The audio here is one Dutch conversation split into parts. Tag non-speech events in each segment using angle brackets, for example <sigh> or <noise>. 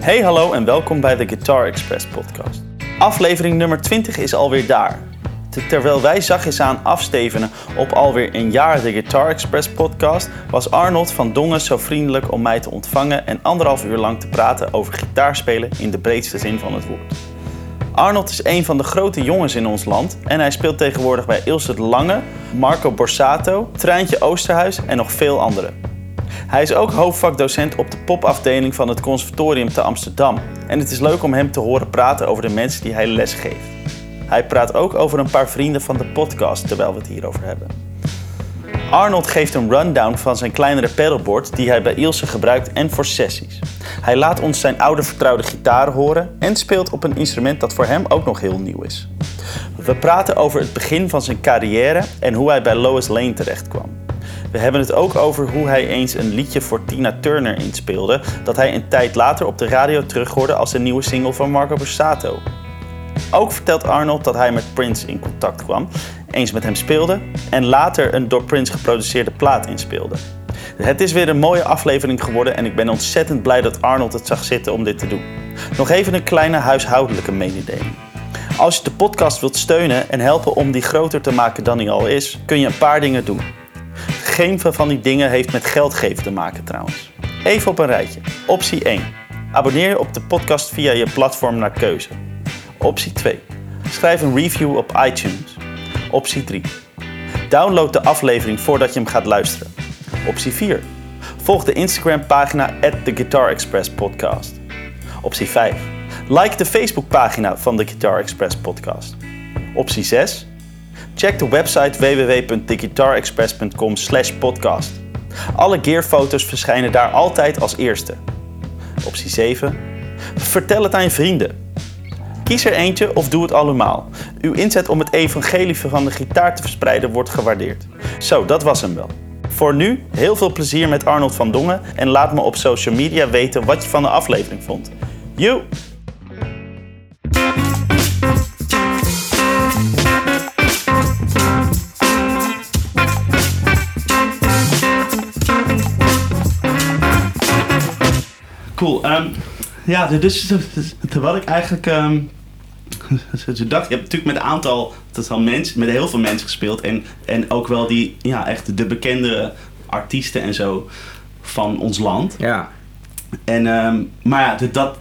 Hey, hallo en welkom bij de Guitar Express podcast. Aflevering nummer 20 is alweer daar. Te- Terwijl wij zachtjes aan afstevenen op alweer een jaar de Guitar Express podcast, was Arnold van Dongen zo vriendelijk om mij te ontvangen en anderhalf uur lang te praten over gitaarspelen in de breedste zin van het woord. Arnold is een van de grote jongens in ons land en hij speelt tegenwoordig bij Ilse de Lange, Marco Borsato, Treintje Oosterhuis en nog veel anderen. Hij is ook hoofdvakdocent op de popafdeling van het Conservatorium te Amsterdam. En het is leuk om hem te horen praten over de mensen die hij lesgeeft. Hij praat ook over een paar vrienden van de podcast terwijl we het hierover hebben. Arnold geeft een rundown van zijn kleinere pedalboard die hij bij Ilse gebruikt en voor sessies. Hij laat ons zijn oude vertrouwde gitaren horen en speelt op een instrument dat voor hem ook nog heel nieuw is. We praten over het begin van zijn carrière en hoe hij bij Lois Lane terechtkwam. We hebben het ook over hoe hij eens een liedje voor Tina Turner inspeelde, dat hij een tijd later op de radio terughoorde als een nieuwe single van Marco Borsato. Ook vertelt Arnold dat hij met Prince in contact kwam, eens met hem speelde en later een door Prince geproduceerde plaat inspeelde. Het is weer een mooie aflevering geworden en ik ben ontzettend blij dat Arnold het zag zitten om dit te doen. Nog even een kleine huishoudelijke mededeling. Als je de podcast wilt steunen en helpen om die groter te maken dan die al is, kun je een paar dingen doen. Geen van die dingen heeft met geld geven te maken trouwens. Even op een rijtje. Optie 1. Abonneer je op de podcast via je platform naar keuze. Optie 2. Schrijf een review op iTunes. Optie 3. Download de aflevering voordat je hem gaat luisteren. Optie 4. Volg de Instagram pagina The Guitar Express Podcast. Optie 5. Like de Facebook pagina van de Guitar Express Podcast. Optie 6. Check de website www.theguitarexpress.com podcast. Alle gearfoto's verschijnen daar altijd als eerste. Optie 7. Vertel het aan je vrienden. Kies er eentje of doe het allemaal. Uw inzet om het evangelie van de gitaar te verspreiden wordt gewaardeerd. Zo, dat was hem wel. Voor nu, heel veel plezier met Arnold van Dongen en laat me op social media weten wat je van de aflevering vond. Joe! Cool. ehm, ja, dus wat ik eigenlijk ehm, zo dacht, je hebt natuurlijk met een aantal, dat is al mensen, met heel veel mensen gespeeld en, en ook wel die, ja, echt de bekende artiesten en zo van ons land. Ja. En, ehm, maar ja, dat,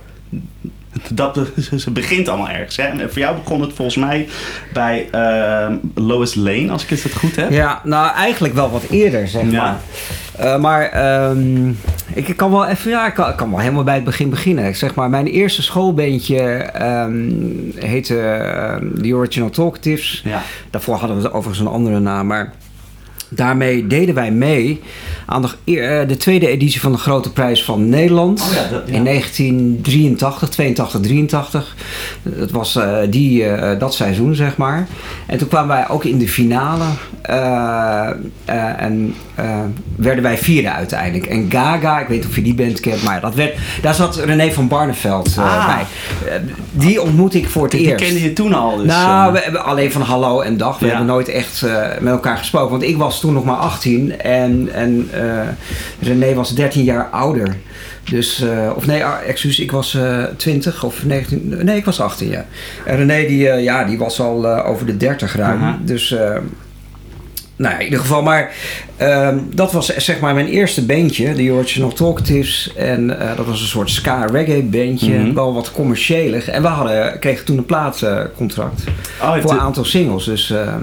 dat, <laughs> ze begint allemaal ergens. Hè? En voor jou begon het volgens mij bij ehm, Lois Lane, als ik het goed heb. ja, nou eigenlijk wel wat eerder, zeg Ja. maar. Eh, maar ehm, ik, ik kan wel even, ja, ik kan, ik kan wel helemaal bij het begin beginnen. Ik zeg maar, mijn eerste schoolbeentje ehm, heette The Original Talkatives. Ja. Daarvoor hadden we overigens een andere naam, maar daarmee deden wij mee aan de, eh, de tweede editie van de Grote Prijs van Nederland. Oh ja, dat- ja. In 1983, 82, 83. Dat was eh, die, eh, dat seizoen, zeg maar. En toen kwamen wij ook in de finale. en werden wij vierde uiteindelijk. En Gaga, ik weet niet of je die band kent, maar dat werd, daar zat René van Barneveld Ah. bij. Die ontmoette ik voor het Die eerst. kende je toen al. Dus, nou, we hebben alleen van hallo en dag. We Ja. hebben nooit echt met elkaar gesproken. Want ik was toen nog maar 18 en, en eh, René was 13 jaar ouder. Dus, eh, of nee, ah, excuus, ik was eh 20 of 19. Nee, ik was 18, ja. En René, die, eh, ja, die was al eh, over de 30 ruim. Dus. eh, nou ja, in ieder geval, maar ehm, dat was zeg maar mijn eerste bandje, de Original Talkatives. En eh, dat was een soort ska-reggae bandje, Mhm. wel wat commerciëler. En we hadden, kregen toen een plaatcontract oh, voor een aantal singles. Dus, ehm,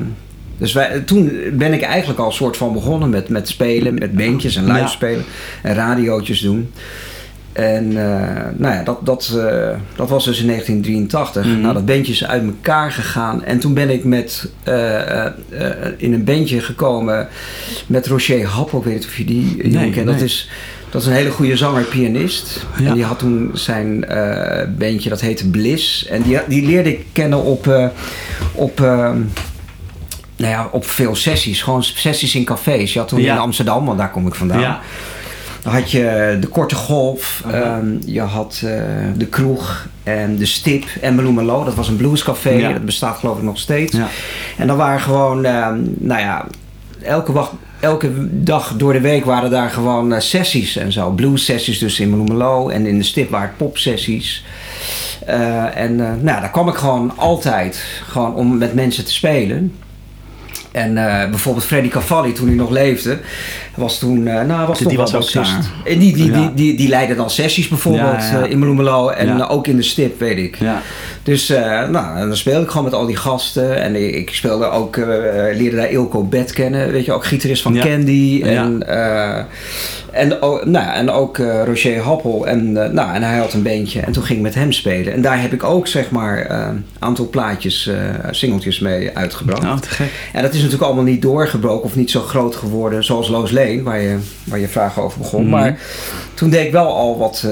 dus wij, toen ben ik eigenlijk al een soort van begonnen met, met spelen, met bandjes en live Ja. spelen en radiootjes doen. En eh, nou ja, dat, dat, eh, dat was dus in 1983. Mhm. Nou, dat bandje is uit elkaar gegaan. En toen ben ik met, eh, in een bandje gekomen met Roger Happel. Ik weet niet of je die jongen kent. nee. Dat, is, dat is een hele goede zanger-pianist. Ja. En die had toen zijn bandje, dat heette Bliss. En die, die leerde ik kennen op... op ehm, nou ja, op veel sessies. Gewoon sessies in cafés. Je had toen Ja. in Amsterdam, want daar kom ik vandaan. ja. Dan had je de Korte Golf, ehm, je had eh, de Kroeg en de Stip en Melomelo. Dat was een bluescafé, Ja. dat bestaat geloof ik nog steeds. Ja. En dan waren gewoon, ehm, nou ja, elke, wacht, elke dag door de week waren daar gewoon eh, sessies en zo. Blues sessies dus in Bloemelo en in de stip waren het pop sessies. Eh, en nou, daar kwam ik gewoon altijd gewoon om met mensen te spelen. En eh, bijvoorbeeld Freddy Cavalli, toen hij nog leefde, was toen, eh, nou, was Die toch was. En die, die, Ja. die, die, die leidde dan sessies bijvoorbeeld Ja, ja. eh, in Bloemelo en eh, ook in de stip, weet ik. Dus eh, nou, en dan speelde ik gewoon met al die gasten. En ik ik speelde ook, eh, leerde daar Ilko Bet kennen. Weet je, ook gitarist van Ja. Candy. Ja. En, eh, en, ook- nou, en ook Roger Happel. En, nou, en hij had een bandje. En toen ging ik met hem spelen. En daar heb ik ook, zeg maar, een aantal plaatjes, singeltjes mee uitgebracht. Oh, te gek. En dat is natuurlijk allemaal niet doorgebroken of niet zo groot geworden zoals Loos Lane, waar je, waar je vragen over begon. Mhm. Maar toen deed ik wel al wat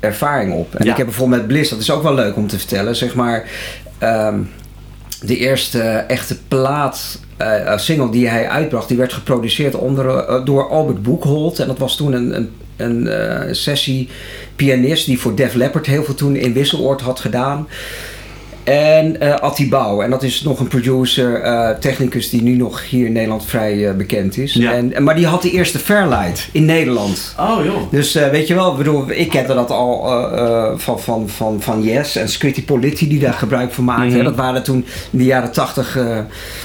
ervaring op. En Ja. ik heb bijvoorbeeld met Bliss, dat is ook wel leuk om te vertellen, zeg maar, ehm, de eerste echte plaat. eh, single die hij uitbracht, die werd geproduceerd onder, eh, door Albert Boekholt. En dat was toen een, een, een sessie pianist die voor Def Leppard heel veel toen in Wisseloord had gedaan. En eh Atti Bouw. En dat is nog een producer, eh, technicus die nu nog hier in Nederland vrij eh, bekend is. Ja. En, maar die had de eerste Fairlight in Nederland. Oh joh. Dus weet je wel, ik bedoel, ik kende dat al van, van, van, van Yes en Scritti Politti die daar gebruik van maakten. Mhm. Dat waren toen in de jaren tachtig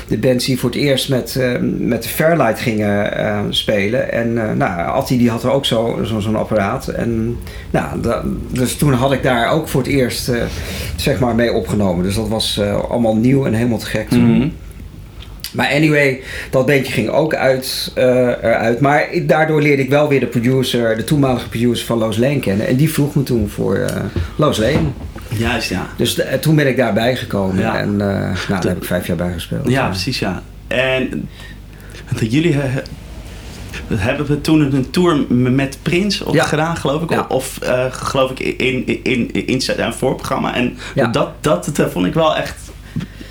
de bands die voor het eerst met, met de Fairlight gingen spelen. En nou, Atti die had er ook zo- zo- zo'n apparaat. En, nou, dus toen had ik daar ook voor het eerst zeg maar mee opgenomen. Dus dat was eh, allemaal nieuw en helemaal te gek toen. Mhm. Maar anyway, dat bandje ging ook uit, eh, eruit. Maar daardoor leerde ik wel weer de producer, de toenmalige producer van Loos Lane kennen. En die vroeg me toen voor eh Loos Lane. Juist, ja. Dus de- toen ben ik daarbij gekomen. Ja. En nou, daar heb ik vijf jaar bij gespeeld. Ja, precies, ja. En jullie hebben we toen een tour met Prins op Ja. gedaan, geloof ik. Ja. Of eh, geloof ik in, in, in, in zijn voorprogramma. En Ja. dat, dat, dat vond ik wel echt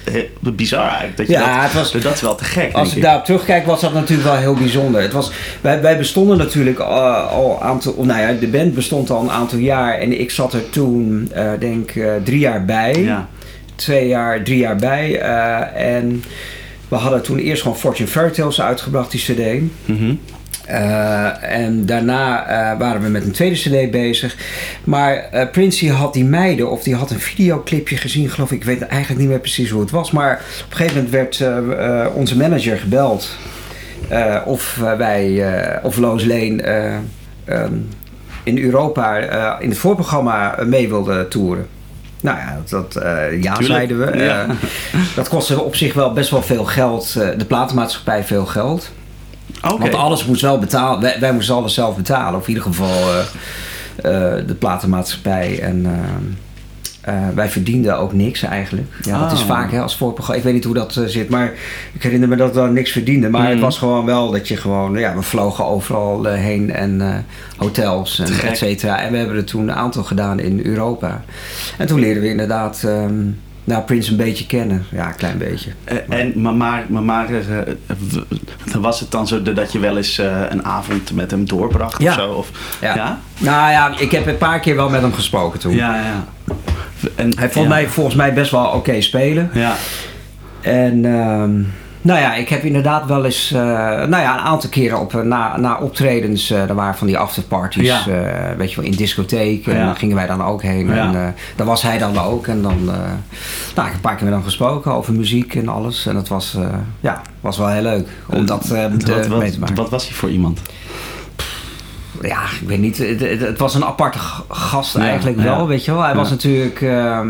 eh, bizar eigenlijk. Dat, je Ja, dat, het was- dat is wel te gek, Als ik daarop terugkijk, was dat natuurlijk wel heel bijzonder. Het was, wij, wij bestonden natuurlijk uh, al een aantal. Nou ja, de band bestond al een aantal jaar. En ik zat er toen, eh, denk ik, drie jaar bij. Ja. Twee jaar, drie jaar bij. eh, en we hadden toen eerst gewoon Fortune Fairy Tales uitgebracht, die CD. Mhm. Eh, en daarna eh, waren we met een tweede CD bezig. Maar eh Prince had die meiden, of die had een videoclipje gezien, geloof ik. Ik weet eigenlijk niet meer precies hoe het was. Maar op een gegeven moment werd onze manager gebeld. of wij, of Loos Lane eh, ehm, in Europa in het voorprogramma mee wilden toeren. Nou ja, dat, dat, ja Tuurlijk. zeiden we. Ja. dat kostte op zich wel best wel veel geld. de platenmaatschappij veel geld. Want alles moest wel betalen. Wij, wij moesten alles zelf betalen. Of in ieder geval eh, eh, de platenmaatschappij. En eh, wij verdienden ook niks eigenlijk. Ja, dat is Oh. vaak hè, als voorprogramma. Ik weet niet hoe dat zit. Maar ik herinner me dat we niks verdienden. Maar het Mhm. was gewoon wel dat je gewoon... Ja, we vlogen overal heen. En hotels en et cetera. En we hebben er toen een aantal gedaan in Europa. En toen leerden we inderdaad... ehm nou, Prince een beetje kennen. Ja, een klein beetje. Eh, en, maar, maar, maar, eh, w- was het dan zo dat je wel eens eh, een avond met hem doorbracht Ja. of zo? Of, Ja. Ja? Nou ja, ik heb een paar keer wel met hem gesproken toen. Ja, ja. En, Hij vond ja. mij volgens mij best wel oké spelen. Ja. En ehm, nou ja, ik heb inderdaad wel eens, eh, nou ja, een aantal keren op, eh, na, na optredens, eh er waren van die afterparties, Ja. weet je wel, in discotheek. En daar gingen wij dan ook heen. Ja. En daar was hij dan ook. En dan, nou, ik heb een paar keer met hem gesproken over muziek en alles. En dat was, ja, was wel heel leuk om dat te- wat, mee te maken. wat was hij voor iemand? ja, ik weet niet. Het, het, het was een aparte gast eigenlijk ja. wel, weet je wel. Hij Ja. was natuurlijk... ehm,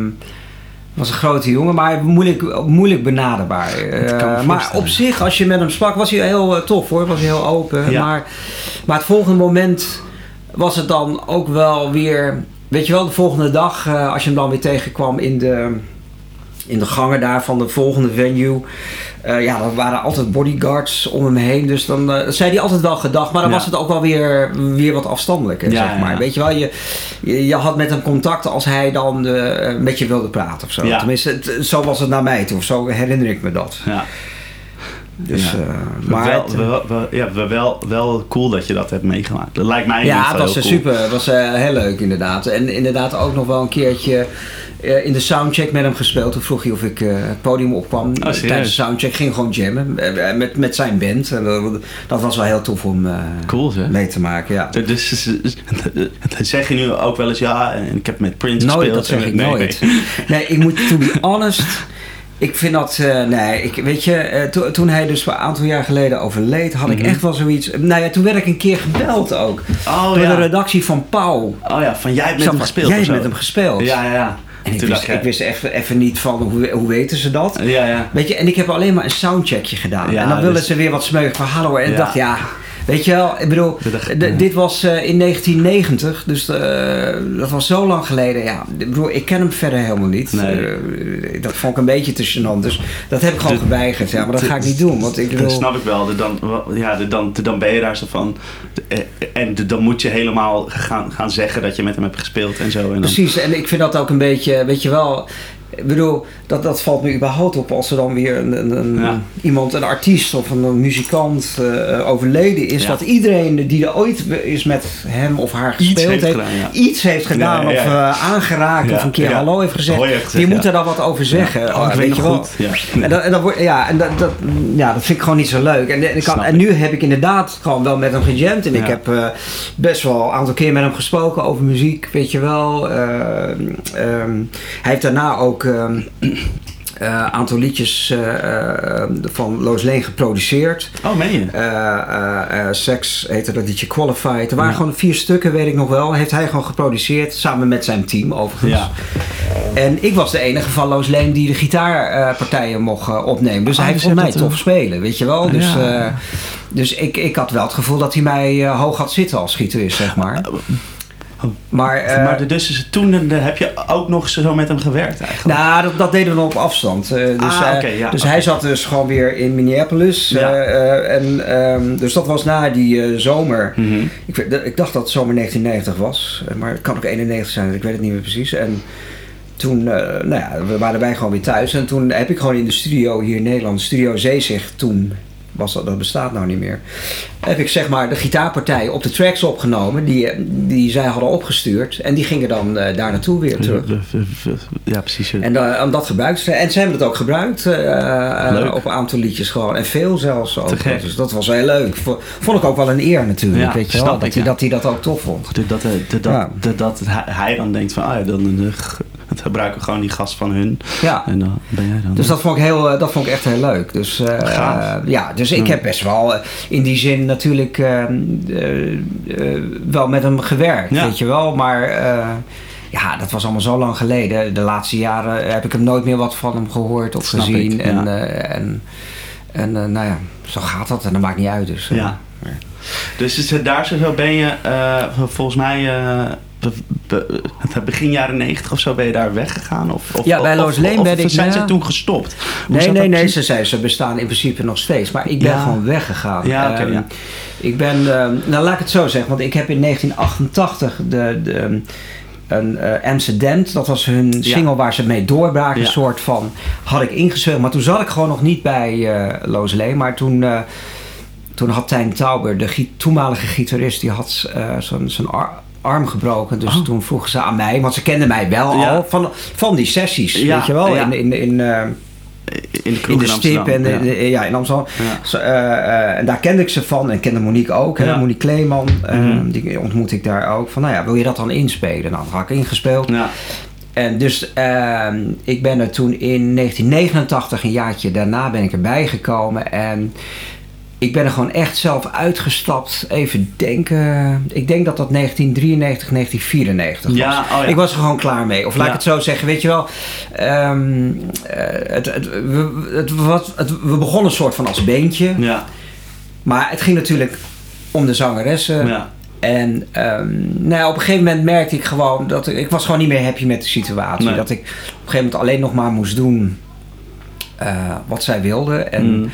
was een grote jongen, maar moeilijk, moeilijk benaderbaar. Eh, maar op zich, als je met hem sprak, was hij heel eh, tof hoor. Was hij heel open. Ja. Maar, maar het volgende moment was het dan ook wel weer... Weet je wel, de volgende dag, eh, als je hem dan weer tegenkwam in de, in de gangen daar van de volgende venue... eh, ja, er waren altijd bodyguards om hem heen. Dus dan eh, zei hij altijd wel gedag. Maar dan Ja. was het ook wel weer, weer wat afstandelijker, Ja, zeg maar. ja. Weet je wel, je, je, je had met hem contact als hij dan eh, met je wilde praten of zo. Ja. Tenminste, het- zo was het naar mij toe. Of zo herinner ik me dat. Ja. Dus, Ja. eh, maar wel, het- wel, wel- ja, wel- wel, wel cool dat je dat hebt meegemaakt. Dat lijkt mij Ja, het geval was heel eh, cool. super. Het was eh, heel leuk inderdaad. En inderdaad ook nog wel een keertje in de soundcheck met hem gespeeld. Toen vroeg hij of ik het podium opkwam. Oh? Tijdens de soundcheck ging gewoon jammen met, met zijn band. Dat, dat was wel heel tof om Cool, mee te maken. Ja. Dus, dus, dus- <laughs> zeg je nu ook wel eens ja, en ik heb met Prince Nooit, gespeeld. dat zeg en- ik nee, nooit. nee. <laughs> Nee, ik moet, to be honest... Ik vind dat, eh, nee, ik, weet je, eh, to- toen hij dus een aantal jaar geleden overleed, had ik Mhm. echt wel zoiets. Nou ja, toen werd ik een keer gebeld ook. Oh door ja. de redactie van Pauw. Oh ja, van jij hebt met hem gespeeld Jij hebt met hem gespeeld. Ja, ja, ja. En ik Toen wist, ik wist even, even niet van hoe, hoe weten ze dat. Ja, ja. Weet je, en ik heb alleen maar een soundcheckje gedaan. Ja, en dan willen dus- ze weer wat smeuig verhalen horen. En ik dacht, ja, weet je wel, ik bedoel, Dat dit was eh, in 1990, dus eh, dat was zo lang geleden. Ja, ik bedoel, ik ken hem verder helemaal niet. Nee. Eh, dat vond ik een beetje te gênant, dus dat heb ik gewoon De- geweigerd. Ja, maar dat de- ga ik niet doen, want ik Dat bedoel... snap ik wel. De- Dan, ja, de- dan, de- dan ben je daar zo van. En de- dan moet je helemaal gaan, gaan zeggen dat je met hem hebt gespeeld en zo. En dan, Precies, en ik vind dat ook een beetje, weet je wel. Ik bedoel, dat, dat valt me überhaupt op als er dan weer een, een, een- Ja. iemand, een artiest of een, een muzikant eh, overleden is. Ja. Dat iedereen die er ooit is met hem of haar Iets gespeeld heeft heeft, gedaan, ja. iets heeft gedaan of eh, aangeraakt of een keer hallo heeft gezegd. Hoi heeft gezegd, die moet er dan wat over zeggen. Oh, ik weet weet je wel. En, dat, en, dat, wordt- ja, en, dat, dat, ja, dat vind ik gewoon niet zo leuk. En, en, kan, nu heb ik inderdaad gewoon wel met hem gejamd. En ik heb eh, best wel een aantal keer met hem gesproken over muziek, weet je wel. Eh, ehm, hij heeft daarna ook ehm, <clears throat> eh, een aantal liedjes eh, eh, van Loos Leen geproduceerd. Oh, meen je? Sex heette dat liedje Qualified. Er waren Ja. gewoon vier stukken, weet ik nog wel. Heeft hij gewoon geproduceerd, samen met zijn team overigens. Ja. En ik was de enige van Loos Leen die de gitaarpartijen mocht opnemen. Dus Oh, hij dus vond mij tof spelen, weet je wel. Dus, Ja. dus ik, ik had wel het gevoel dat hij mij hoog had zitten als gitarist, zeg maar. Maar, eh, maar de- dus is het toen heb je ook nog zo met hem gewerkt eigenlijk? nou, dat, dat deden we op afstand. Eh, dus Ah, eh, ja, dus hij zat dus gewoon weer in Minneapolis. Ja. eh, en, ehm, dus dat was na die zomer. Mhm. Ik, ik dacht dat het zomer 1990 was. Maar het kan ook 91 zijn, ik weet het niet meer precies. En toen, nou ja, we waren wij gewoon weer thuis. En toen heb ik gewoon in de studio hier in Nederland, Studio Zeezicht toen, was dat, dat bestaat nou niet meer. Heb ik zeg maar de gitaarpartij op de tracks opgenomen die, eh, die zij hadden opgestuurd. En die gingen dan eh, daar naartoe weer terug. Ja, precies. En, en dat gebruikt ze. En ze hebben het ook gebruikt eh, eh, op een aantal liedjes gewoon. En veel zelfs ook. Dus dat was heel leuk. Vond ik ook wel een eer natuurlijk. Ja, weet je wel? Dat, ik, hij, ja. dat hij dat ook tof vond. Dat, dat, dat, dat, hij- hij dan denkt van, ah ja, dan <laughs> het gebruiken gewoon die gast van hun. Ja. En dan ben jij dan. Dus dat vond ik, heel, eh, dat vond ik echt heel leuk. Dus, eh, ja, dus ik Ja. heb best wel eh, in die zin natuurlijk wel met hem gewerkt. Ja. Weet je wel. Maar ja, dat was allemaal zo lang geleden. De laatste jaren heb ik hem nooit meer wat van hem gehoord of Snap gezien. ik, en ja. en, en nou ja, zo gaat dat. En dat maakt niet uit. Dus, Ja. Dus daar zo ben je, volgens mij, <laughs> begin jaren negentig of zo ben je daar weggegaan? Of, of, Ja, bij Loos Leen ben ik zijn na- ze toen gestopt? Hoe Nee, nee, nee, ze, zei, ze bestaan in principe nog steeds. Maar ik ben Ja. gewoon weggegaan. Ja, Ehm, ja. Ik ben, ehm, nou laat ik het zo zeggen, want ik heb in 1988 de, de, ehm, een eh Amsterdam, dat was hun Ja. single waar ze mee doorbraken, een soort van, had ik ingespeeld. Maar toen zat ik gewoon nog niet bij eh Loos Leen, maar toen... eh, toen had Tijn Tauber, de toenmalige gitarist, die had zo'n zo'n arm gebroken. Dus Oh. toen vroegen ze aan mij, want ze kenden mij wel Ja. al van, van die sessies, Ja, weet je wel, ja. in, in, in, eh, in de kroeg in de in stip en ja. ja. ja, in Amsterdam. Zo, eh, eh, en daar kende ik ze van en kende Monique ook. Hè? Monique Kleeman, Mhm. die ontmoet ik daar ook. Van nou ja, wil je dat dan inspelen? Nou, dat had ik ingespeeld. Ja. En dus ehm, ik ben er toen in 1989, een jaartje daarna, ben ik erbij gekomen. En ik ben er gewoon echt zelf uitgestapt. Even denken. Ik denk dat dat 1993, 1994 was. Ja, oh ja. Ik was er gewoon klaar mee. Of laat Ja. ik het zo zeggen, weet je wel. ehm, eh, het, het, we, het, wat, het, we begonnen een soort van als beentje. Ja. Maar het ging natuurlijk om de zangeressen. Ja. En ehm, nou ja, op een gegeven moment merkte ik gewoon dat ik, ik was gewoon niet meer happy met de situatie. Nee. Dat ik op een gegeven moment alleen nog maar moest doen eh, wat zij wilde. En Mm.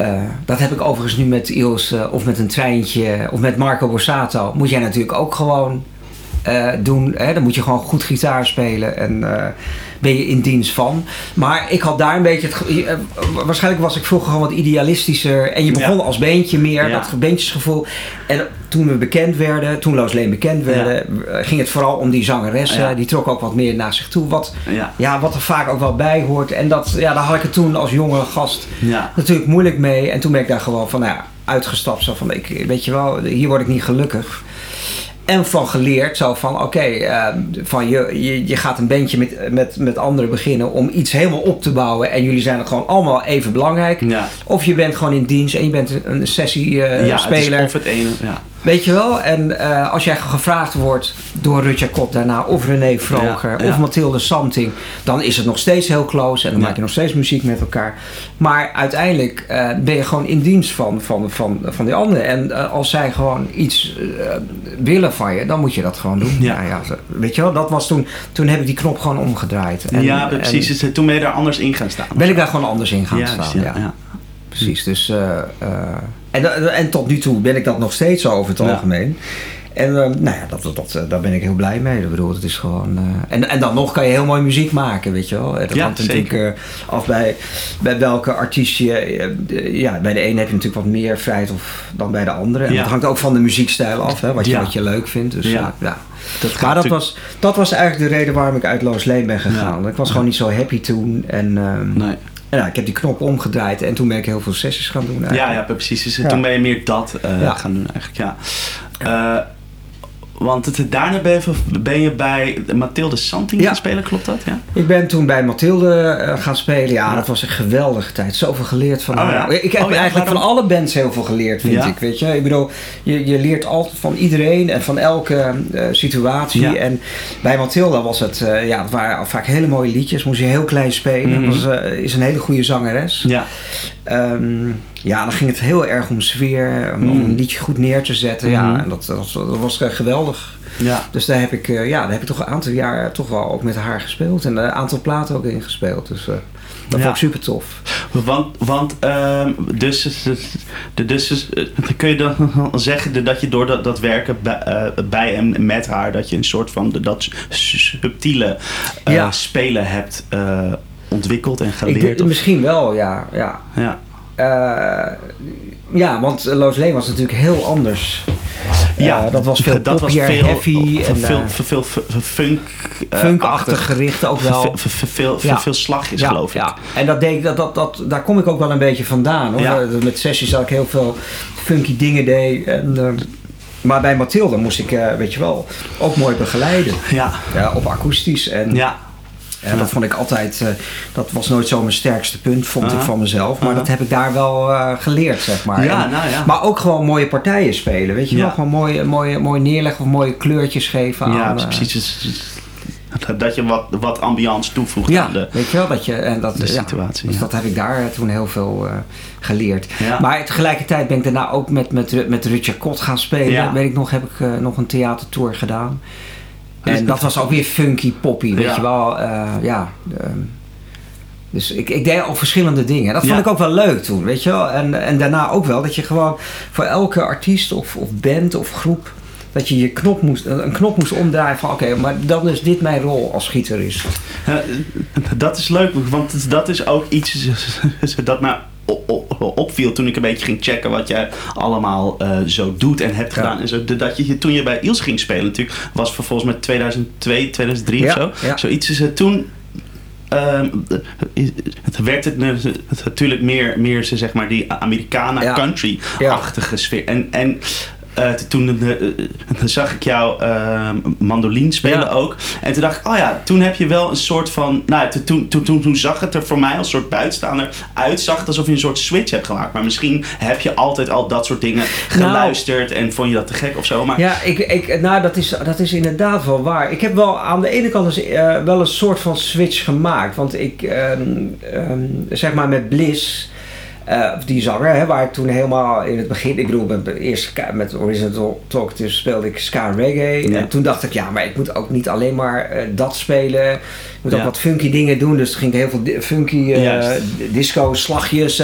Eh, dat heb ik overigens nu met Iels eh, of met een treintje of met Marco Borsato. Moet jij natuurlijk ook gewoon eh, doen. Hè? Dan moet je gewoon goed gitaar spelen en eh, ben je in dienst van. Maar ik had daar een beetje... Het, eh, waarschijnlijk was ik vroeger gewoon wat idealistischer. En je begon Ja. als beentje meer, Ja. dat beentjesgevoel. En toen we bekend werden, toen Loos Leen bekend werden... ging het vooral om die zangeressen. Die trok ook wat meer naar zich toe. Wat, Ja. wat er vaak ook wel bij hoort. En dat, ja, daar had ik het toen als jonge gast natuurlijk moeilijk mee. En toen ben ik daar gewoon van, nou ja, uitgestapt. Zo van, ik, weet je wel, hier word ik niet gelukkig. En van geleerd, zo van, oké, eh, van je, je, je gaat een bandje met, met, met anderen beginnen om iets helemaal op te bouwen. En jullie zijn er gewoon allemaal even belangrijk. Ja. Of je bent gewoon in dienst en je bent een sessie eh, ja, het is speler. of het ene. Ja. Weet je wel? En eh, als jij gevraagd wordt door Rutja Kot daarna, of René Vroger, Ja, ja. of Mathilde Samting, dan is het nog steeds heel close en dan Ja. maak je nog steeds muziek met elkaar. Maar uiteindelijk eh, ben je gewoon in dienst van, van, van, van die anderen. En eh, als zij gewoon iets willen van je, dan moet je dat gewoon doen. Ja. Nou ja, weet je wel? Dat was toen, toen heb ik die knop gewoon omgedraaid. En, ja, precies. en Dus toen ben je daar anders in gaan staan. ben ik daar gewoon anders in gaan staan. ja, ja. Precies, dus... eh, eh, en, en tot nu toe ben ik dat nog steeds zo over het Ja. algemeen. En eh, nou ja, dat, dat, dat, eh, daar ben ik heel blij mee. Ik bedoel, het is gewoon... eh, en, en dan nog kan je heel mooi muziek maken, weet je wel. Dat Ja, hangt natuurlijk af bij, bij welke artiest je... ja, bij de een heb je natuurlijk wat meer vrijheid of, dan bij de andere. En Ja. dat hangt ook van de muziekstijl af, hè, wat, je, Ja. wat je leuk vindt. Dus, Ja. ja. Dat Maar dat was, dat was eigenlijk de reden waarom ik uit Loos Leen ben gegaan. Ik was gewoon niet zo happy toen. En, ehm, Nee. En ja, ik heb die knop omgedraaid en toen ben ik heel veel sessies gaan doen. Ja, eigenlijk. ja, precies. Dus Ja. toen ben je meer dat eh, Ja. gaan doen eigenlijk, ja. Want het, daarna ben je, ben je bij Mathilde Santing Ja. gaan spelen, klopt dat? Ja? Ik ben toen bij Mathilde eh, gaan spelen. Ja, dat was een geweldige tijd. Zoveel geleerd van Oh, haar. ja. Ik heb Oh, eigenlijk waarom? van alle bands heel veel geleerd, vind ik. Weet je? Ik bedoel, je, je leert altijd van iedereen en van elke eh, situatie. En bij Mathilde was het, eh, ja, het waren vaak hele mooie liedjes. Moest je heel klein spelen. Mhm. Was, is een hele goede zangeres. Ja. Ehm, ja, dan ging het heel erg om sfeer, om, Mhm. een liedje goed neer te zetten. Ja, Mhm. en dat, dat, dat was eh, geweldig. Ja. Dus daar heb ik, eh, ja, daar heb ik toch een aantal jaar toch wel ook met haar gespeeld. En een aantal platen ook in gespeeld. Dus eh, dat Ja. vond ik super tof. Want, want ehm, dus, dus, dus eh, kun je dan <laughs> zeggen dat je door dat, dat werken bij, eh, bij en met haar, dat je een soort van dat subtiele eh, Ja. spelen hebt eh, ontwikkeld en Ik, geleerd? of- misschien wel, ja. Ja, ja. Eh, ja want eh, Loos Leen was natuurlijk heel anders. Ja, Eh, dat was veel dat was poppier, veel, heavy en veel, veel, funk, funkachtig achtig. gericht ook wel. Veel, veel, Ja. slagjes, ja, geloof ik. ja. En dat deed, ik- dat, dat, dat, daar kom ik ook wel een beetje vandaan. Hoor. Ja. Met sessies dat ik heel veel funky dingen deed. En, maar bij Mathilde moest ik, weet je wel, ook mooi begeleiden. Ja, Ja, op akoestisch. En ja, ja, dat vond ik altijd, eh, dat was nooit zo mijn sterkste punt, vond ik van mezelf. Maar dat heb ik daar wel eh, geleerd, zeg maar. Ja, En- nou ja. Maar ook gewoon mooie partijen spelen, weet je Ja. wel. Gewoon mooi, mooi, mooi neerleggen of mooie kleurtjes geven ja aan... eh, precies. Dat je wat, wat ambiance toevoegt Ja, aan de... weet je wel, dat je... En dat, de ja, situatie, Dus ja. dat heb ik daar toen heel veel geleerd. Ja. Maar tegelijkertijd ben ik daarna ook met, met, met Rutja Kot gaan spelen. Ja. Weet ik nog, heb ik nog een theatertour gedaan. Dus En dat was ook weer funky poppy, weet Ja. je wel. eh, ja, ehm, dus ik, ik deed al verschillende dingen. Dat vond Ja. ik ook wel leuk toen, weet je wel. En, en daarna ook wel dat je gewoon voor elke artiest of, of band of groep... dat je je knop moest, een knop moest omdraaien van... oké, maar dan is dit mijn rol als gitarist. Eh, dat is leuk, want dat is ook iets <laughs> dat o- opviel toen ik een beetje ging checken wat jij allemaal eh, zo doet en hebt Ja. gedaan. En zo, dat je, toen je bij Iels ging spelen natuurlijk, was vervolgens met 2002, 2003 Ja, of zo. ja. Zoiets is het toen. ehm, het werd het, natuurlijk meer, meer ze, zeg maar die Americana country-achtige sfeer. En, en eh, toen eh, eh, zag ik jou ehm mandoline spelen Ja. ook. En toen dacht ik, oh ja, toen heb je wel een soort van... Nou, toen, toen, toen, toen, toen zag het er voor mij als soort buitenstaander uit. Zag het alsof je een soort switch hebt gemaakt. Maar misschien heb je altijd al dat soort dingen geluisterd. En vond je dat te gek of zo. Maar Ja, ik, ik, nou, dat, is, dat is inderdaad wel waar. Ik heb wel aan de ene kant wel een soort van switch gemaakt. Want ik, ehm, ehm, zeg maar met Bliss, eh, die zanger, hè, waar ik toen helemaal in het begin, ik bedoel, met, eerst met Horizontal Talk, dus speelde ik ska en reggae. Ja. En toen dacht ik, ja, maar ik moet ook niet alleen maar eh, dat spelen. Ik moet ook wat funky dingen doen. Dus er ging heel veel funky eh, disco, slagjes,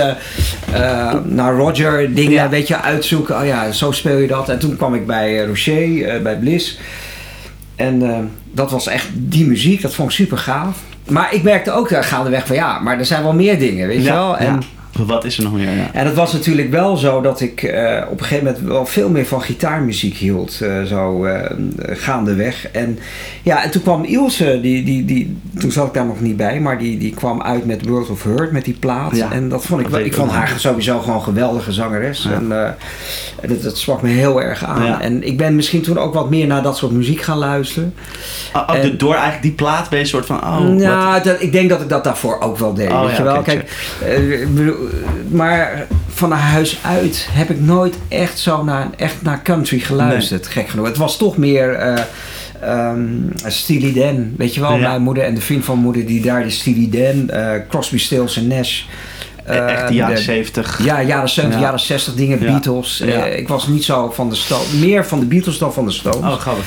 naar Roger dingen, Ja. weet je, uitzoeken. Oh ja, zo speel je dat. En toen kwam ik bij Rocher, bij Bliss. En dat was echt die muziek, dat vond ik super gaaf. Maar ik merkte ook gaandeweg van ja, maar er zijn wel meer dingen, weet je wel. En. Wat is er nog meer? Ja. En het was natuurlijk wel zo dat ik uh, op een gegeven moment wel veel meer van gitaarmuziek hield, uh, zo uh, gaandeweg. En ja, en toen kwam Ilse, die, die, die, toen zat ik daar nog niet bij, maar die, die kwam uit met World of Hurt, met die plaat. Ja. En dat vond ik wel, ik vond haar sowieso gewoon een geweldige zangeres. Ja. En dat, dat sprak me heel erg aan. En ik ben misschien toen ook wat meer naar dat soort muziek gaan luisteren. Oh, oh, En- door eigenlijk die plaat ben je een soort van, oh, nou, dat, ik denk dat ik dat daarvoor ook wel deed. Oh, weet ja, je wel? Kijk, eh, maar van huis uit heb ik nooit echt zo naar, echt naar country geluisterd. Gek genoeg. Het was toch meer eh Steely Dan. Weet je wel, Ja. mijn moeder en de vriend van mijn moeder die daar de Steely Dan, eh, Crosby, Stills en Nash. eh, echt de jaren 70. ja, jaren 70, Ja. jaren 60 dingen, Ja. Beatles. Eh, ik was niet zo van de Stones, meer van de Beatles dan van de Stones. Oh, grappig.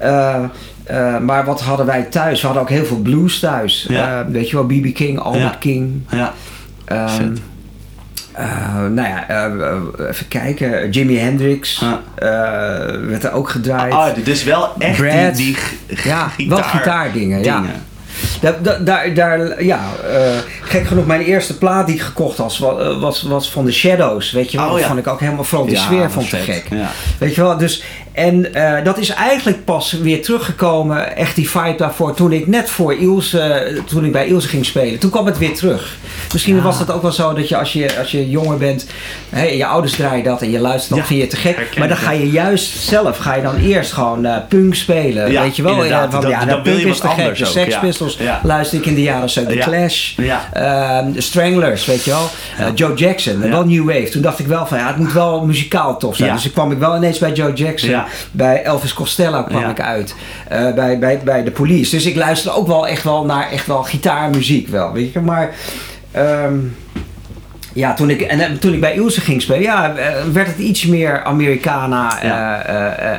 Ja. Eh, eh, maar wat hadden wij thuis? We hadden ook heel veel blues thuis. Eh, weet je wel, B.B. King, Albert. King. ja. Ehm, eh, nou ja, eh, even kijken. Jimi Hendrix eh, werd er ook gedraaid. Oh, dus wel echt Brad. die, die ja, gitaar wel gitaardingen. Ja. dingen. Daar, daar, daar, daar- ja gek genoeg, mijn eerste plaat die ik gekocht was, wa- was, was van The Shadows. Weet je wel, Oh, ja. vond ik ook helemaal vooral Ja, sfeer vond ik te gek. Ja. Weet je wel, dus en eh, dat is eigenlijk pas weer teruggekomen, echt die vibe daarvoor, toen ik net voor Ilse, toen ik bij Ilse ging spelen. Toen kwam het weer terug. Misschien Ja. was het ook wel zo dat je als je, als je jonger bent, je ouders draaien dat en je luistert, dan Ja, vind je het te gek. Maar dan ga je juist zelf, ga je dan eerst gewoon eh, punk spelen. Ja, weet je wel. Eh, ja, dan dat wil punk je is te gek. De Sex. Pistols luister ik in de jaren 70. Ja. The Clash, ehm, de Stranglers, weet je wel. Eh, Joe Jackson, wel New Wave. Toen dacht ik wel van ja, het moet wel muzikaal tof zijn. Dus ik kwam ik wel ineens bij Joe Jackson. Bij Elvis Costello kwam Ja. ik uit. Eh, bij, bij, bij de Police. Dus ik luisterde ook wel echt wel naar echt wel gitaarmuziek wel, weet je. Maar... ehm, ja, toen ik, en, eh, toen ik bij Ilse ging spelen, ja, eh, werd het iets meer Americana eh, Ja.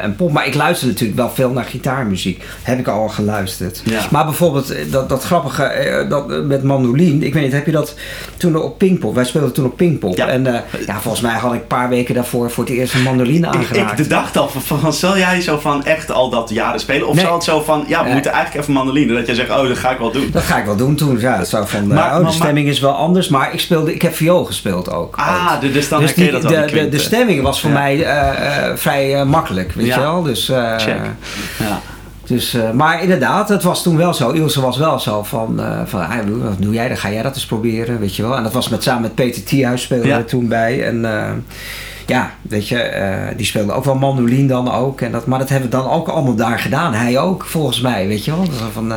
en pop. Maar ik luisterde natuurlijk wel veel naar gitaarmuziek. Heb ik al geluisterd. Ja. Maar bijvoorbeeld dat, dat grappige dat, met mandolin. Ik weet niet, heb je dat toen op Pinkpop? Wij speelden toen op Pinkpop. Ja. En ja, volgens mij had ik een paar weken daarvoor voor het eerst een mandoline aangeraakt. ik dacht al van, van, zal jij zo van echt al dat jaren spelen? Of Nee. zal het zo van, ja, we moeten eigenlijk even mandoline. Dat jij zegt, oh, dat ga ik wel doen. Dat ga ik wel doen toen. Ja, zo van, Maar- oh, de maar- stemming is wel anders. Maar ik, speelde, ik heb viool gespeeld ook. Ah, de- dus dan dus die- dat de, de, de stemming was voor Ja. mij eh, eh, vrij eh, makkelijk, weet Ja. je wel. Dus, Check. Ja. dus, maar inderdaad, het was toen wel zo. Ilse was wel zo van, van ah, wat doe jij dan? Ga jij dat eens proberen, weet je wel. En dat was met, samen met Peter Thiehuis speelde Ja. er toen bij. En ja, weet je, die speelde ook wel mandoline dan ook. En dat, maar dat hebben we dan ook allemaal daar gedaan. Hij ook, volgens mij, weet je wel. Dus, van,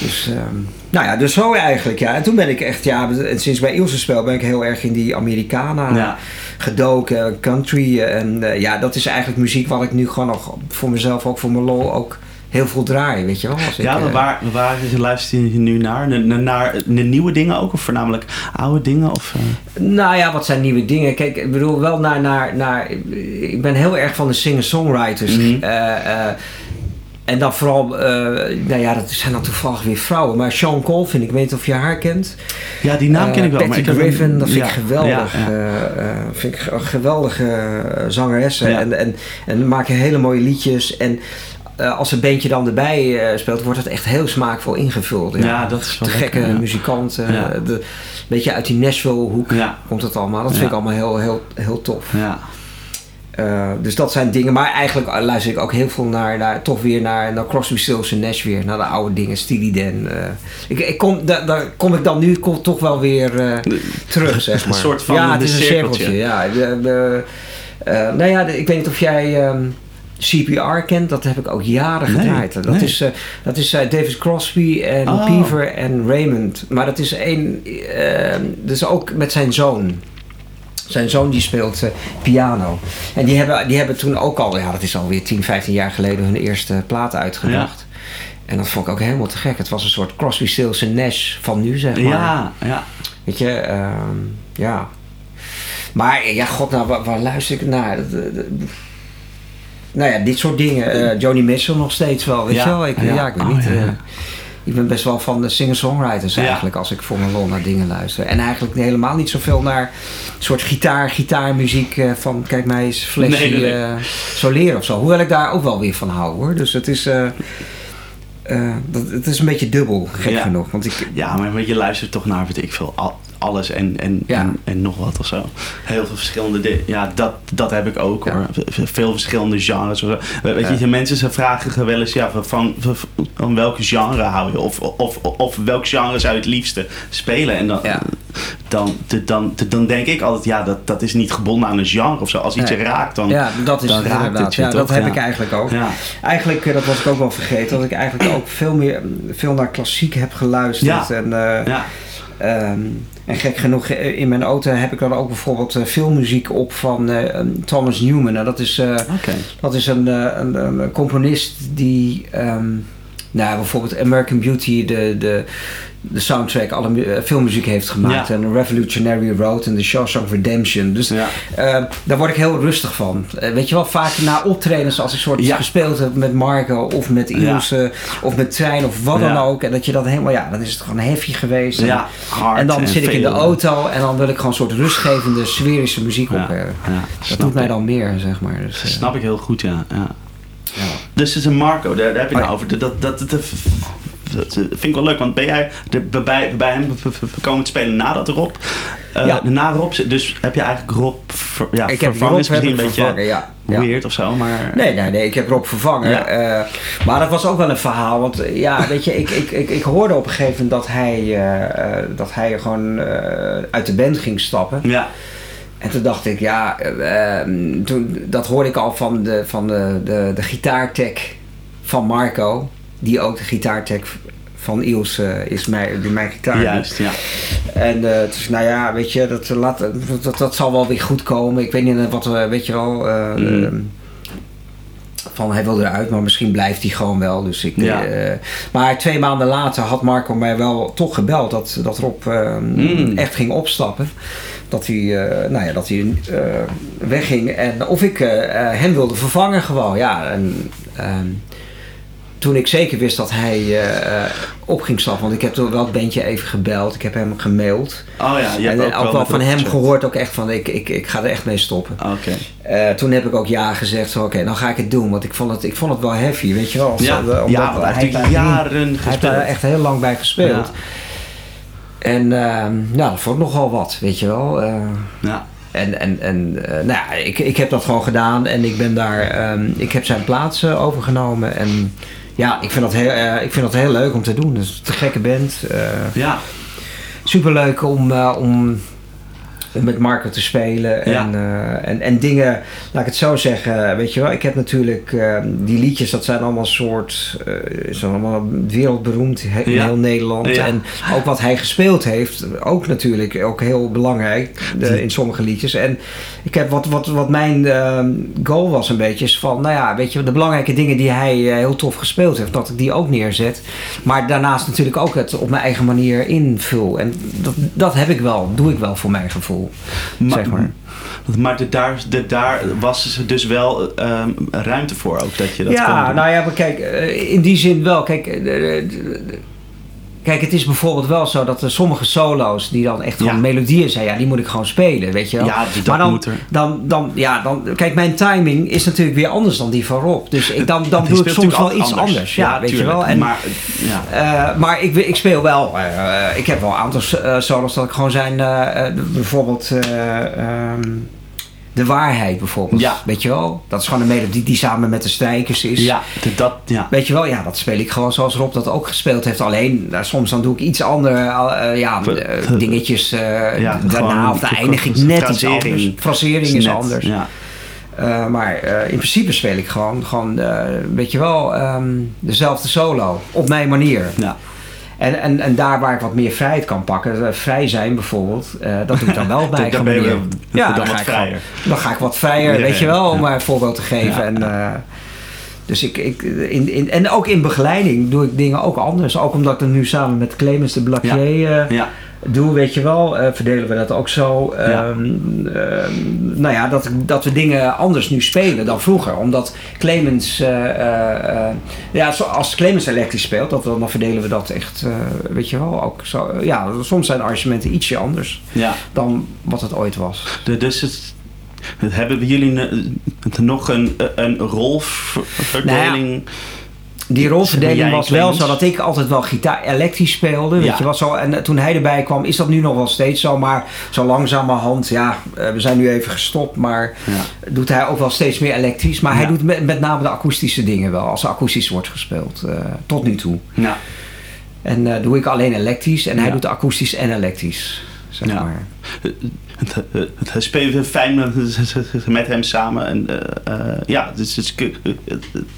dus, ehm, nou ja, dus zo eigenlijk, ja. En toen ben ik echt, ja, sinds bij Ilse speel ben ik heel erg in die Americana Ja. gedoken, country. En eh, ja, dat is eigenlijk muziek wat ik nu gewoon nog voor mezelf, ook voor mijn lol, ook heel veel draai, weet je wel. Als ik, Ja, maar eh, waar, waar luister je nu naar? Naar, naar, nieuwe dingen ook? Of voornamelijk oude dingen? Of, eh? Nou ja, wat zijn nieuwe dingen? Kijk, ik bedoel wel naar, naar, naar ik ben heel erg van de singer-songwriters. Mhm. Eh, eh, en dan vooral, eh, nou ja, dat zijn dan toevallig weer vrouwen. Maar Sean Colvin, ik weet niet of je haar kent. Ja, die naam ken ik wel. Eh, Patty Griffin, dat vind ja, ik geweldig. ja, ja. eh, eh, vind ik een geweldige eh, zangeres. Ja. En, en, en maken hele mooie liedjes. En eh, als een bandje dan erbij eh, speelt, wordt het echt heel smaakvol ingevuld. Ja, dat is wel De gekke ja. muzikanten. Ja. Een beetje uit die Nashville hoek Ja. komt het allemaal. Dat Ja. vind ik allemaal heel, heel, heel tof. Ja. Eh, dus dat zijn dingen. Maar eigenlijk luister ik ook heel veel naar, naar toch weer naar, naar Crosby, Stills en Nash weer. Naar de oude dingen, Steely Dan. eh. ik, ik kom, da- daar kom ik dan nu kom, toch wel weer eh, terug, zeg Een maar. soort van ja, het is een cirkeltje. cirkeltje. Ja, de, de, nou ja, de- ik weet niet of jij ehm, CPR kent. Dat heb ik ook jaren Nee, gedraaid. Dat nee. is, eh, dat is David Crosby en Oh. Peaver en Raymond. Maar dat is één... dus ook met zijn zoon. Zijn zoon die speelt eh, piano. En die hebben, die hebben toen ook al, ja dat is alweer 10, 15 jaar geleden, hun eerste plaat uitgebracht. En dat vond ik ook helemaal te gek. Het was een soort Crosby, Stills en Nash van nu, zeg maar. Ja, ja. Weet je, ehm, ja. Maar ja, god, nou, waar, waar luister ik naar? Dat- dat- dat- Nou ja, dit soort dingen. Eh Joni Mitchell nog steeds wel, weet Ja, je wel? Ik, ja. ja. ik weet Oh, niet. eh, ja. Ik ben best wel van de singer-songwriters Ja. eigenlijk als ik voor mijn lol naar dingen luister. En eigenlijk helemaal niet zoveel naar soort gitaar, gitaarmuziek eh, van kijk mij eens flesje Nee, nee, nee. eh, soleren of zo. Hoewel ik daar ook wel weer van hou hoor. Dus het is, eh, dat, het is een beetje dubbel, gek Ja. genoeg. Want ik, Ja, maar je luistert toch naar, weet ik veel, al- alles en, en, Ja. en, en nog wat of zo. Heel veel verschillende dingen. Ja, dat, dat heb ik ook Ja. hoor. Veel verschillende genres. of zo. Weet Ja. je, mensen ze vragen wel eens, ja, van, van, genre hou je? Of, of, of welk genre zou je het liefste spelen? En dan, dan, dan, dan, dan denk ik altijd, ja, dat, dat is niet gebonden aan een genre of zo. Als iets je raakt, dan... ja, dat is dan raakt inderdaad. het je ja, dat heb ik eigenlijk ook. Eigenlijk, eh, dat was ik ook wel vergeten, dat ik eigenlijk ook veel meer veel naar klassiek heb geluisterd. Ja. En, eh, Ehm, en gek genoeg, eh, in mijn auto heb ik dan ook bijvoorbeeld eh, filmmuziek op van eh, Thomas Newman. Nou, dat is, dat is een, een, een componist die ehm, nou, bijvoorbeeld American Beauty, de, de, de soundtrack, alle mu- eh, filmmuziek heeft gemaakt. Ja. En Revolutionary Road en The Shawshank Redemption. Dus Ja. eh, daar word ik heel rustig van. Eh, weet je wel, vaak na optredens als ik soort Ja. gespeeld heb met Marco of met Ilse of met Trein of wat dan ook. En dat je dat helemaal, ja, dan is het gewoon heavy geweest. En- en dan zit ik in de auto en dan wil ik gewoon een soort rustgevende, sferische muziek op hebben. ja, Dat doet mij dan meer, zeg maar. Dus, Snap ik heel goed, ja. ja. Ja. Dus het is een Marco, daar, daar heb je het nou over. Dat, dat, dat, dat, dat vind ik wel leuk, want ben jij de, bij, bij hem komen te spelen nadat Rob? eh Ja. Na Rob, dus heb je eigenlijk Rob ver, ja, Ik heb vervangen? Rob misschien een beetje vervangen, ja. Weird of zo, maar... Nee, nee, nee, ik heb Rob vervangen. Ja. Eh, maar dat was ook wel een verhaal. Want eh, ja, weet je, ik, ik, ik, ik hoorde op een gegeven moment dat hij, dat hij gewoon uit de band ging stappen. Ja, En toen dacht ik, ja, eh, ehm, toen, dat hoorde ik al van de, van de, de, de gitaartech van Marco. Die ook de gitaartech van Iels eh, is, mijn, die mijn gitaar juist, ja. En eh dus nou ja, weet je, dat, laat, dat, dat zal wel weer goed komen. Ik weet niet wat we, weet je wel. Mm. eh, van hij wil eruit, maar misschien blijft hij gewoon wel. Dus ik, Ja. maar twee maanden later had Marco mij wel toch gebeld dat, dat Rob eh, Mm. echt ging opstappen. Dat hij, eh, nou ja, dat hij eh, wegging en of ik eh, hem wilde vervangen gewoon. Ja, en, ehm, toen ik zeker wist dat hij eh, op ging stappen, want ik heb toen wel het bandje even gebeld, ik heb hem gemaild. Oh ja, je hebt en ook, ook, wel van hem gehoord ook echt van ik, ik, ik ga er echt mee stoppen. Oké. Eh, toen heb ik ook ja gezegd, zo, oké, dan ga ik het doen, want ik vond het, ik vond het wel heavy, weet je wel. Ja, omdat ja, hij heeft jaren Hij heeft gespeeld. daar echt heel lang bij gespeeld. Ja. En ehm nou, dat vond ik nogal wat, weet je wel. Eh, Ja. en en, en eh, nou ja, ik, ik heb dat gewoon gedaan en ik ben daar, ehm, ik heb zijn plaats eh, overgenomen. En ja, ik vind, dat heel, ik vind dat heel leuk om te doen. Dus te gekke band. Ja, superleuk om, om met Marco te spelen. En, Ja. eh, en, en dingen, laat ik het zo zeggen. Weet je wel, ik heb natuurlijk eh, die liedjes, dat zijn allemaal soort, eh zijn allemaal wereldberoemd he- in Ja. heel Nederland. Ja. En ook wat hij gespeeld heeft, ook natuurlijk, ook heel belangrijk eh, in sommige liedjes. En ik heb wat, wat, wat mijn eh, goal was een beetje, is van, nou ja, weet je, de belangrijke dingen die hij heel tof gespeeld heeft, dat ik die ook neerzet. Maar daarnaast natuurlijk ook het op mijn eigen manier invul. En dat, dat heb ik wel, doe ik wel voor mijn gevoel. Zeg maar. Maar de, daar, de, daar was dus wel ehm, ruimte voor ook, dat je dat kon ja, nou ja, maar kijk, eh, in die zin wel. Kijk, eh, de- kijk, het is bijvoorbeeld wel zo dat er sommige solo's die dan echt gewoon Ja. melodieën zijn, ja, die moet ik gewoon spelen, weet je wel. Ja, dat maar dan, moet er. Dan, dan, ja, dan, kijk, mijn timing is natuurlijk weer anders dan die van Rob. Dus ik, dan, dan Die doe ik soms wel iets anders. Ja, weet je wel. En, maar, ja. Eh, maar ik, ik speel wel. eh, ik heb wel een aantal uh, solos dat ik gewoon zijn. eh, eh, bijvoorbeeld. eh, ehm, de waarheid bijvoorbeeld. Ja. Weet je wel? Dat is gewoon een melodie die samen met de strijkers is. ja, dat, ja. Weet je wel, ja, dat speel ik gewoon zoals Rob dat ook gespeeld heeft. Alleen, nou, soms dan doe ik iets ander, eh, ja, eh, dingetjes uh, Ja, daarna. Of dan de- eindig ik net iets anders. Frasering Is net, anders. Ja. Maar in principe speel ik gewoon, gewoon weet je wel, um, dezelfde solo. Op mijn manier. Ja. En, en, en daar waar ik wat meer vrijheid kan pakken, uh, vrij zijn bijvoorbeeld, dat doe ik dan wel <laughs> eigen dan ben je, ja, dan, dan, ga ik vrijer. Gewoon, dan ga ik wat vrijer, Ja, weet je wel, om maar een voorbeeld te geven. En, uh, dus ik, ik in, in, en ook in begeleiding doe ik dingen ook anders. Ook omdat ik er nu samen met Clemens de Blaquier ja. Doe, weet je wel, eh, verdelen we dat ook zo. Ja. Ehm, ehm, nou ja, dat, dat we dingen anders nu spelen dan vroeger. Omdat Clemens, eh, eh, ja, als Clemens elektrisch speelt, dat, dan verdelen we dat echt, weet je wel, ook zo. ja, soms zijn arrangementen ietsje anders Ja. dan wat het ooit was. De- dus het, hebben jullie nog een, een rolverdeling? Die rolverdeling was wel zo dat ik altijd wel gitaar elektrisch speelde. Weet Ja. je wat zo. En eh, toen hij erbij kwam, is dat nu nog wel steeds zo. Maar zo langzamerhand, ja, eh, we zijn nu even gestopt. Maar Ja. doet hij ook wel steeds meer elektrisch. Maar hij doet met, met name de akoestische dingen wel. Als er akoestisch wordt gespeeld. eh, tot nu toe. Ja. En doe ik alleen elektrisch. En hij doet akoestisch en elektrisch. Zeg Ja. maar. Het, het, het fijn <laughs> met, hem samen. En, eh, eh, ja, dus, dus kun,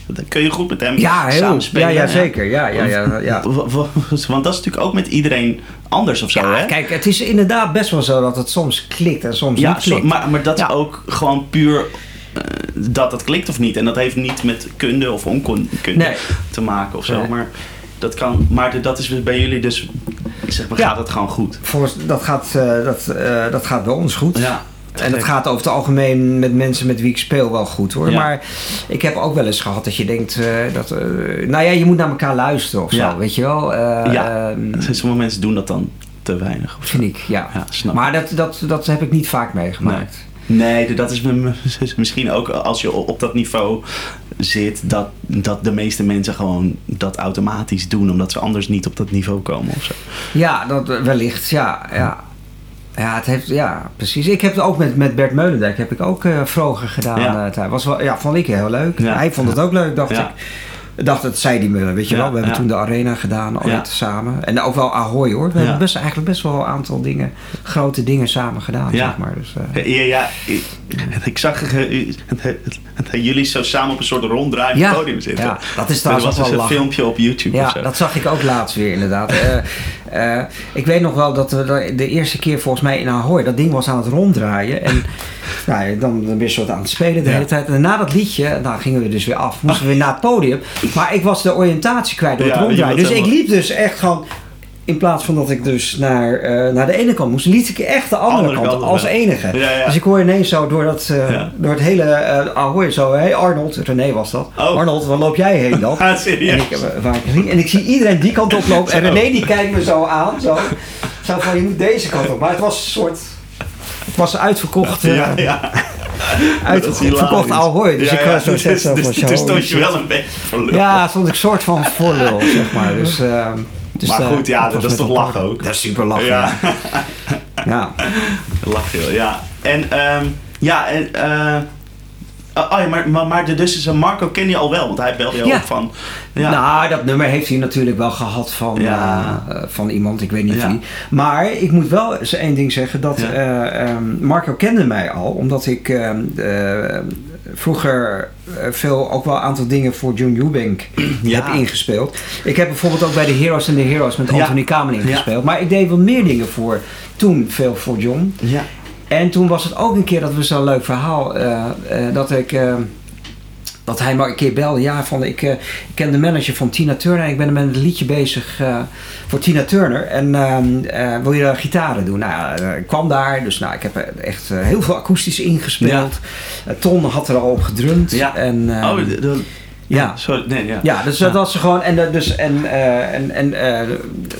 dat kun je goed met hem Ja, heel. samen Ja, spelen. ja, zeker. Ja, ja, ja, ja. <laughs> Want dat is natuurlijk ook met iedereen anders of zo, Ja, hè? kijk, het is inderdaad best wel zo dat het soms klikt en soms Ja, niet klikt. maar, maar dat Ja. is ook gewoon puur eh, dat het klikt of niet. En dat heeft niet met kunde of onkunde Nee. te maken of zo. Nee. Maar dat kan. Maar dat is bij jullie dus. Zeg maar, Ja. gaat het gewoon goed? Volgens, dat, gaat, eh, dat, eh, dat gaat bij ons goed. Ja. En dat gaat over het algemeen met mensen met wie ik speel wel goed hoor. Ja. Maar ik heb ook wel eens gehad dat je denkt eh, dat. eh, nou ja, je moet naar elkaar luisteren of Ja. zo, weet je wel. Eh, Ja. ehm, <laughs> Sommige mensen doen dat dan te weinig. Of zo. vind ik, ja. Ja, snap. maar dat, dat, dat heb ik niet vaak meegemaakt. Nee, dat is me- <laughs> misschien ook als je op dat niveau zit, dat, dat de meeste mensen gewoon dat automatisch doen, omdat ze anders niet op dat niveau komen of zo. Ja, dat wellicht, ja. ja. Ja, het heeft, ja, precies. Ik heb het ook met, met Bert Meulendijk heb ik ook eh vroeger gedaan. Ja. eh, was wel, ja, vond ik heel leuk. Ja. Hij vond het ook leuk, dacht Ja. ik. Dacht, het zei die me, weet je wel. We hebben toen de arena gedaan, ooit samen. En ook wel Ahoy hoor. We hebben best, eigenlijk best wel een aantal dingen, grote dingen samen gedaan, zeg maar. Dus, eh, Ja, ja ik, ik zag dat jullie zo samen op een soort ronddraaiend podium zitten. Ja, dat is trouwens was ook dus wel een lachen. filmpje op YouTube of Ja, zo. dat zag ik ook laatst weer inderdaad. Eh, eh, ik weet nog wel dat we de- eerste keer volgens mij in Ahoy, dat ding was aan het ronddraaien. En <laughs> nou, dan ben je soort aan het spelen de hele tijd. En na dat liedje, dan gingen we dus weer af. Moesten we weer naar het podium. Maar ik was de oriëntatie kwijt door het Ja, je ronddraaien. Dus ik liep dus echt gewoon... In plaats van dat ik dus naar, eh, naar de ene kant moest, liet ik echt de andere, Andere kant als enige. Ja, ja. Dus ik hoor ineens zo door, dat, eh, Ja. door het hele uh, Ahoy zo, hé hey Arnold, René was dat. Oh. Arnold, waar loop jij heen dan? <laughs> Ah, serieus? En ik, eh, waar ik ging. En ik zie iedereen die kant op lopen. <laughs> En Zo. René die kijkt me zo aan. Zo, zo van, je moet deze kant op. Maar het was een soort... Het was uitverkocht. eh, ja, <laughs> Uitverkocht. Ahoy. Dus Ja, ik ja, was zo dus- dus- dus stond je wel een beetje voor lul. Ja, stond ik soort van voor lul, zeg maar. Dus, <laughs> eh, dus, Maar eh, goed, ja, dat is toch lachen ook? Dat is super lachen. Ja. <laughs> Ja, lach heel, ja. En, ehm, ja, en, eh, oh ja, maar, maar, maar de, dus Marco ken je al wel, want hij belde je Ja. op van, ja. Nou, dat nummer heeft hij natuurlijk wel gehad van, Ja. eh, eh, van iemand, ik weet niet wie. Maar ik moet wel eens één ding zeggen, dat eh, ehm, Marco kende mij al, omdat ik ehm, eh, vroeger veel, ook wel een aantal dingen voor John Eubank <clears throat> heb ingespeeld. Ik heb bijvoorbeeld ook bij de Heroes and the Heroes met. Anthony Kamen ingespeeld. Maar ik deed wel meer dingen voor, toen veel voor John. ja. En toen was het ook een keer, dat was zo'n leuk verhaal, eh, eh, dat ik... eh, dat hij maar een keer belde. Ja, van ik, ik ken de manager van Tina Turner. En ik ben met een liedje bezig voor Tina Turner. En ehm, eh, wil je daar gitaren doen? Nou, ja, ik kwam daar. Dus nou, ik heb echt heel veel akoestisch ingespeeld. Eh, Ton had er al op gedrumd. Ja. En, ehm, Oh, de- de- ja. Sorry, nee, ja. Ja, dus dat was gewoon. En, dus, en, en, en er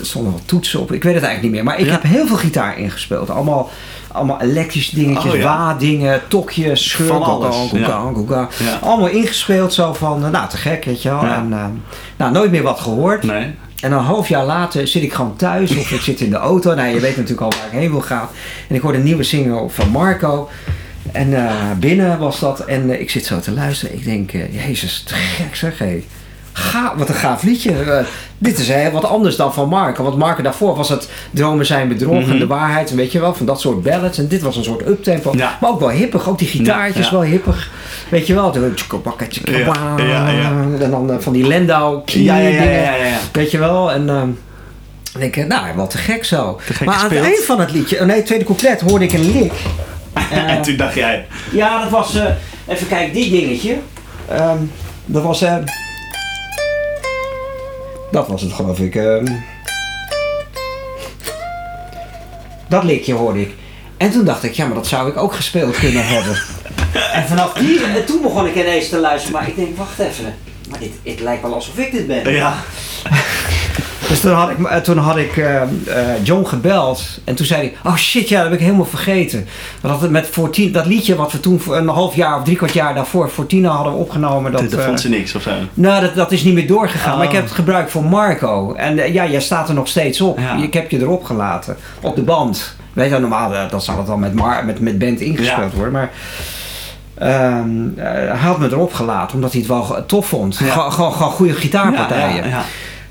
stonden wat toetsen op. Ik weet het eigenlijk niet meer. Maar ik Ja. heb heel veel gitaar ingespeeld. Allemaal, allemaal elektrische dingetjes, Oh, ja. tokjes, scheur, Van alles, goga, ja. Allemaal ingespeeld zo van, eh, nou te gek, weet je wel. En, eh, nou, nooit meer wat gehoord. Nee. En een half jaar later zit ik gewoon thuis of ik zit in de auto. Nou, je weet natuurlijk al waar ik heen wil gaan. En ik hoor een nieuwe single van Marco. En eh, binnen was dat. En ik zit zo te luisteren. Ik denk, jezus, te gek zeg. Hé. Ga, wat een gaaf liedje. Eh, dit is hè, wat anders dan van Marco. Want Marco daarvoor was het dromen zijn bedrog Mhm. en de waarheid. Weet je wel, van dat soort ballads. En dit was een soort uptempo. Ja. Maar ook wel hippig. Ook die gitaartjes Ja, ja. wel hippig. Weet je wel. En dan eh, van die Lendau Ja, ja, ja. Weet je wel? En dan denk ik, nou, wat te gek zo. Te gek maar aan het gespeeld. eind van het liedje, oh nee, het tweede couplet, hoorde ik een lik. <laughs> Eh, en toen dacht jij, ja, dat was, eh, even kijken, die dingetje. Ehm, dat was, eh, dat was het geloof ik. ehm. dat liedje hoorde ik. En toen dacht ik, ja, maar dat zou ik ook gespeeld kunnen <laughs> hebben. En vanaf die, en toen begon ik ineens te luisteren, maar ik denk, wacht even. Maar dit, het lijkt wel alsof ik dit ben. Ja. Dus toen had ik, eh, toen had ik eh, eh, John gebeld en toen zei hij, oh shit, ja, dat heb ik helemaal vergeten. Dat, met Fortuna, dat liedje wat we toen voor een half jaar of drie kwart jaar daarvoor Fortuna hadden opgenomen. Dat, Dat, dat eh, vond ze niks of zo. nou, dat, dat is niet meer doorgegaan. Oh. Maar ik heb het gebruikt voor Marco. En ja, jij staat er nog steeds op. Ja. Ik heb je erop gelaten. Op de band. Weet je, normaal dan zal het dan met, Mar met, met band ingespeeld Ja. worden. Maar ehm, eh, hij had me erop gelaten. Omdat hij het wel tof vond. Ja. Gewoon, gewoon, gewoon goede gitaarpartijen. Ja, ja.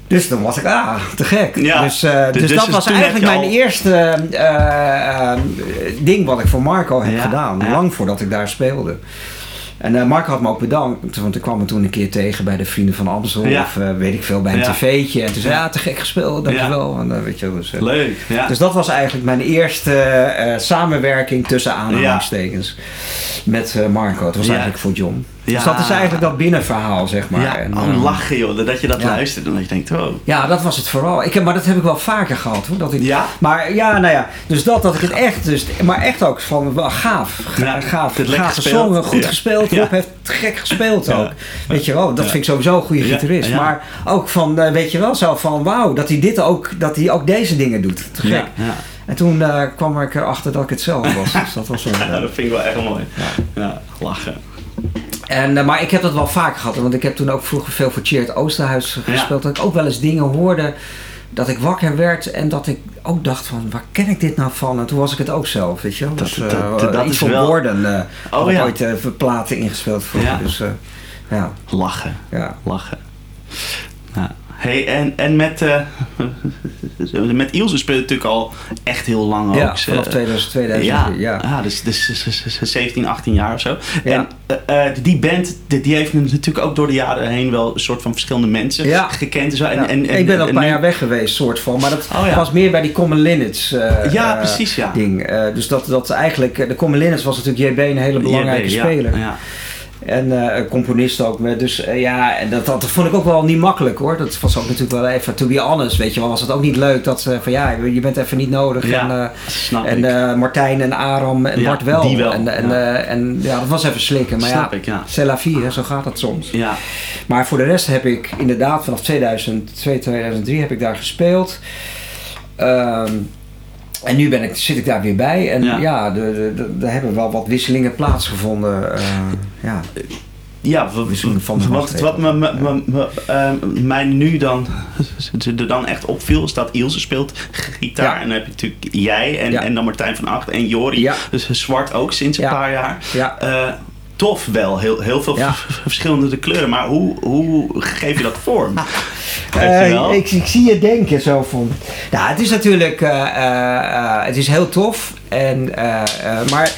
Dus dan was ik, ah, te gek. Ja. Dus, eh, Dus- dus, dat dus was eigenlijk mijn al- eerste eh, eh, ding wat ik voor Marco heb Ja, gedaan. ja. Lang voordat ik daar speelde. En Marco had me ook bedankt, want ik kwam me toen een keer tegen bij de Vrienden van Amstel. Of weet ik veel, bij een tv'tje. En toen zei hij, Ja. ja, te gek gespeeld, dankjewel. En, weet je, dus, Leuk. Ja. dus dat was eigenlijk mijn eerste samenwerking tussen aanhalingstekens met Marco. Het was eigenlijk voor John. Dus dat is eigenlijk dat binnenverhaal, zeg maar. ja, En, oh, eh, lachen joh, dat je dat ja. luistert en dat je denkt, oh. ja, dat was het vooral. Ik heb, maar dat heb ik wel vaker gehad hoor. Dat ik, Ja? Maar ja, nou ja. Dus dat, dat ik het echt, dus, maar echt ook van wel gaaf. Ja, gaaf, het gaaf gespeeld. gezongen, goed gespeeld. Rob heeft gek gespeeld ook. Weet je wel, dat vind ik sowieso een goede gitarist. Maar ook van, eh, weet je wel, zo van wauw, dat hij dit ook, dat hij ook deze dingen doet. Te gek. En toen eh, kwam ik erachter dat ik het zelf was. Dus dat was wel, <laughs> Ja, dat vind ik wel echt mooi. Ja, lachen. En, eh, maar ik heb dat wel vaker gehad, want ik heb toen ook vroeger veel voor Cheert Oosterhuis Ja. gespeeld. Dat ik ook wel eens dingen hoorde dat ik wakker werd en dat ik ook dacht van waar ken ik dit nou van? En toen was ik het ook zelf, weet je wel. Dat- Dus, dat- eh, dat- dat iets is van wel- woorden eh Oh, ja. ooit eh, platen ingespeeld voor. Ja. Dus eh, ja, Lachen. ja. Lachen. Ja. Hey, en, en met, eh <laughs> met Ilse speelt natuurlijk al echt heel lang ja ook. Vanaf 2000, 2000 ja, ja. ja. dus, dus, dus- dus- dus 17, 18 jaar of zo. Ja. En eh, eh, die band, die, die heeft natuurlijk ook door de jaren heen wel een soort van verschillende mensen Ja. gekend. En zo. En, en, en, ik ben al en een paar jaar weg geweest, soort van. Maar dat Oh, was meer bij die Common Linnets eh, Ja, eh, precies, ja. ding. Eh, dus dat, dat eigenlijk, eh, de Common Linnets was natuurlijk JB een hele belangrijke JB, speler. Ja, En eh, componist ook. Met, dus eh, ja, en dat, dat vond ik ook wel niet makkelijk hoor. Dat was ook natuurlijk wel even, to be honest, weet je wel, was het ook niet leuk dat ze van ja, je bent even niet nodig. Ja, en snap en Martijn en Aram en Ja, Bart wel. En, en, ja. en ja, dat was even slikken. Maar Snap ja, ik, ja. c'est la vie, hè, zo gaat het soms. ja. Maar voor de rest heb ik inderdaad vanaf 2002, 2003 heb ik daar gespeeld. Ehm, en nu ben ik, zit ik daar weer bij. En Ja. ja, er hebben wel wat wisselingen plaatsgevonden. eh, ja. Ja, van wat, wat me, me, me- me- eh, mij nu dan, <laughs> er dan echt opviel, is dat Ilse speelt gitaar. Ja. En dan heb je natuurlijk jij en, Ja. en dan Martijn van Acht en Jori. Ja. Dus Zwart ook sinds een paar jaar. Ja. Eh, tof wel, heel, heel veel Ja. verschillende kleuren. Maar hoe, hoe geef je dat vorm? Je Eh, ik, ik zie je denken zo van. Nou, het is natuurlijk. eh, eh, het is heel tof. En, maar.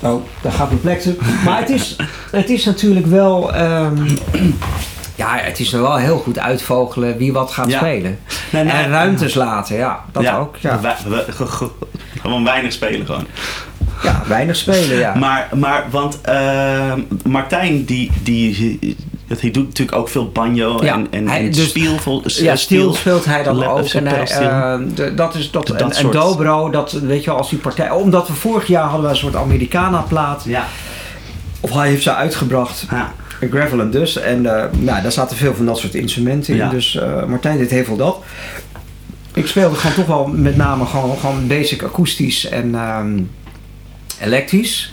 Oh, daar gaat mijn plek toe. Maar het is, <laughs> het is natuurlijk wel. ehm, ja, het is wel heel goed uitvogelen wie wat gaat Ja. spelen. Nee, nee, en ruimtes laten, ja. Dat Ja, ook. Ja. we- we- ge- ge- gewoon weinig spelen gewoon. Ja, weinig spelen, ja. Maar, maar want eh, Martijn, die, die, dat hij doet natuurlijk ook veel banjo Ja, en, en, hij- dus- spiel. vol- Ja, stil speelt hij dan ook. En hij, eh, de- dat is dat, Dat en, dobro, dat weet je wel, als die partij. Omdat we vorig jaar hadden we een soort Americana plaat. Ja. Of hij heeft ze uitgebracht. ja. Gravel dus. En eh, nou, daar zaten veel van dat soort instrumenten in. Ja. Dus eh, Martijn deed heel veel dat. Ik speelde gewoon toch wel met name gewoon, gewoon basic akoestisch en ehm, elektrisch.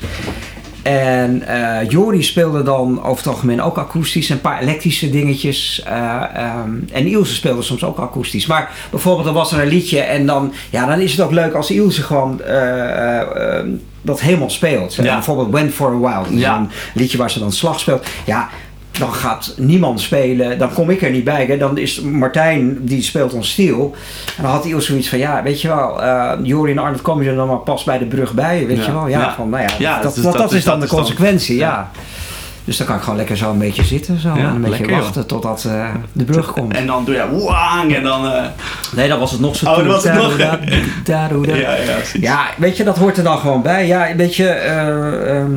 En eh Jori speelde dan over het algemeen ook akoestisch. Een paar elektrische dingetjes. eh, ehm, en Ilse speelde soms ook akoestisch. Maar bijvoorbeeld er was er een liedje. En dan, ja, dan is het ook leuk als Ilse gewoon eh, eh, eh, dat helemaal speelt. Ja. Bijvoorbeeld When for a While. Ja. Een liedje waar ze dan slag speelt. Ja, dan gaat niemand spelen. Dan kom ik er niet bij. Hè. Dan is Martijn, die speelt ons stil. En dan had hij zoiets van, ja, weet je wel, eh Jori en Arnold komen er dan maar pas bij de brug bij. Weet Ja. je wel, ja, Ja. van, nou ja, dat, dat is- dat, dat, is dan de consequentie, ja. Dus dan kan ik gewoon lekker zo een beetje zitten zo, Ja, en een beetje lekker, joh. wachten totdat eh, de brug komt. En dan doe je wang en dan... eh, Nee, dat was het nog zo. Oh, dat was het nog. <laughs> Ja, ja, weet je, dat hoort er dan gewoon bij. Ja, weet je, eh, ehm,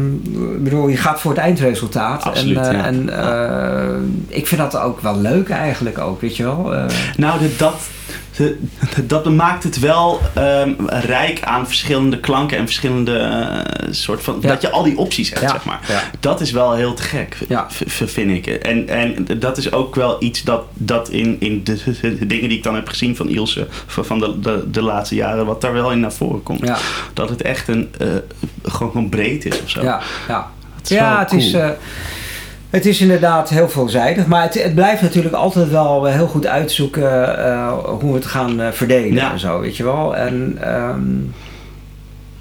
bedoel, je gaat voor het eindresultaat. Absoluut, en ja. en ik vind dat ook wel leuk eigenlijk ook, weet je wel. Nou, de, dat, dat maakt het wel um, rijk aan verschillende klanken en verschillende uh, soort van. Dat je al die opties hebt, zeg maar. Dat is wel heel te gek, vind ik. En, en dat is ook wel iets dat, dat in, in de, <laughs> de dingen die ik dan heb gezien van Ilse van de, de, de laatste jaren, wat daar wel in naar voren komt. Dat het echt een, uh, gewoon breed is of zo. Ja, ja. ja het is. Uh, het is inderdaad heel veelzijdig, maar het, het, blijft natuurlijk altijd wel heel goed uitzoeken uh, hoe we het gaan uh, verdelen ja. en zo, weet je wel. En um,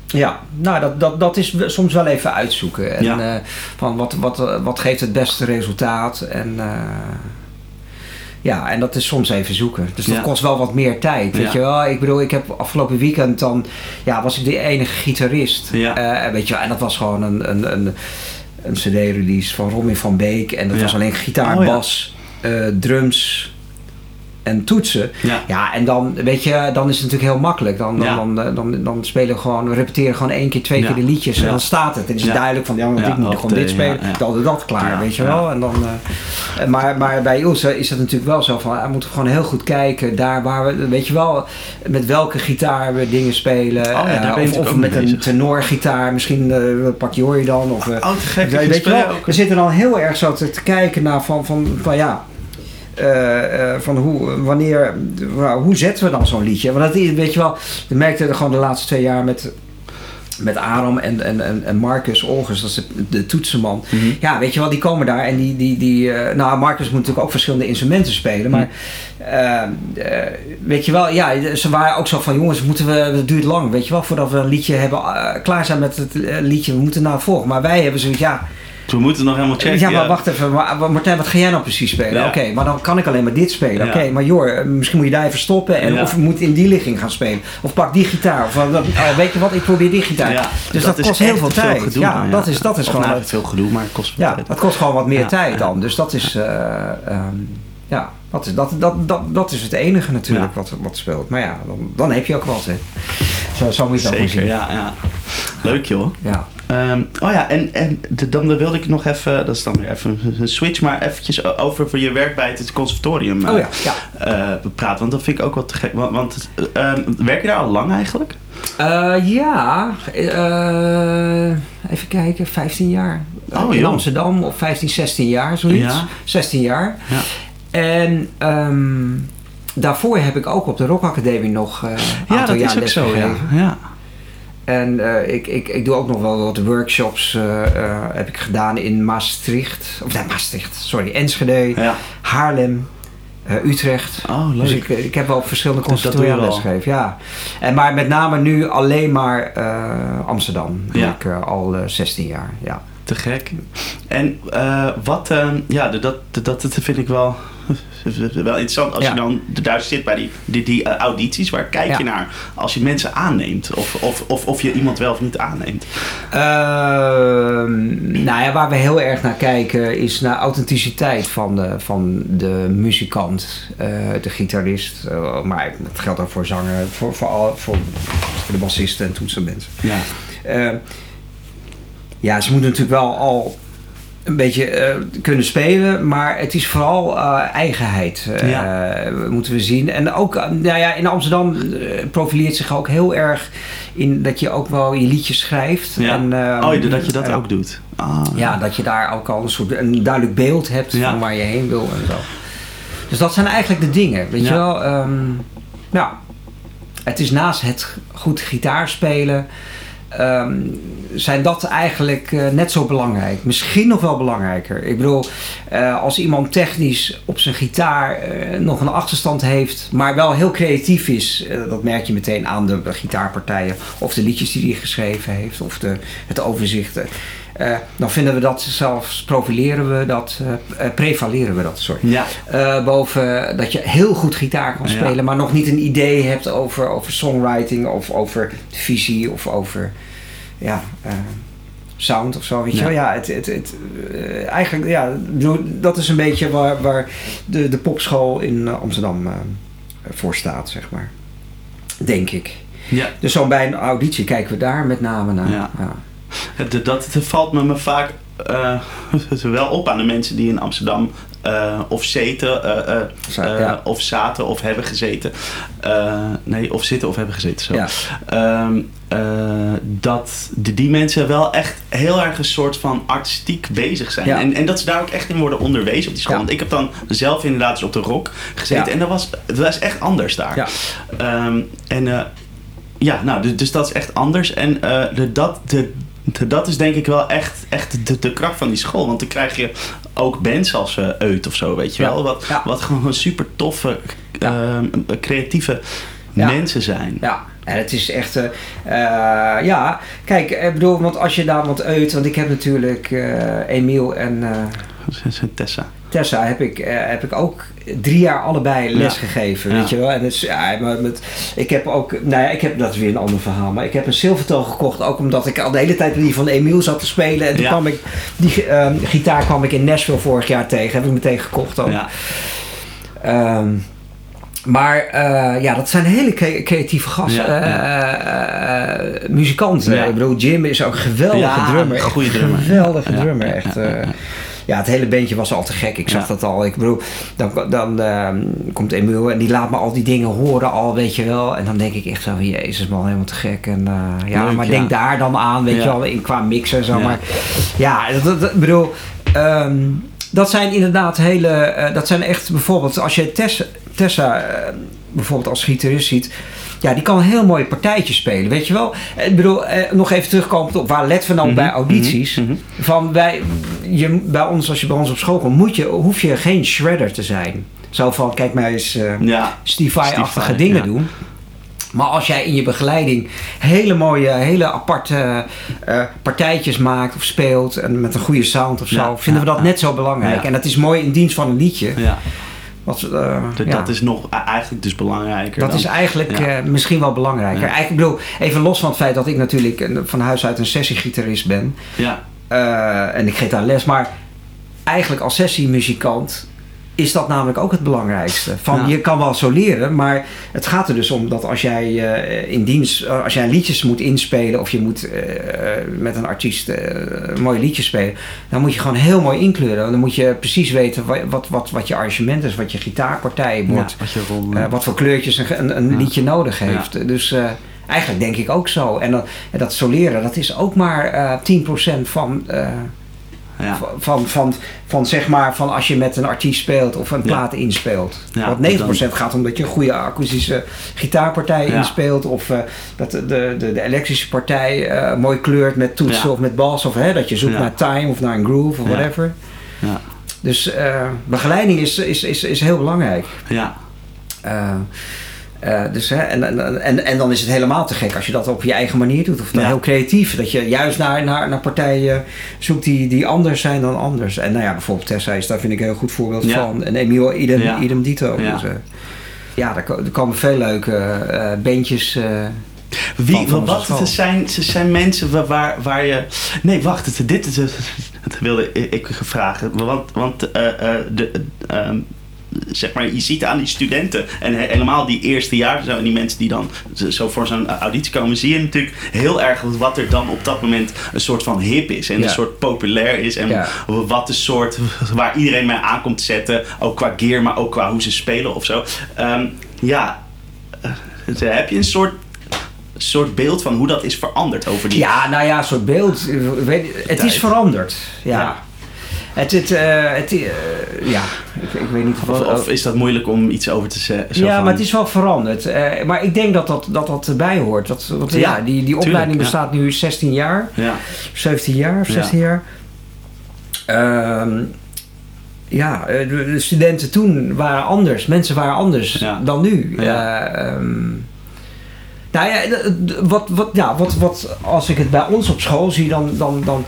ja, nou dat, dat, dat is soms wel even uitzoeken. En ja. uh, van wat, wat, wat geeft het beste resultaat en... Ja, en dat is soms even zoeken. Dus dat kost wel wat meer tijd. Weet je wel? Ik bedoel, ik heb afgelopen weekend dan ja, was ik de enige gitarist. Ja. weet je wel, en dat was gewoon een, een, een een cd-release van Robin van Beek. En dat was alleen gitaar, oh, bas, uh, drums en toetsen. Ja. ja, en dan, weet je, dan is het natuurlijk heel makkelijk. Dan, dan, dan, eh, dan, dan, spelen we gewoon, we repeteren gewoon één keer, twee keer de liedjes. En dan staat het. En is duidelijk van, ja, want ik moet gewoon dit spelen. Dan dat klaar, weet je wel. En dan, uh, maar, maar bij Ilse is het natuurlijk wel zo van, we moeten gewoon heel goed kijken. Daar waar we, weet je wel, met welke gitaar we dingen spelen. Oh, uh, of, of met een tenorgitaar. Misschien uh, pak je dan. Of, oh, gek, weet je wel, we zitten dan heel erg zo te, te kijken naar van, van, van ja uh, van hoe, wanneer, hoe zetten we dan zo'n liedje? Want dat, weet je wel, we merkten gewoon de laatste twee jaar met met Aram en, en, en Marcus Olgers, dat is de, de toetsenman. Mhm. Ja, weet je wel, die komen daar en die, die, die uh, nou Marcus moet natuurlijk ook verschillende instrumenten spelen, maar uh, weet je wel, ja, ze waren ook zo van jongens, moeten we, het duurt lang, weet je wel, voordat we een liedje hebben, klaar zijn met het liedje, we moeten naar volgen. Maar wij hebben zoiets, ja, we moeten nog helemaal checken. Ja, maar wacht even. Maar, Martijn, wat ga jij nou precies spelen? Oké, maar dan kan ik alleen maar dit spelen. Oké, maar joh, misschien moet je daar even stoppen. En, Of moet in die ligging gaan spelen. Of pak die gitaar. Of uh, weet je wat, ik probeer die gitaar. dus dat, kost heel veel tijd. Gedoe, ja, dat is, dat is of gewoon... Nou, veel gedoe, maar het kost veel ja, tijd. Dat kost gewoon wat meer tijd dan. Dus dat is... Uh, um, ja, dat is, dat, dat, dat, dat is het enige natuurlijk wat, wat speelt. Maar ja, dan, dan heb je ook wat. Hè. Zo, zo moet je dat Zeker, zien. Ja, ja. Leuk joh. Ja. Um, oh ja, en, en de, dan wilde ik nog even, dat is dan weer even een switch, maar eventjes over voor je werk bij het conservatorium oh ja, ja. Uh, praten. Want dat vind ik ook wel te gek. Want, want uh, werk je daar al lang eigenlijk? Uh, ja, even kijken, 15 jaar. Oh, in Amsterdam of 15, 16 jaar, zoiets. Ja. 16 jaar. Ja. En um, daarvoor heb ik ook op de Rock Academie nog een aantal jaar les gegeven. Ja. ja. En uh, ik, ik, ik doe ook nog wel wat workshops uh, uh, heb ik gedaan in Maastricht. Of nee, Maastricht, sorry. Enschede, ja. Haarlem, Utrecht. Oh, leuk. Dus ik, ik heb wel op verschillende conservatoria lesgegeven. Ja. En, maar met name nu alleen maar Amsterdam. Ja. Ik al 16 jaar, ja. Te gek. En wat, ja, dat, dat, dat vind ik wel <laughs> wel interessant als je dan daar zit bij die, die, die uh, audities. Waar kijk je naar als je mensen aanneemt? Of, of, of, of je iemand wel of niet aanneemt? Uh, nou ja, waar we heel erg naar kijken is naar authenticiteit van de, van de muzikant, uh, de gitarist. Uh, maar dat geldt ook voor zanger, voor, voor, al, voor, voor de bassisten en toetsenmensen. Ja. ja, ze moeten natuurlijk wel al een beetje uh, kunnen spelen, maar het is vooral uh, eigenheid, uh, ja. moeten we zien. En ook, nou ja, in Amsterdam profileert zich ook heel erg in dat je ook wel je liedjes schrijft. Ja. En, oh, dat je dat ook doet. Ah. Ja, dat je daar ook al een soort een duidelijk beeld hebt van waar je heen wil en zo. Dus dat zijn eigenlijk de dingen, weet je wel. Um, nou, het is naast het goed gitaar spelen um, zijn dat eigenlijk uh, net zo belangrijk. Misschien nog wel belangrijker. Ik bedoel, uh, als iemand technisch op zijn gitaar uh, nog een achterstand heeft, maar wel heel creatief is, dat merk je meteen aan de gitaarpartijen of de liedjes die hij geschreven heeft of de, het overzicht. Uh, dan vinden we dat zelfs, profileren we dat, uh, prevaleren we dat, sorry. Ja. Uh, boven dat je heel goed gitaar kan spelen, ja. maar nog niet een idee hebt over, over songwriting of over visie of over ja, sound of zo. Weet je wel? Ja, het, het, het, eigenlijk, ja, dat is een beetje waar, waar de, de popschool in Amsterdam voor staat, zeg maar. Denk ik. Ja. Dus zo bij een auditie kijken we daar met name naar. Ja. Dat, dat, valt me, me vaak uh, <laughs> wel op aan de mensen die in Amsterdam eh, of zeten, eh, ja. of zaten of hebben gezeten. Nee, of zitten of hebben gezeten. Zo. Ja. Ehm, eh, dat de, die mensen wel echt heel erg een soort van artistiek bezig zijn. Ja. En, en dat ze daar ook echt in worden onderwezen op die school. Want ik heb dan zelf inderdaad eens op de rock gezeten. En dat was, dat was echt anders daar. Ja. Ehm, en ja, nou, dus, dus dat is echt anders. En de, dat, de- dat is denk ik wel echt, echt de, de kracht van die school. Want dan krijg je ook bands als eh Eut of zo, weet je wel. Wat, Ja. wat gewoon super toffe, ehm, creatieve Ja. mensen zijn. Ja, en het is echt. eh, eh, ja, kijk, ik bedoel, want als je daar wat uit. Want ik heb natuurlijk Emiel en Tessa. Tessa heb ik, eh, heb ik ook drie jaar allebei les Ja. weet je wel. En het is, ja, maar met, ik heb ook, nou ja, ik heb, dat is weer een ander verhaal, maar ik heb een zilvertoon gekocht, ook omdat ik al de hele tijd die van Emiel zat te spelen. En toen Ja. kwam ik, die ehm, gitaar kwam ik in Nashville vorig jaar tegen, heb ik meteen gekocht ook. Ja. Ehm, maar eh, ja, dat zijn hele cre- creatieve gasten, Ja, eh, ja. muzikanten. Ja. Ik bedoel, Jim is ook een geweldige drummer. een goede drummer. Geweldige drummer, echt. Ja, het hele bandje was al te gek. Ik zag Ja. dat al. Ik bedoel, dan, dan ehm, komt Emil en die laat me al die dingen horen al, weet je wel. En dan denk ik echt zo, jezus man, helemaal te gek. En eh, ja, Leuk, maar ja. denk daar dan aan, weet je wel, in, qua mix en zo. Ja. Maar ja, dat, bedoel, ehm, dat zijn inderdaad hele, eh, dat zijn echt bijvoorbeeld, als je Tessa, Tessa eh, bijvoorbeeld als gitarist ziet, ja, die kan een heel mooie partijtje spelen, weet je wel. Eh, Ik bedoel, eh, nog even terugkomend op waar let we nou Mhm, bij audities. mhm, mhm. Van wij, je, bij ons, als je bij ons op school komt, moet je, hoef je geen shredder te zijn. Zo van, kijk mij eens eh Ja. Stevie, dingen ja. doen. Maar als jij in je begeleiding hele mooie, hele aparte eh, partijtjes maakt of speelt en met een goede sound of zo, Ja, vinden we dat net zo belangrijk. En dat is mooi in dienst van een liedje. Wat, eh, Dat, ja. dat is nog e- eigenlijk dus belangrijker. Dat dan. is eigenlijk Ja. eh, misschien wel belangrijker. Ja. Eigenlijk, bedoel, even los van het feit dat ik natuurlijk van huis uit een sessiegitarist ben. Ja. eh, en ik geef daar les, maar eigenlijk als sessiemuzikant is dat namelijk ook het belangrijkste. Van, Ja. Je kan wel soleren, maar het gaat er dus om dat als jij eh, in dienst, eh, als jij liedjes moet inspelen of je moet eh, met een artiest een mooi liedje spelen, dan moet je gewoon heel mooi inkleuren. Dan moet je precies weten wat, wat, wat, wat je arrangement is, wat je gitaarpartij wordt, Ja, wat wat voor kleurtjes een, een, een Ja. liedje nodig heeft. Dus eigenlijk denk ik ook zo. En, en dat soleren, dat is ook maar eh 10% van, ja. van, van, van, zeg maar, van als je met een artiest speelt of een plaat inspeelt. Ja, Want 90% gaat om dat je een goede akoestische gitaarpartij Ja. inspeelt. Of eh, dat de, de, de, elektrische partij eh, mooi kleurt met toetsen of met bas. Of hè, dat je zoekt naar time of naar een groove of whatever. Ja. Dus eh, begeleiding is, is, is, is heel belangrijk. Ja. Eh, dus, hè, en, en, en, en dan is het helemaal te gek als je dat op je eigen manier doet. Of dan Ja. heel creatief. Dat je juist naar, naar, naar partijen zoekt die, die anders zijn dan anders. En nou ja, bijvoorbeeld Tessa is daar vind ik een heel goed voorbeeld Ja. van. En Emil idem, Ja. idem dito. Ja. Dus, eh, ja, er, ko- er komen veel leuke eh bandjes. Wie, Van- van wat het zijn, ze zijn mensen waar, waar, waar je... Nee, wacht, het, dit is... <laughs> Dat wilde ik vragen. Want, want de, ehm, zeg maar, je ziet aan die studenten en he- helemaal die eerste jaar zo, en die mensen die dan zo- voor zo'n auditie komen, zie je natuurlijk heel erg wat er dan op dat moment een soort van hip is en Ja. een soort populair is en Ja. wat een soort <laughs> waar iedereen mee aankomt te zetten, ook qua gear, maar ook qua hoe ze spelen of zo. Ehm, ja, eh, heb je een soort soort beeld van hoe dat is veranderd over die... ja, nou ja, soort beeld. eh, Weet, het is veranderd. Ja. Ja. Het, het, eh, het, eh, ja, ik, ik weet niet Of, of, of is dat moeilijk om iets over te zeggen? Ja, van- maar het is wel veranderd. Eh, maar ik denk dat dat, dat, dat erbij hoort. Dat, want, ja, Ja, die, die tuurlijk, opleiding ja. bestaat nu 16 jaar. Ja, 17 jaar of Ja. 16 jaar. Ehm, ja, de, de studenten toen waren anders. Mensen waren anders dan nu. Ehm, nou ja, wat, wat, ja wat, wat, als ik het bij ons op school zie, dan, dan, dan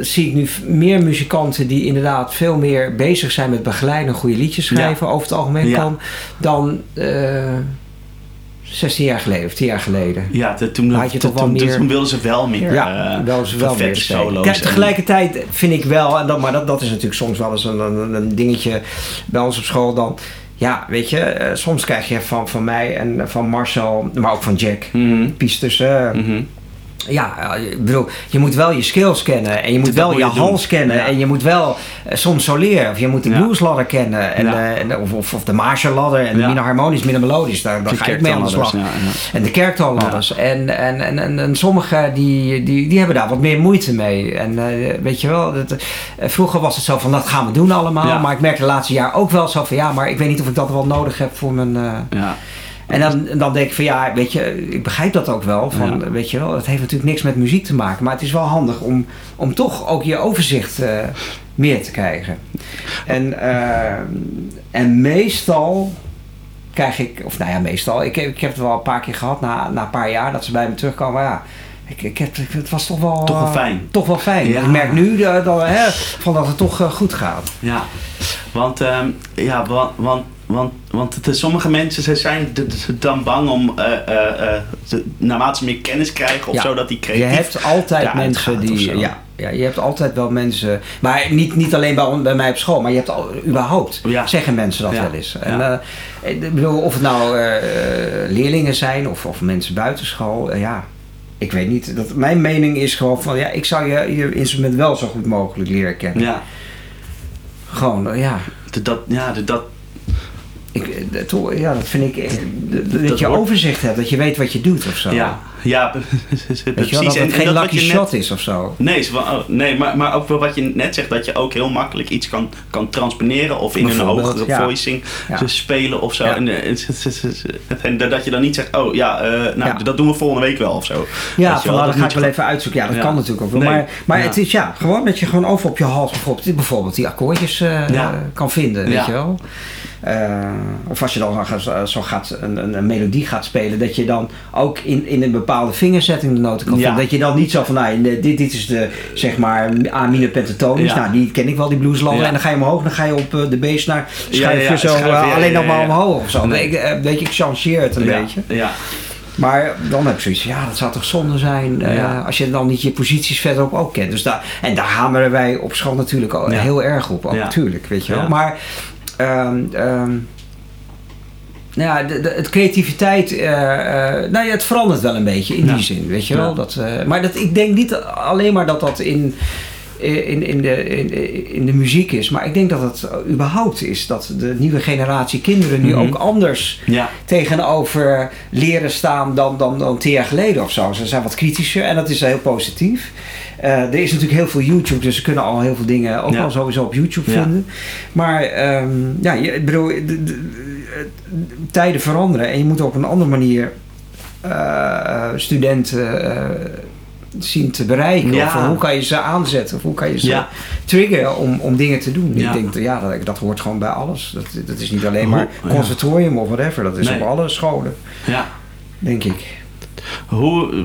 zie ik nu meer muzikanten die inderdaad veel meer bezig zijn met begeleiden, goede liedjes schrijven over het algemeen Ja. komen, dan eh 16 jaar geleden of 10 jaar geleden. ja te- toen, Had je toch wel toen, meer- toen wilden ze wel meer Ja, eh, wel, ze wel meer solo's. Kijk, tegelijkertijd vind ik wel, en dat, maar dat, dat is natuurlijk soms wel eens een, een, een dingetje bij ons op school dan. Ja, weet je, eh, soms krijg je van, van mij en van Marcel, maar ook van Jack, Mhm, pistes. eh, mhm. Ja, ik bedoel, je moet wel je skills kennen en je moet Dat wel moet je hals kennen Ja. en je moet wel eh, soms soleren of je moet de Ja. bluesladder kennen en, Ja. eh, en, of, of, of de Marshall-ladder en minder harmonisch, minder melodisch, daar, daar ga ik mee aan de slag. En de kerktalladders. En, en, en, en, en sommigen die, die, die hebben daar wat meer moeite mee. En eh, weet je wel, dat, eh, vroeger was het zo van dat gaan we doen allemaal. Maar ik merk de laatste jaar ook wel zo van ja, maar ik weet niet of ik dat wel nodig heb voor mijn... eh, Ja. En dan, dan denk ik van ja, weet je, ik begrijp dat ook wel. Van, Ja. Weet je wel, het heeft natuurlijk niks met muziek te maken. Maar het is wel handig om, om toch ook je overzicht eh, meer te krijgen. En, eh, en meestal krijg ik, of nou ja, meestal, ik, heb- ik heb het wel een paar keer gehad na, na een paar jaar dat ze bij me terugkomen. Ja, ik, ik heb, het was toch wel, Toch wel eh, fijn. toch wel fijn. Ja. Ik merk nu dat, dat, hè, van dat het toch goed gaat. Ja, want, ehm, ja, want, want, want, sommige mensen ze zijn dan bang om, ze- naarmate ze meer kennis krijgen of Ja. zo, dat die Je creatief... hebt altijd mensen die. Ja, ja, je hebt altijd wel mensen. Maar niet, niet alleen bij, bij mij op school, maar je hebt al, überhaupt. Ja. Zeggen mensen dat Ja. wel eens. En, ik bedoel, of het nou leerlingen zijn of, of mensen buitenschool. ja, ik weet niet. Dat, mijn mening is gewoon van ja, ik zou je, je instrument wel zo goed mogelijk leren kennen. Ja, Gewoon, ja. dat, ja dat, Ik, dat, ja, dat vind ik. Dat, dat Dat je hoort- overzicht hebt, dat je weet wat je doet of zo. ja, ja, <laughs> je precies. dat het En- en geen dat wat lucky je net- shot is of zo. Nee, oh, nee maar, maar ook wel wat je net zegt, dat je ook heel makkelijk iets kan, kan transponeren of in een hogere ja. voicing Ja. spelen of zo. Ja. En, eh, <laughs> en dat je dan niet zegt, oh ja, eh, nou, dat doen we volgende week wel of zo. Ja, van, dat ga ik wel even uitzoeken. Ja, dat kan natuurlijk ook wel. Nee. Maar, maar het is ja, gewoon dat je gewoon over op je hals bijvoorbeeld, bijvoorbeeld die akkoordjes eh, kan vinden, weet je wel. Eh, of als je dan zo, gaat, een, een, melodie gaat spelen, dat je dan ook in, in een bepaalde vingerzetting de noten kan Ja. vinden. Dat je dan niet zo van, nou, dit, dit is de, zeg maar, A minor pentatonisch. Ja. Nou, die ken ik wel, die bluesladder. Ja. En dan ga je omhoog, dan ga je op eh, de bass naar, schuif ja, je zo je, eh, alleen nog maar omhoog of zo. Nee. Ik, weet je, ik changeer het een beetje. Ja, Maar dan heb ik zoiets van, ja, dat zou toch zonde zijn als je dan niet je posities verderop ook kent. Dus daar, en daar hameren wij op school natuurlijk al Ja. heel erg op. Ook, Ja. Natuurlijk, weet je wel. Maar ehm, ehm, nou ja, de, de, het creativiteit, eh, eh, nou ja, het verandert wel een beetje in Ja. die zin, weet je Ja. wel. Dat, eh, maar dat, ik denk niet alleen maar dat dat in, in, in, de, in, in de muziek is, maar ik denk dat het überhaupt is. Dat de nieuwe generatie kinderen nu Mhm. ook anders ja, tegenover leren staan dan, dan, dan tien jaar geleden of zo. Ze zijn wat kritischer en dat is heel positief. Eh, er is natuurlijk heel veel YouTube, dus ze kunnen al heel veel dingen ook Ja. al sowieso op YouTube Ja. vinden. Maar ehm, ja, ik bedoel, de, de- de- tijden veranderen en je moet op een andere manier eh, studenten eh, zien te bereiken. Ja. Of hoe kan je ze aanzetten? Of hoe kan je ze Ja. triggeren om, om dingen te doen? Ja. Ik denk, dat- ja, dat, dat hoort gewoon bij alles. Dat, dat is niet alleen maar conservatorium of whatever. Dat is Nee. op alle scholen, ja. denk ik. Hoe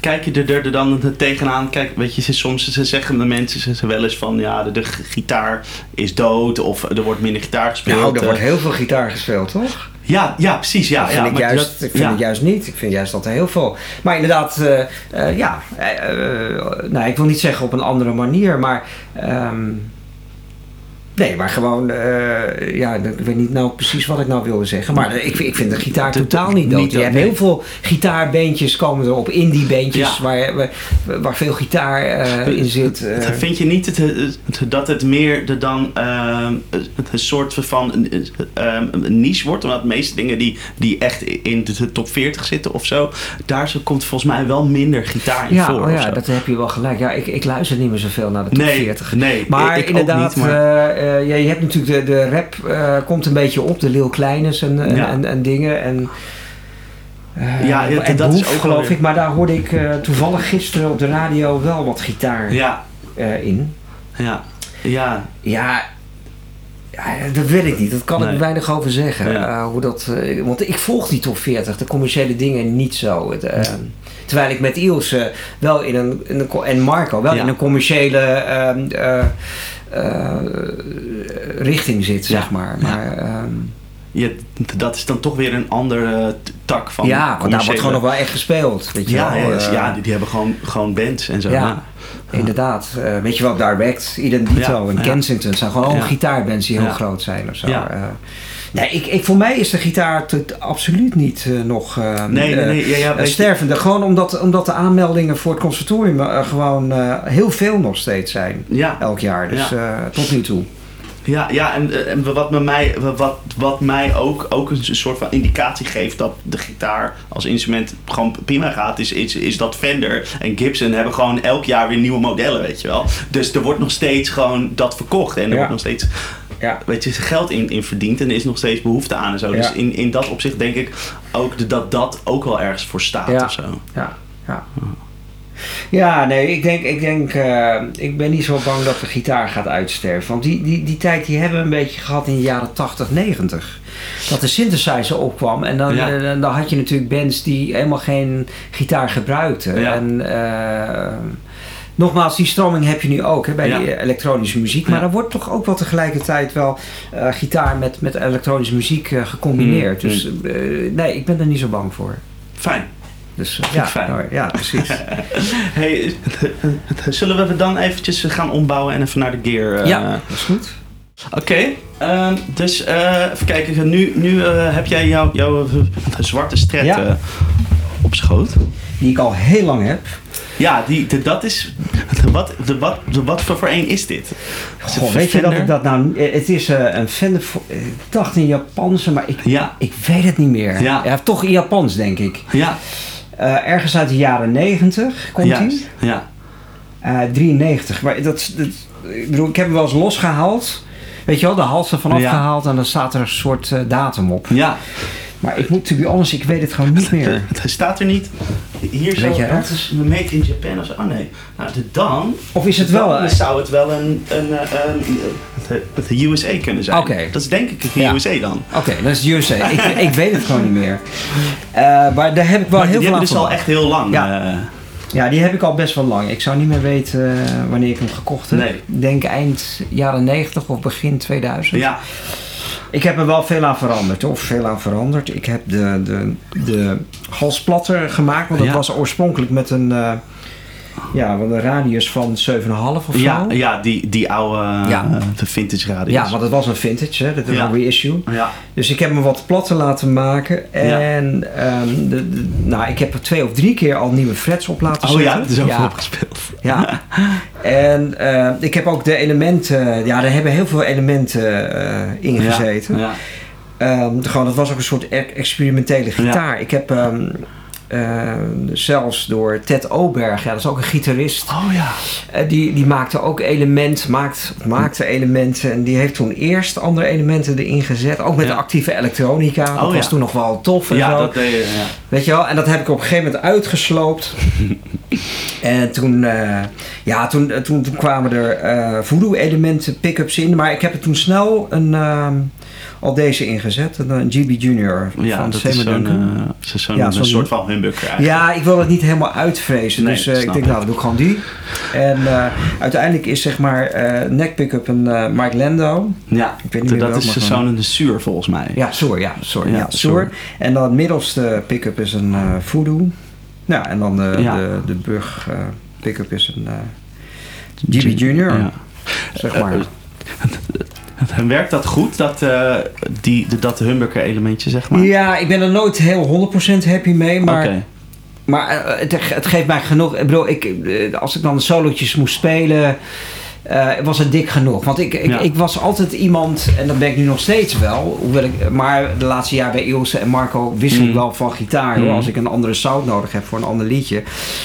kijk je er, er dan tegenaan? Kijk, weet je, ze, soms ze zeggen de mensen ze, ze wel eens van ja, de, de gitaar is dood of er wordt minder gitaar gespeeld. Nou, er eh. wordt heel veel gitaar gespeeld, toch? ja, ja, precies. Ja, dat vind, ja, ik, juist, dat- ik vind ja. het juist niet. Ik vind juist dat er heel veel... Maar inderdaad, eh, eh, ja... nou, ik wil niet zeggen op een andere manier, maar... ehm, nee, maar gewoon... eh, ja, ik weet niet nou precies wat ik nou wilde zeggen. Maar ik, vind- ik vind de gitaar De- totaal niet dood. niet je hebt nee. heel veel gitaarbeentjes komen er op. Indie beentjes Ja. waar, waar, veel gitaar eh, in zit. eh. Vind je niet het, het- dat het meer de dan een soort van een niche wordt? Omdat de meeste dingen die, die echt in de top 40 zitten of zo, daar zo komt volgens mij wel minder gitaar in Ja, voor. oh ja, dat heb je wel gelijk. Ja, ik, ik luister niet meer zoveel naar de top nee, 40. Nee, Maar ik, ik inderdaad, ook niet, maar- eh, eh, ja, je hebt natuurlijk de, de rap eh, komt een beetje op, de Lil Kleines en, en, Ja. en, en dingen. En, eh, Ja, en dat is ook geloof ik. Maar daar hoorde ik eh, toevallig gisteren op de radio wel wat gitaar ja, eh, in. ja, ja, Ja, ja, dat weet ik niet. Dat kan Nee. ik weinig over zeggen. Ja. Eh, hoe dat, eh, want ik volg die top 40, de commerciële dingen niet zo. Het, eh, terwijl ik met Iels eh, wel in een, in een en Marco wel in een commerciële ehm, eh, eh, richting zit, zeg maar. Maar je, dat is dan toch weer een andere tak van ja, want daar wordt gewoon nog wel echt gespeeld. Weet je Ja, wel. ja, eh, ja, die, die hebben gewoon, gewoon bands en zo. Ja, inderdaad. Eh, weet je wel, Direct, Identito en. Kensington zijn gewoon gitaarbands die heel groot zijn of zo. Ja. Eh, nee, ik, ik, voor mij is de gitaar absoluut niet eh, nog eh, Nee, nee, nee. Ja, ja, eh, je- stervende. Gewoon omdat, omdat de aanmeldingen voor het conservatorium eh, gewoon eh, heel veel nog steeds zijn. ja, Elk jaar, dus eh, tot nu toe. ja, ja en, en wat, mij, wat, wat mij ook, ook een soort van indicatie geeft dat de gitaar als instrument gewoon prima gaat, is, is, is dat Fender en Gibson hebben gewoon elk jaar weer nieuwe modellen, weet je wel. Dus er wordt nog steeds gewoon dat verkocht en er Ja. wordt nog steeds Ja. weet je, geld in, in verdiend en er is nog steeds behoefte aan en zo. Dus in, in dat opzicht denk ik ook de- dat dat ook wel ergens voor staat Ja. of zo. Ja, ja. Ja, nee, ik denk, ik denk, eh, ik ben niet zo bang dat de gitaar gaat uitsterven. Want die, die, die tijd die hebben we een beetje gehad in de jaren 80, 90. Dat de synthesizer opkwam en dan, Ja. eh, dan had je natuurlijk bands die helemaal geen gitaar gebruikten. Ja. En eh, nogmaals, die stroming heb je nu ook hè, bij Ja. die elektronische muziek. Maar Ja. er wordt toch ook wel tegelijkertijd wel eh, gitaar met, met elektronische muziek eh, gecombineerd. Mm, Dus eh, nee, ik ben er niet zo bang voor. Fijn. Dus eh, ja, fijn. nou, ja, precies. <laughs> Hey, <laughs> zullen we dan eventjes gaan ombouwen en even naar de gear? eh, Ja, dat is goed. Oké, ehm, dus eh, even kijken. Nu, nu eh, heb jij jouw jouw, eh, <laughs> zwarte stret Ja. eh, op schoot. Die ik al heel lang heb. Ja, die, de- dat is... Wat, de, wat, de, wat voor, voor een is dit? Is Goh, een weet je dat ik dat nou... eh, Het is eh, een Fender... Ik dacht in Japanse, maar ik, Ja, ik weet het niet meer. Ja. toch in Japans, denk ik. ja, Eh, ergens uit de jaren 90 komt hij. Ja, Eh 93. Maar dat, dat, ik bedoel, ik heb hem wel eens losgehaald. Weet je wel, de hals ervan Ja. afgehaald en dan staat er een soort eh, datum op. ja. Maar ik moet, to be honest, ik weet het gewoon niet meer. <laughs> Het staat er niet. Hier zo, Weet jij dat? is made in Japan of zo. Oh nee. Nou, de dan... Of is het wel... Dan eh, zou het wel een, een, eh, een, de USA kunnen zijn. Oké. Dat is denk ik de Ja. USA dan. Oké, dat is USA. ik, ik weet het gewoon niet meer. Eh, maar daar heb ik wel Maar heel die veel hebben aan dus al echt heel lang. Ja. eh, Ja, die heb ik al best wel lang. Ik zou niet meer weten eh, wanneer ik hem gekocht heb. Nee. Ik denk eind jaren 90 of begin 2000. ja. Ik heb er wel veel aan veranderd. Of veel aan veranderd. Ik heb de, de, de halsplatter gemaakt. Want dat Ja. was oorspronkelijk met een, eh, ja, wat een radius van 7,5 of zo. Ja, ja die, die oude Ja. eh, de vintage radius. Ja, want het was een vintage. Hè? Dat is Ja. een reissue. Ja. Dus ik heb hem wat platter laten maken. En ehm, de, de- nou, ik heb er twee of drie keer al nieuwe frets op laten Oh zetten. ja, het is ook ja. opgespeeld. Ja. En eh, ik heb ook de elementen, ja, er hebben heel veel elementen eh in gezeten. Ja. Ehm, gewoon, dat was ook een soort e- experimentele gitaar. Ik heb ehm, eh, zelfs door Ted Oberg, ja, dat is ook een gitarist, Oh ja. eh, die, die maakte ook elementen, maakt, maakte elementen. En die heeft toen eerst andere elementen erin gezet. Ook met Ja. de actieve elektronica. Dat Oh, was ja. toen nog wel tof en Ja, zo. dat deed je. Ja. Weet je wel? En dat heb ik op een gegeven moment uitgesloopt. <laughs> en toen, eh, ja, toen, toen, toen kwamen er eh voodoo-elementen, pick-ups in. Maar ik heb er toen snel een, ehm, al deze ingezet. Een, GB Junior Ja, van zo'n Duncan. eh, zo- zo'n Ja, een zo'n- soort van humbucker eigenlijk. Ja, ik wil het niet helemaal uitvrezen. Nee, dus eh, ik denk, ik. nou, dan doe ik gewoon die. En eh, uiteindelijk is zeg maar neck pick-up een Mike Lando. Ja, Ik weet niet meer dat is zo'n zuur volgens mij. Ja, Soor, ja. Ja. En dan het middelste pick-up is een Voodoo. Ja, en dan de, Ja. de, de brug eh, pick-up is een eh GB Junior, Ja. zeg maar. En <laughs> werkt dat goed, dat, eh die, de, dat humbucker elementje, zeg maar? Ja, ik ben er nooit heel 100% happy mee, maar, Oké. maar eh, het, het geeft mij genoeg. Ik bedoel, ik, eh, als ik dan solootjes moest spelen, eh, was het dik genoeg. Want ik, ik, Ja. ik was altijd iemand, en dat ben ik nu nog steeds wel, hoewel ik, maar de laatste jaar bij Ilse en Marco wissel ik Mm. wel van gitaar. Hoor, Mm. als ik een andere sound nodig heb voor een ander liedje.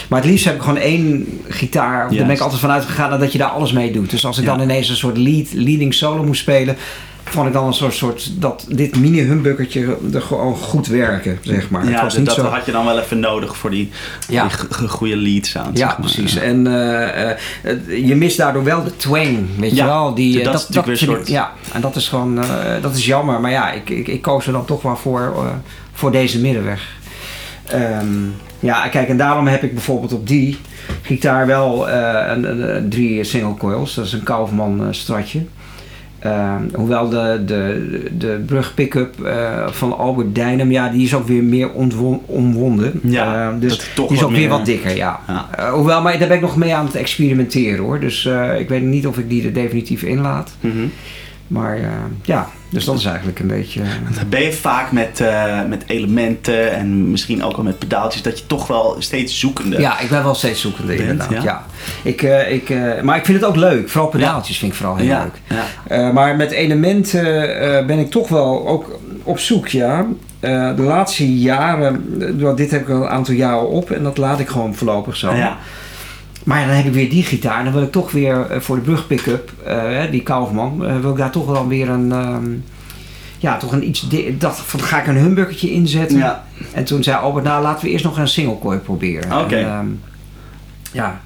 Maar het liefst heb ik gewoon één gitaar. Daar ben ik altijd vanuit gegaan dat je daar alles mee doet. Dus als ik Ja. dan ineens een soort lead, leading solo moest spelen, vond ik dan een soort, soort dat dit mini humbuggertje er gewoon goed werken, zeg maar. het Ja, was dat, niet dat zo. had je dan wel even nodig voor die, Ja. goede lead sound. Ja, zeg maar. precies. En eh, eh, het- je mist daardoor wel de twang, weet Ja, je wel. Die, eh, dat is weer vind een ik- soort- Ja, en dat is gewoon, eh, dat is jammer. Maar ja, ik, ik, ik koos er dan toch wel voor, eh, voor deze middenweg. Ehm, ja, kijk, en daarom heb ik bijvoorbeeld op die gitaar wel eh, een, drie single coils. Dat is een Kaufman eh, stratje. Eh, hoewel de, de, de brug pick-up eh, van Albert Dijnem, ja, die is ook weer meer omwonden. Ja, Eh, dus dat is toch die is ook weer wat dikker, ja. Ja. Eh, hoewel, maar daar ben ik nog mee aan het experimenteren hoor. Dus eh, ik weet niet of ik die er definitief inlaat. Mhm. Maar ja, dus dat is eigenlijk een beetje... Dan ben je vaak met, eh, met elementen en misschien ook wel met pedaaltjes dat je toch wel steeds zoekende. Ja, ik ben wel steeds zoekende Bent, inderdaad. ja? Ja. Ik, eh, ik, eh, maar ik vind het ook leuk. Vooral pedaaltjes vind ik vooral heel ja. leuk. Eh, maar met elementen eh, ben ik toch wel ook op zoek, ja. Eh, de laatste jaren, eh, dit heb ik al een aantal jaren op en dat laat ik gewoon voorlopig zo. Ja. Maar dan heb ik weer die gitaar en dan wil ik toch weer eh, voor de brug pick-up, eh, die Kaufman, eh, wil ik daar toch wel weer een, ehm, ja, toch een iets, dat van ga ik een humbuckertje inzetten. Ja. En toen zei Albert, nou laten we eerst nog een single coil proberen. Oké. Ehm, ja.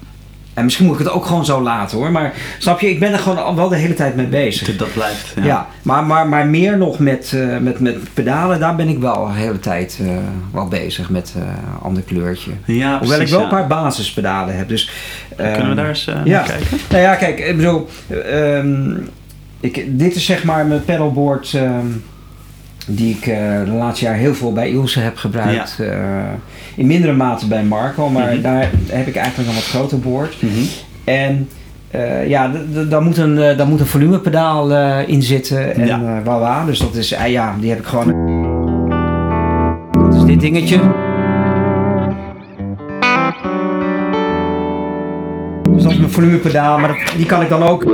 En misschien moet ik het ook gewoon zo laten hoor. Maar snap je, ik ben er gewoon wel de hele tijd mee bezig. Dat blijft. Ja, maar, maar, maar meer nog met, eh, met, met pedalen, daar ben ik wel de hele tijd eh, wel bezig met een ander kleurtje. Ja, Hoewel ik wel ja. een paar basispedalen heb. Dus, Kunnen we ehm, daar eens eh, ja. naar kijken? nou ja, kijk, ik bedoel, ehm, ik, dit is zeg maar mijn pedalboard ehm, die ik eh, de laatste jaar heel veel bij Ilse heb gebruikt. Eh, in mindere mate bij Marco, maar Mhm. daar heb ik eigenlijk een wat groter board. Mhm. En eh, ja, daar moet een, daar moet een volumepedaal in zitten. En Ja. voilà, dus dat is, ja, die heb ik gewoon. Dat is dit dingetje. Dus dat is mijn volumepedaal, maar dat, die kan ik dan ook.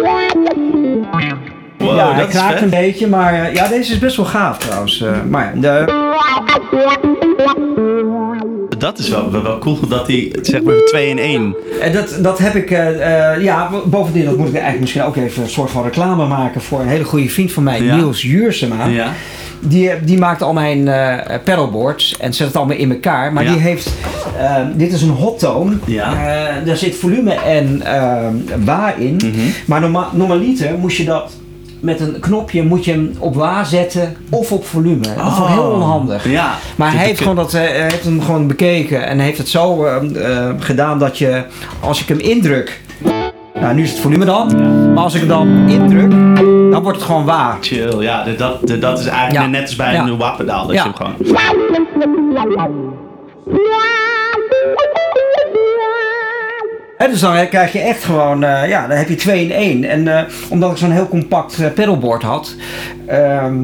Wow, ja, hij dat kraakt vet. een beetje, maar eh, ja, deze is best wel gaaf trouwens. eh, maar de, Dat is wel, wel, wel cool dat hij zeg maar 2 in 1. En dat, dat heb ik, eh, ja, bovendien, dat moet ik eigenlijk misschien ook even een soort van reclame maken voor een hele goede vriend van mij, Ja. Niels Juursema. Ja. Die, die maakt al mijn pedalboards en zet het allemaal in elkaar. Maar Ja. die heeft, dit is een hot tone. Ja. Daar zit volume en eh, wa in. Mhm. Maar norma normaliter moest je dat met een knopje moet je hem op wa zetten of op volume. Dat vond ik heel Oh. onhandig. Ja. Maar hij heeft, gewoon dat, eh, hij heeft hem gewoon bekeken en heeft het zo eh, eh, gedaan dat je, als ik hem indruk, nou nu is het volume dan, maar als ik hem dan indruk, dan wordt het gewoon waar. Chill, ja, dat, dat is eigenlijk Ja. net als bij Ja. een wappendaal. Dat Ja. je hem gewoon... Hè, dus dan krijg je echt gewoon, eh, ja, dan heb je twee in één. En eh, omdat ik zo'n heel compact eh, pedalboard had, ehm,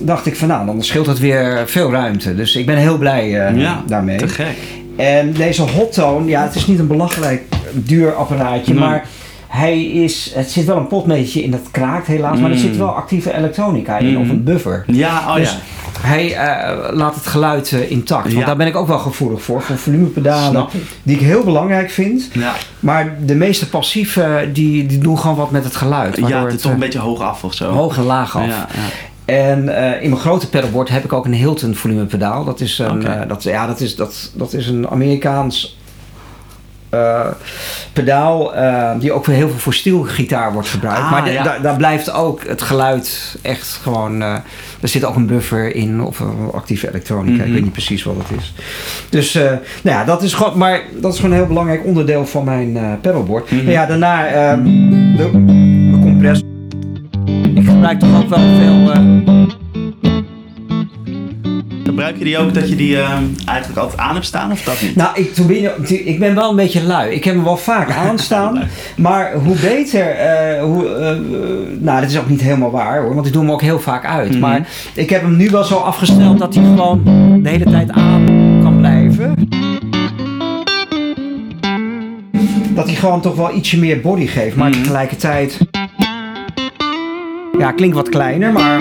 dacht ik van nou, dan scheelt het weer veel ruimte. Dus ik ben heel blij Ja, daarmee. te gek. En deze Hottone, ja, het is niet een belachelijk duur apparaatje, maar hij is, het zit wel een potmetertje in, dat kraakt helaas, maar er Mm. zit wel actieve elektronica in, Mm. of een buffer. Ja, oh dus ja. Hij eh, laat het geluid eh, intact, want Ja. daar ben ik ook wel gevoelig voor, voor volumepedalen, die ik heel belangrijk vind. Ja, Maar de meeste passieve, die, die doen gewoon wat met het geluid. ja het het toch een eh, beetje hoog af of zo. hoog en laag af. Ja. En eh, in mijn grote pedalboard heb ik ook een Hilton volumepedaal. Dat is een, eh, dat, ja, dat is, dat, dat is een Amerikaans eh, pedaal eh, die ook voor heel veel voor stielgitaar wordt gebruikt. Ah, maar de- ja. daar, daar blijft ook het geluid echt gewoon... eh, er zit ook een buffer in of een actieve elektronica. Mhm. Ik weet niet precies wat het is. Dus nou ja, dat is gewoon, maar dat is gewoon een heel belangrijk onderdeel van mijn pedalboard. Mhm. En ja, daarna eh, de, de compressor. Ik gebruik toch ook wel veel... Gebruik je die ook dat je die ehm, eigenlijk altijd aan hebt staan of dat niet? Nou, ik, ik ben wel een beetje lui. Ik heb hem wel vaak <laughs> aanstaan. maar hoe beter... eh, hoe, eh, nou, dat is ook niet helemaal waar hoor. Want ik doe hem ook heel vaak uit. Mhm. Maar ik heb hem nu wel zo afgesteld dat hij gewoon de hele tijd aan kan blijven. Dat hij gewoon toch wel ietsje meer body geeft. Maar Mhm. tegelijkertijd... Ja, klinkt wat kleiner, maar...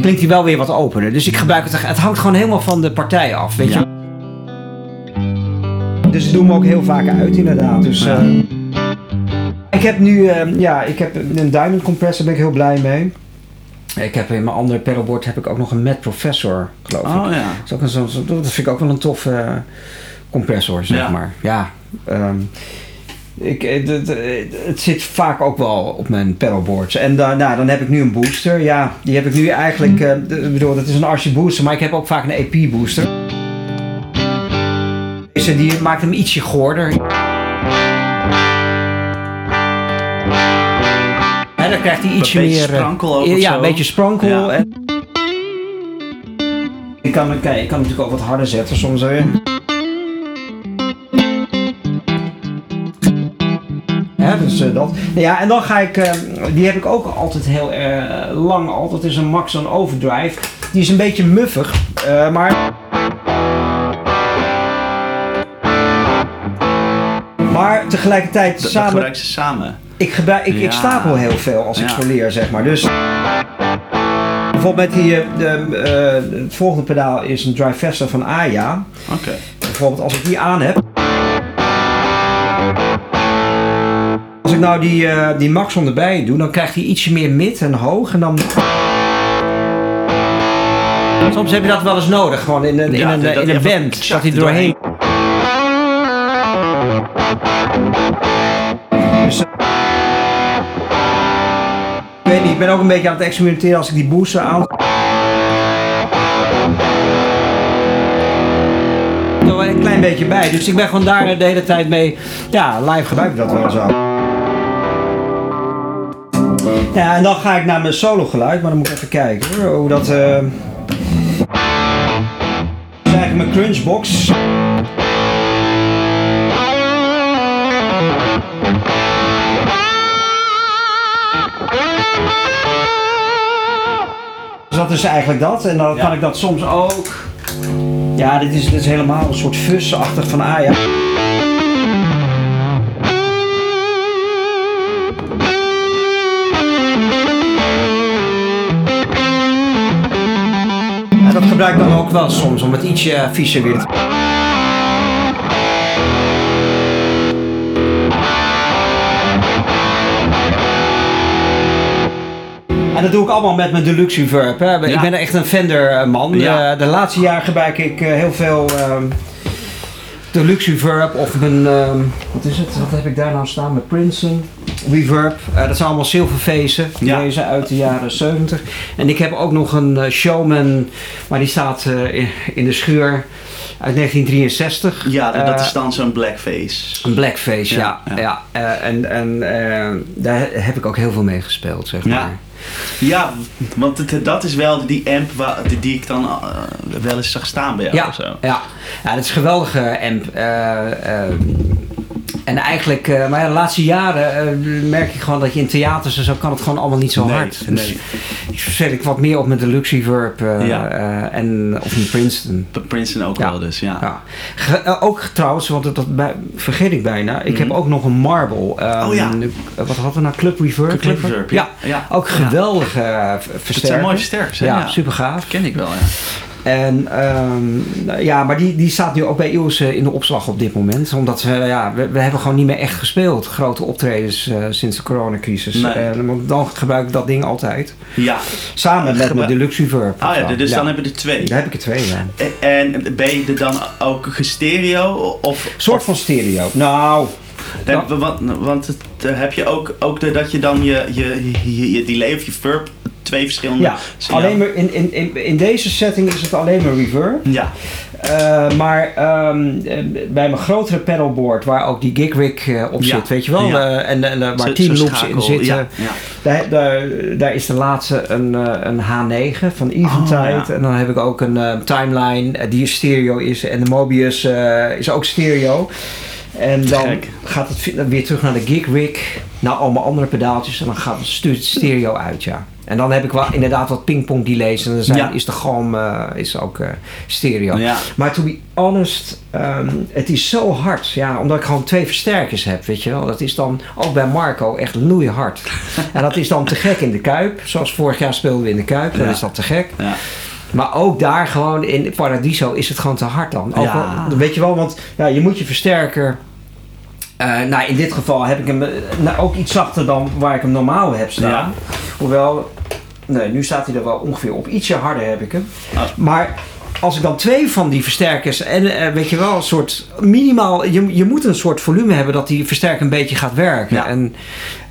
Klinkt hij wel weer wat opener. Dus ik gebruik het... Het hangt gewoon helemaal van de partij af, weet je dus ik doe hem ook heel vaak uit, inderdaad. Dus, eh, ik heb nu, eh, ja, ik heb een Diamond compressor, daar ben ik heel blij mee. Ik heb in mijn andere pedalboard heb ik ook nog een Met Professor, geloof ik. Oh ja. Dat, is ook een, dat vind ik ook wel een toffe eh, compressor, zeg Ja. maar. Ja, ehm, ik, eh, d- d- het zit vaak ook wel op mijn pedalboards. En dan, nou, dan heb ik nu een booster. Ja, die heb ik nu eigenlijk... eh, d- ik bedoel, dat is een RC booster, maar ik heb ook vaak een EP booster. Deze die maakt hem ietsje goorder. En dan krijgt hij ietsje meer... eh, sprankel ook Ja, een beetje sprankel. Ja. En... Ik kan, kijk, ik kan natuurlijk ook wat harder zetten soms. Hè. Dus eh, dat. Ja, en dan ga ik, eh, die heb ik ook altijd heel eh, lang al. Dat is een Maxon Overdrive. Die is een beetje muffig, eh, maar. Maar tegelijkertijd Dat samen. gebruiken ze samen. Ik, gebruik, ik, ik stapel heel veel als ik Ja. soleer, zeg maar. Dus bijvoorbeeld met die, de, het volgende pedaal is een Drivester van Aya. Oké. Bijvoorbeeld als ik die aan heb. Ik nou die, eh, die Maxon erbij doe, dan krijgt hij ietsje meer mid en hoog. En dan... Soms heb je dat wel eens nodig, gewoon in een, in een, in een band. Dat hij er doorheen. Dus, ik weet niet, ik ben ook een beetje aan het experimenteren als ik die booster aan. Wel een klein beetje bij, dus ik ben gewoon daar de hele tijd mee. Ja, live gebruik ik dat wel zo. Ja, en dan ga ik naar mijn solo geluid, maar dan moet ik even kijken hoor, hoe dat. eh Dat is eigenlijk mijn crunchbox. Dus dat is eigenlijk dat. En dan Ja. kan ik dat soms ook. Ja, dit is, dit is helemaal een soort fusachtig van Aya. Gebruik ik dan ook wel soms om het ietsje viesje weer te En dat doe ik allemaal met mijn deluxe reverb. Hè. Ik Ja. ben echt een Fender eh. Ja. Eh, de laatste jaren gebruik ik eh, heel veel ehm deluxe reverb of mijn, ehm, wat is het? Wat heb ik daar nou staan? Mijn Princeton reverb. Eh, dat zijn allemaal zilverfezen. Ja. Deze uit de jaren 70. En ik heb ook nog een eh, Showman, maar die staat eh, in, in de schuur uit 1963. Ja, dat is dan zo'n blackface. een blackface, ja. Ja, ja. ja. En en daar heb ik ook heel veel mee gespeeld, zeg Ja. maar. Ja, want het, dat is wel die amp waar, die, ik dan wel eens zag staan bij jou Ja, of zo. ja. ja, dat is een geweldige amp. En eigenlijk, eh, maar ja, de laatste jaren eh, merk ik gewoon dat je in theaters en zo kan het gewoon allemaal niet zo Nee, hard. nee. Dus zet ik wat meer op mijn deluxe reverb eh, Ja. eh, en of mijn Princeton. Princeton ook Ja. wel dus, ja. Ja. Ge- ook trouwens, want dat, dat bij- vergeet ik bijna. Ik heb ook nog een Marble. Mhm. Oh ja. wat hadden we nou? Club Reverb? Club Reverb, ja. Ja. Ook geweldige versterkers. zijn mooie versterkers, hè? Ja, super gaaf. ken ik wel, ja. En ehm, ja, maar die, die staat nu ook bij Iels eh, in de opslag op dit moment. Omdat we, ja, we, we hebben gewoon niet meer echt gespeeld. Grote optredens eh, sinds de coronacrisis. Nee. Want dan gebruik ik dat ding altijd. Ja. Samen met mijn Deluxe Reverb. Ah ja, dus Ja. dan hebben we er twee. Daar heb ik er twee, ja. En en ben je er dan ook gestereo? Of, soort van stereo. Nou, Dan- want, want het, eh, heb je ook, ook de, dat je dan je, je, je, je delay of je verb twee verschillende... ja. Alleen maar in, in, in, in deze setting is het alleen maar reverb. Ja, Eh, maar ehm, eh, bij mijn grotere pedalboard, waar ook die gig rig eh, op Ja. zit, weet je wel, Ja. en, en waar Zo- 10 zo'n loops in zitten, Ja. Daar, daar, daar is de laatste een, een H9 van Eventide. Oh, ja. En dan heb ik ook een timeline die stereo is. En de Mobius is ook stereo. En dan gek. gaat het weer terug naar de gig rig. Naar allemaal andere pedaaltjes. En dan gaat het stuurt het stereo uit, ja. En dan heb ik wel inderdaad wat pingpong delays. En dan zijn, Ja. is de galm eh, is ook eh, stereo. Ja. Maar to be honest, ehm, het is zo hard. Ja, omdat ik gewoon twee versterkers heb, weet je wel. Dat is dan ook bij Marco echt loeihard. <laughs> en dat is dan te gek in de Kuip. Zoals vorig jaar speelden we in de Kuip. Dan Ja. is dat te gek. Ja. Maar ook daar gewoon in Paradiso is het gewoon te hard dan. Ook wel- weet je wel, want ja, je moet je versterker... eh, nou, in dit geval heb ik hem nou, ook iets zachter dan waar ik hem normaal heb staan. Ja. Hoewel, nee, nu staat hij er wel ongeveer op. Ietsje harder heb ik hem. Oh. Maar als ik dan twee van die versterkers en eh, weet je wel, een soort minimaal, je, je moet een soort volume hebben dat die versterker een beetje gaat werken. Ja. En,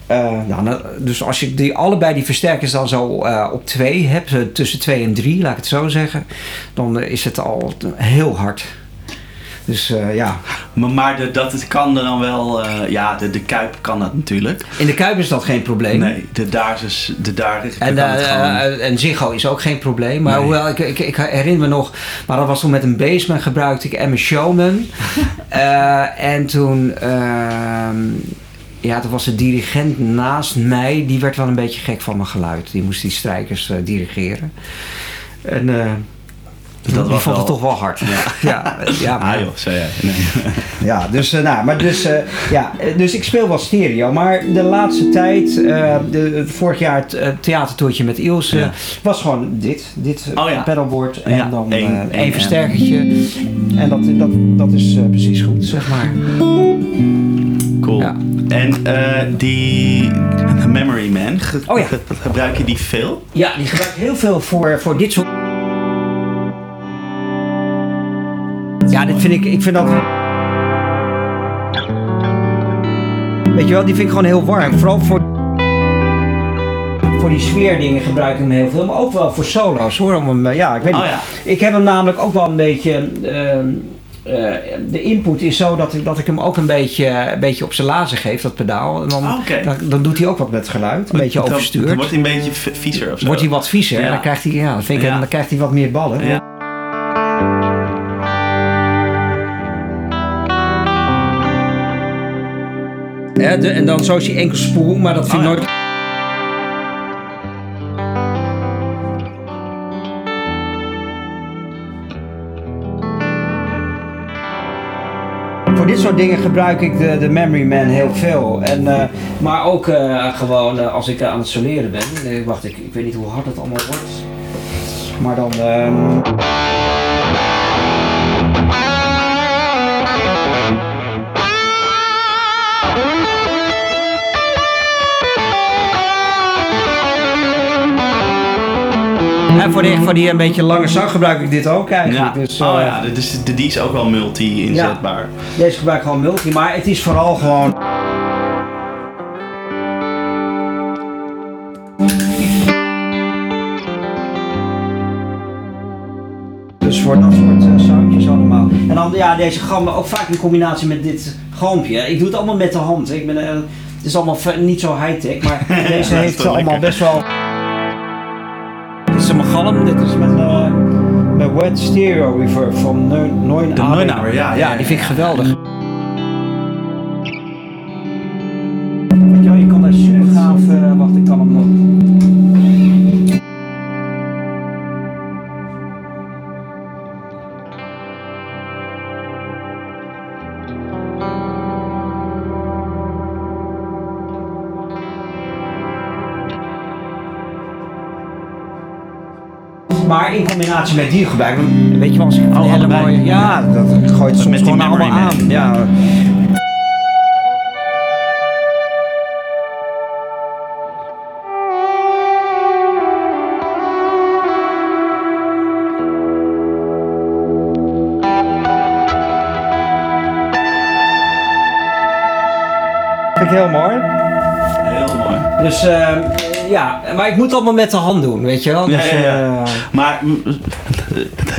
eh, nou, dus als je die, allebei die versterkers dan zo eh, op twee hebt, tussen twee en drie, laat ik het zo zeggen, dan is het al heel hard. Dus eh, ja. Maar, maar de, dat het kan er dan wel, eh, ja, de, de Kuip kan dat natuurlijk. In de Kuip is dat geen probleem. Nee, de daar is, de daar En, kan het eh, gewoon. eh, en Ziggo is ook geen probleem. Maar Nee. hoewel, ik, ik, ik herinner me nog... Maar dat was toen met een Baseman gebruikte ik Emma Showman. <laughs> En toen... ehm, ja, toen was de dirigent naast mij. Die werd wel een beetje gek van mijn geluid. Die moest die strijkers dirigeren. En... Dat was vond wel- het toch wel hard. <laughs> Ja, ja, ja, maar- ah joh, zei jij. Nee. <laughs> ja, dus, eh, nou, maar dus, eh, ja, eh, dus ik speel wel stereo. Maar de laatste tijd, de, vorig jaar het theatertoertje met Ilse, Ja. was gewoon dit. Dit Oh pedalboard en dan eh, één versterkertje. En dat, dat, dat is precies goed, zeg maar. Cool. Ja. En die Memory Man, ge- Oh ja. ge- gebruik je die veel? Ja, die gebruik ik heel veel voor, voor dit soort... Ja, dit vind ik, ik vind dat... Weet je wel, die vind ik gewoon heel warm. Vooral voor... Voor die sfeerdingen gebruik ik hem heel veel, maar ook wel voor solo's hoor. Om hem, eh, ja, ik weet Oh niet. ja. Ik heb hem namelijk ook wel een beetje. ehm, eh, de input is zo dat ik, dat ik hem ook een beetje, een beetje op zijn lazen geef, dat pedaal. En dan, Ah, dan, dan doet hij ook wat met het geluid, een beetje overstuurd. Dan wordt hij een beetje viezer of zo. Wordt hij wat viezer Ja. en dan krijgt hij, ja, vind ik, Ja. dan krijgt hij wat meer ballen. Ja. De- en dan zo is hij enkel spoel, maar dat vind ik Oh, ja. nooit. Voor dit soort dingen gebruik ik de, de Memory Man heel veel. En, eh, maar ook eh, gewoon eh, als ik aan het soleren ben. Nee, wacht, ik, ik weet niet hoe hard het allemaal wordt. Maar dan. En voor die, voor die een beetje lange zang gebruik ik dit ook eigenlijk. Ja. Dus, oh eh, ja, dus de, die is ook wel multi-inzetbaar. Deze gebruik ik gewoon multi, maar het is vooral gewoon. Dus voor dat soort soundjes allemaal. En dan ja, deze galm ook vaak in combinatie met dit galmpje. Ik doe het allemaal met de hand. Ik ben, eh, het is allemaal niet zo high-tech, maar <laughs> deze heeft allemaal lekker. best wel. Dit is mijn galm, dit is met, eh Wet Stereo Reverb van Neun De Neunauer, ja, ja, Ja, die vind ik geweldig. Combinatie met die gebruik, weet je wel, als ik een hele mooie, ja, dat gooit soms Met die gewoon allemaal man. aan. Ja. Vind ik heel mooi. Heel mooi. Dus ehm, ja, maar ik moet het allemaal met de hand doen, weet je wel. Ja, Dus, ja, ja. eh, Maar mm,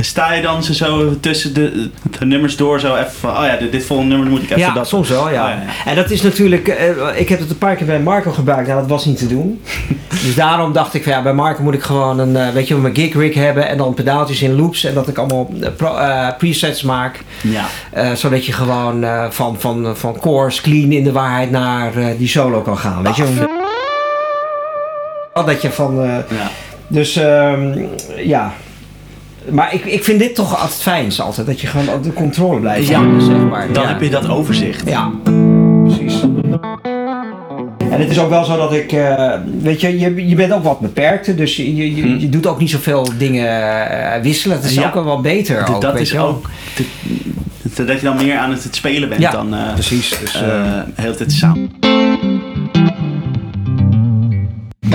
sta je dan zo tussen de, de nummers door zo even van, oh ja, dit, dit volgende nummer moet ik even ja, dat. soms wel, ja. Oh, ja. En dat is natuurlijk, eh, ik heb het een paar keer bij Marco gebruikt, nou dat was niet te doen. <laughs> dus daarom dacht ik van ja, bij Marco moet ik gewoon een, eh, weet je, mijn gig rig hebben en dan pedaaltjes in loops en dat ik allemaal eh, pro- eh, presets maak. Ja. eh, zodat je gewoon eh, van, van, van chorus clean in de waarheid naar eh, die solo kan gaan, weet je. Dat je van, eh, ja. Dus ehm, ja. Maar ik, ik vind dit toch altijd het fijnste altijd. Dat je gewoon op de controle blijft. Ja. houden, zeg maar. Dan ja. heb je dat overzicht. Ja, precies. En het is ook wel zo dat ik, eh, weet je, je, je bent ook wat beperkter, dus je, je, je, Hm. je doet ook niet zoveel dingen eh, wisselen. Het is Ja. ook wel wat beter. Ook, dat weet is je ook dat je dan meer aan het, het spelen bent Ja, dan eh precies. Dus, eh, de hele tijd samen.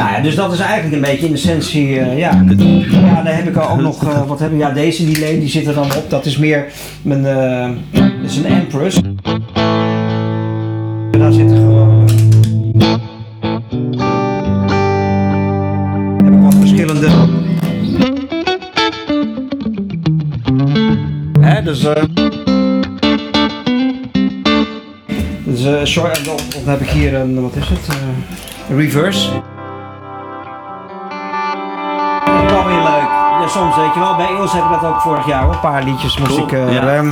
Nou ja, dus dat is eigenlijk een beetje in essentie, eh, ja. Ja, dan heb ik ook nog, eh, wat heb ik, ja, deze delay, die zit er dan op. Dat is meer mijn, eh, dat is een Empress. En daar zitten gewoon... eh, heb ik wat verschillende... Hè, dus... Dus short, dan, dan heb ik hier een, wat is het? Reverse. Soms weet je wel. Bij Eels heb ik dat ook vorig jaar hoor. Een paar liedjes moest Cool, ik... eh, ja.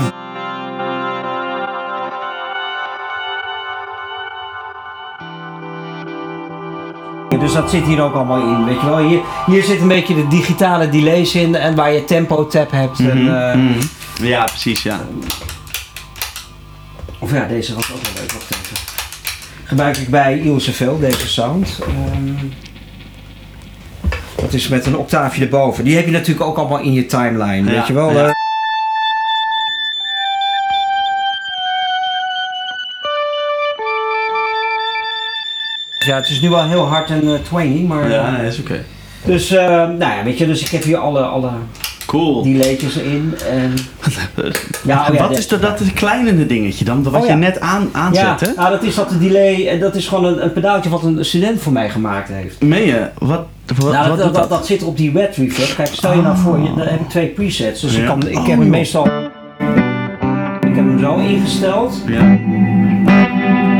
Dus dat zit hier ook allemaal in, weet je wel. Hier, hier zit een beetje de digitale delays in en waar je tempo tap hebt. En, eh, Mhm. Ja, precies, ja. Of ja, deze was ook wel leuk. Wacht even. Gebruik ik bij Ilse veel, deze sound. Ehm, dat is met een octaafje erboven. Die heb je natuurlijk ook allemaal in je timeline, Ja, weet je wel. ja. Ja, het is nu wel heel hard en uh, twangy, maar... Ja, nee, is oké. Dus, eh, nou ja, weet je, dus ik heb hier alle, alle Cool. die leedjes in. En, <laughs> ja, oh ja, Wat is er, dat is een kleine dingetje dan, wat Oh, je ja. net aan, ja, aanzette? nou, dat is dat de delay, en dat is gewoon een, een pedaaltje wat een student voor mij gemaakt heeft. Meen je? Wat, wat, Nou, wat dat, dat, dat zit op die wet reverb. Kijk, stel je nou voor, je, dan heb ik twee presets. Dus ik, Ja. kan, ik Oh, heb hem meestal. Ik heb hem zo ingesteld. Ja.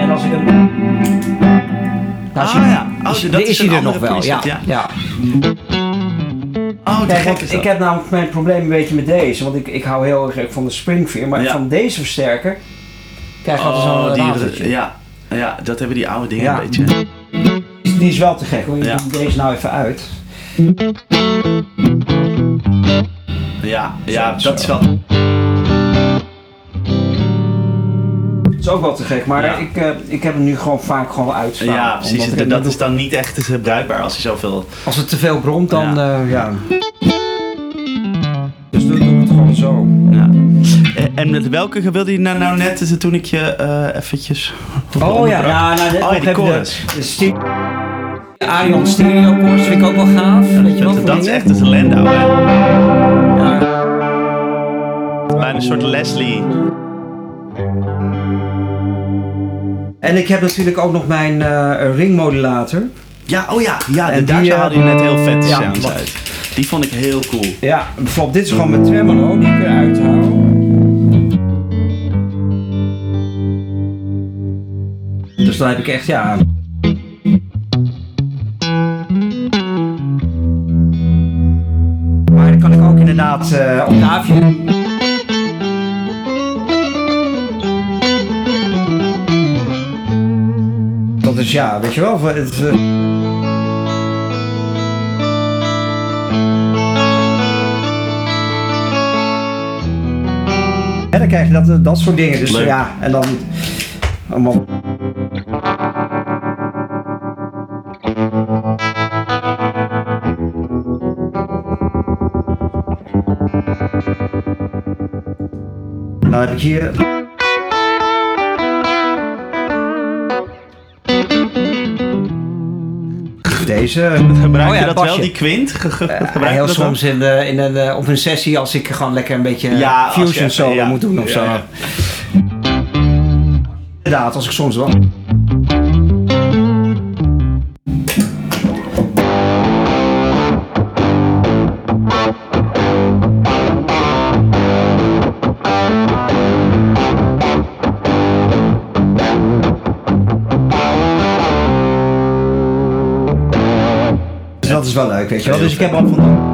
En als ik hem. Nou, Ah, je- ja. Is, dat is, is hij er nog wel. Ja. ja. Oh, Kijk, ik heb namelijk mijn probleem een beetje met deze. Want ik, ik hou heel erg van de Springfear. Maar Ja. van deze versterker krijg je altijd Oh, zo'n rafeltje. ja, ja, dat hebben die oude dingen Ja. een beetje. Die, die is wel te gek hoor. Ja. doe deze nou even uit. Ja, ja Zo, dat is wel... is ook wel te gek. Maar Ja. ik, eh, ik heb hem nu gewoon vaak gewoon uitstaan. Ja, precies. Dat, dat is dan niet echt eh, bruikbaar als je zoveel... Als het te veel bromt, dan Ja. ja. ja. Dus dan doe ik het gewoon zo. Ja. Eh, En met welke wilde je nou, nou net eh, toen ik je eh eventjes... Oh ja, nou, nou, Oh, ja, die chorus. De, de stereo, Arion stereo chorus vind ik ook wel gaaf. weet je wel, dat, is echt een Landau, hè? Ja. Bijna een soort Leslie. En ik heb natuurlijk ook nog mijn eh, ringmodulator. Ja, oh ja, ja En daar die, haalde je net heel vette ja, sounds wat- uit. Die vond ik heel cool. Ja, bijvoorbeeld dit is gewoon mijn tremolo die ik eruit haal. Dus dan heb ik echt, ja... Maar dan kan ik ook inderdaad octaafje... Is ja, weet je wel, het, eh, En dan krijg je dat, dat soort dingen. Dus Leuk. ja, en dan allemaal. Dan heb ik hier. Deze. <laughs> Gebruik Oh ja, je dat wel, die kwint? Ge- ge- gebruik je heel soms in, de, in een, eh, op een sessie als ik gewoon lekker een beetje Ja, als je fusion solo ja. moet doen of Ja, zo. ja. Inderdaad, als ik soms wel. Weet je wel. Dus ik heb al van.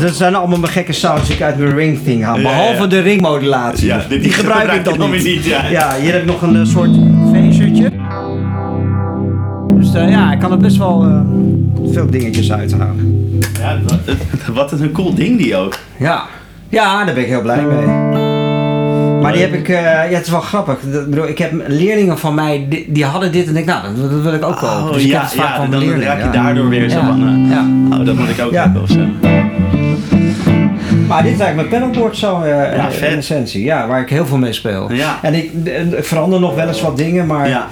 Dat zijn allemaal mijn gekke sounds die ik uit mijn ring thing haal. Behalve ja. de ringmodulatie. Ja, die, gebruik ik dan niet. niet. Ja. Ja, hier heb ik nog een eh, soort phasertje. Dus eh, ja, ik kan er best wel eh, veel dingetjes uithalen. Ja, wat, <laughs> wat een cool ding die ook. Ja. ja, daar ben ik heel blij mee. Maar die heb ik, eh, ja het is wel grappig. Dat, bedoel, ik heb leerlingen van mij, die, die hadden dit en ik, nou, dat, dat wil ik ook kopen. Oh dus ik ja, vaak ja van dan leerlingen. raak je ja. daardoor weer zo van... eh, ja. Oh, dat moet ik ook hebben of zo. Maar dit is eigenlijk mijn pedalboard zo eh, in essentie. Ja, waar ik heel veel mee speel. Ja. En ik, ik verander nog wel eens wat dingen, maar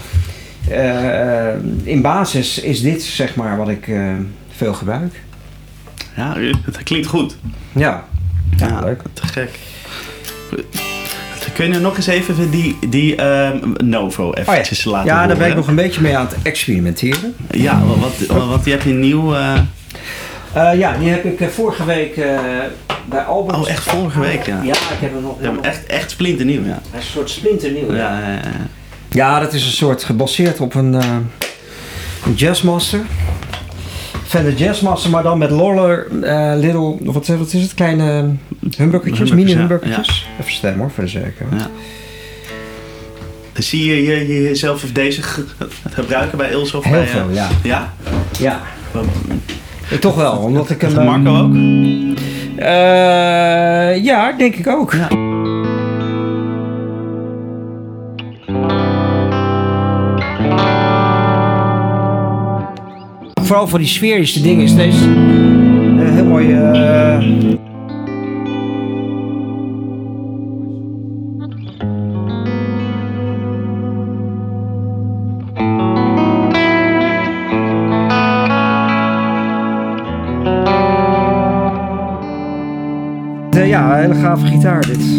in basis is dit zeg maar wat ik veel gebruik. Ja, het klinkt goed. Ja, ja, leuk. Te gek. Kun je nog eens even die, die ehm, Novo eventjes laten ja, horen? daar ben ik nog een beetje mee aan het experimenteren. Ja, wat, wat, wat heb je nieuw... eh, Eh, ja, die heb ik eh, vorige week bij Albert. Oh, echt vorige week, ja. Ja, ik heb hem nog. ja, echt, echt splinternieuw, ja. Een soort splinternieuw. Ja, ja, ja. Ja, dat is een soort gebaseerd op een, een Jazzmaster. Fender Jazzmaster, maar dan met Lawler eh, Little, wat, wat is het, kleine humbuckertjes, mini ja, humbuckertjes. Even stemmen hoor, voor de. Ja. Zie je, je jezelf of deze ge- gebruiken bij Ilse? Of Heel bij, eh, veel, ja. Ja? Ja, Eh, toch wel, omdat ik hem... Marco ook? eh, ja, denk ik ook. Vooral voor die sferische dingen is deze een heel mooi... Eh, ja, een hele gave gitaar dit.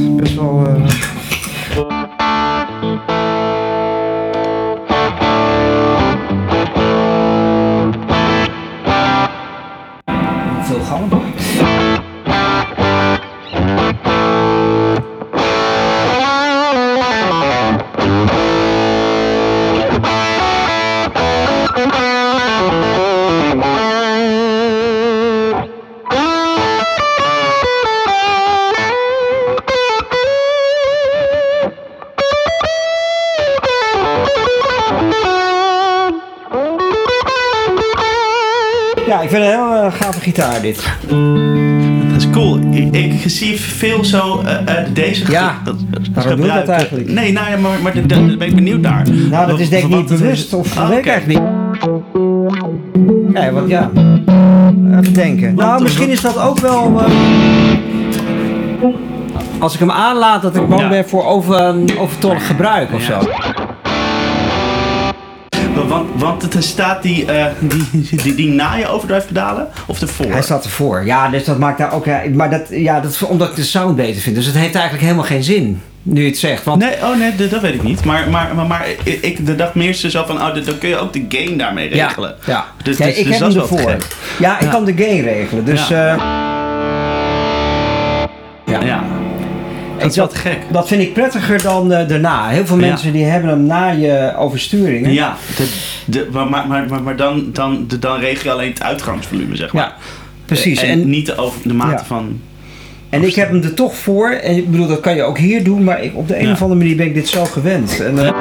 Gitaar dit. Dat is cool. Ik, ik zie veel zo eh, eh, deze Ja, dat- waarom doe dat gebruiken. eigenlijk? Nee, nou ja, maar, maar daar ben ik benieuwd naar. Nou, dat is denk ik niet bewust of Ah, dat weet ik eigenlijk niet. Ja, want ja. Even denken. Nou, misschien is dat ook wel. eh, als ik hem aanlaat, dat ik bang Ja. ben voor over, overtollig gebruik of Ja. zo. Want, want er staat die, eh, die, die, die na je overdrive pedalen of ervoor? Hij staat ervoor. Ja, dus dat maakt daar ook. ja, Maar dat, ja, dat is omdat ik de sound beter vind. Dus het heeft eigenlijk helemaal geen zin. Nu je het zegt. Want Nee, oh nee, dat, weet ik niet. Maar, maar, maar, maar ik, dacht meer zo van, oh, dan kun je ook de gain daarmee ja, regelen. ja. Dus, Nee, dus, ik dus heb dat hem ervoor. Ja, ik Ja. kan de gain regelen. Dus. Ja. eh, Ik is dat- gek. Dat vind ik prettiger dan eh, daarna. Heel veel Ja. mensen die hebben hem na je oversturingen. Ja, de, de, maar, maar, maar, dan, dan, de- dan regel je alleen het uitgangsvolume, zeg maar. Ja, precies. En, En, niet de, over, de mate Ja. van... en ik heb hem er toch voor. En ik bedoel, dat kan je ook hier doen. Maar ik, op de een Ja. of andere manier ben ik dit zo gewend. En, eh,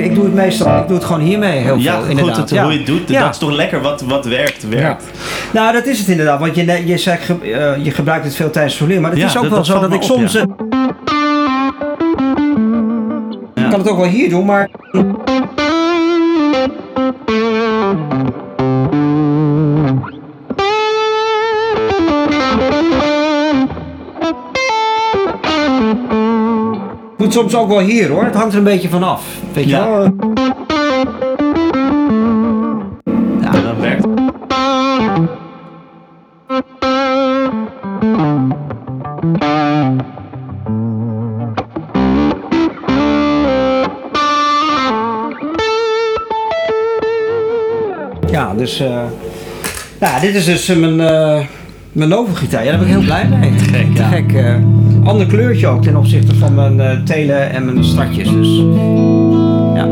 ik, ik doe het meestal. Ik doe het gewoon hiermee heel Ja, veel. goed, inderdaad. het, ja. hoe je het doet, Ja. dat is toch lekker wat, wat werkt, Ja. werkt. Nou, dat is het inderdaad. Want je, je, zegt, eh, je gebruikt het veel tijdens soleren. Maar het is ook dat- wel dat zo dat ik op, soms... ja. eh. Ik kan het ook wel hier doen, maar... Moet soms ook wel hier hoor, het hangt er een beetje van af. Weet je Ja. wel? Ja, dat werkt. Ja, dus... eh nou, dit is dus eh, mijn, eh mijn. Ja, daar ben ik heel blij mee. Te gek, Te ja. gek. Ander kleurtje ook ten opzichte van mijn eh, telen en mijn stratjes. Dus ja.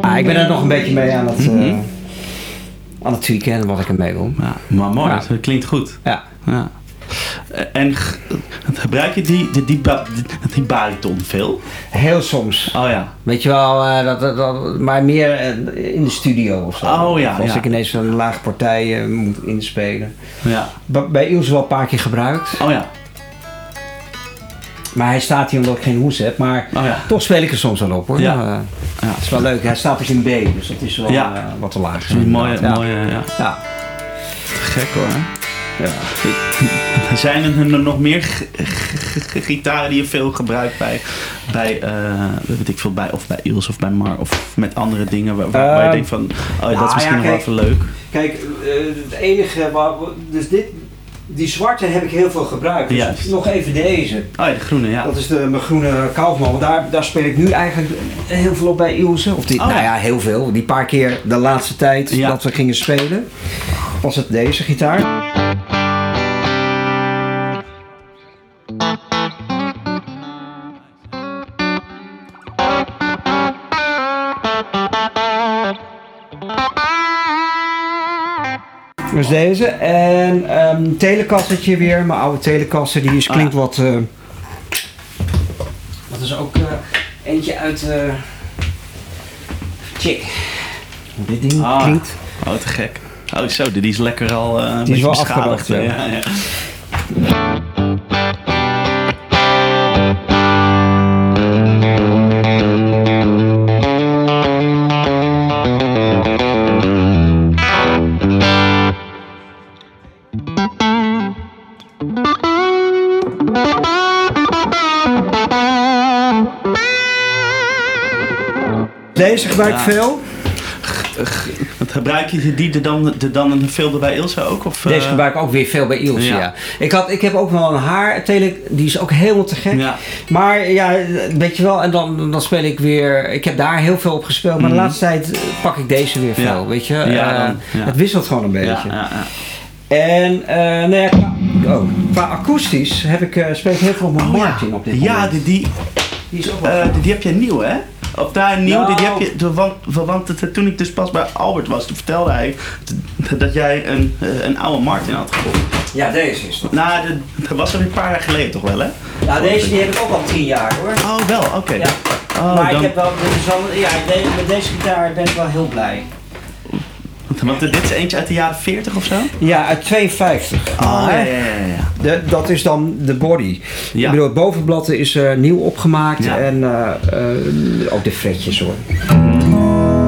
Ah, ik ben er nog een beetje mee aan het, eh, Mhm. aan het tweaken wat ik ermee wil. Ja, maar mooi, Ja. dat klinkt goed. Ja. Ja. En g- gebruik je die, die, die, ba- die bariton veel? Heel soms. Oh ja. Weet je wel, eh, dat, dat, dat- maar meer eh, in de studio of zo. Oh ja, Of als ja. ik ineens een lage partij eh, moet inspelen. Ja. Bij Ilse wel een paar keer gebruikt. Oh ja. Maar hij staat hier omdat ik geen hoes heb. Maar Oh ja. toch speel ik er soms wel op hoor. Ja. Eh, Ja. Het is wel leuk. Hij staat dus in B, dus dat is wel Ja. eh, wat te laag. Is mooie, mooie, ja. Ja. Gek hoor. Ja. <laughs> Zijn er nog meer gitaren die je veel gebruikt bij, bij, eh, weet ik veel, bij, of bij Iels of bij Mar of met andere dingen waar, waar, waar je Ehm, denkt van, oh ja, dat nou is misschien ja, nog wel even leuk. Kijk, eh, het enige, waar, dus dit, die zwarte heb ik heel veel gebruikt. Dus Juist. nog even deze. Oh ja, de groene, ja. Dat is de, mijn groene Kaufman. Want daar, daar speel ik nu eigenlijk heel veel op bij Ilse. Of die, Oh, nou ja. ja, heel veel. Die paar keer de laatste tijd Ja. dat we gingen spelen, was het deze gitaar. Deze. En ehm telekassetje weer. Mijn oude telekassen. Die is, Ah, klinkt wat... eh, dat is ook eh, eentje uit... eh Chick. Hoe dit ding Ah. klinkt. Oh, te gek. Oh, zo, die is lekker al eh een Die is beetje wel beschadigd. afgedacht, ja. ja. Ja, Deze gebruik ik Ja. veel. Gebruik je die er dan, er dan veel bij Ilse ook? Of, Deze eh, gebruik ik ook weer veel bij Ilse, ja. ja. Ik, had, ik heb ook wel een haar die is ook helemaal te gek. Ja. Maar ja, weet je wel, en dan, dan speel ik weer... Ik heb daar heel veel op gespeeld, maar de Mhm. laatste tijd pak ik deze weer veel, Ja. weet je. Ja, Eh, dan, ja. Het wisselt gewoon een beetje. Ja, ja, ja. En eh nou ja, qua, oh, qua akoestisch heb ik, eh, speel ik heel veel op mijn Oh, ja. Martin op dit Ja, moment. die, die, Die is ook wel eh, gaaf. die, die heb je nieuw, hè? Of daar nieuw, Nou. die, heb je, de- want, toen ik dus pas bij Albert was, toen vertelde hij dat jij een, eh, een oude Martin had gekocht. Ja, deze is het. Nou, de- dat was al een paar jaar geleden toch wel, hè? Ja, deze die heb ik ook al tien jaar hoor. Oh, wel, oké. Ja. Oh, maar dan, ik heb wel, ja, met deze gitaar ben ik wel heel blij. <laughs> Want dit is eentje uit de jaren 40 of zo? Ja, uit 52. Oh, Maar, ja, ja, ja. de, dat is dan de body. Ja. Ik bedoel, het bovenblad is eh, nieuw opgemaakt Ja. en eh, eh, ook de fretjes hoor.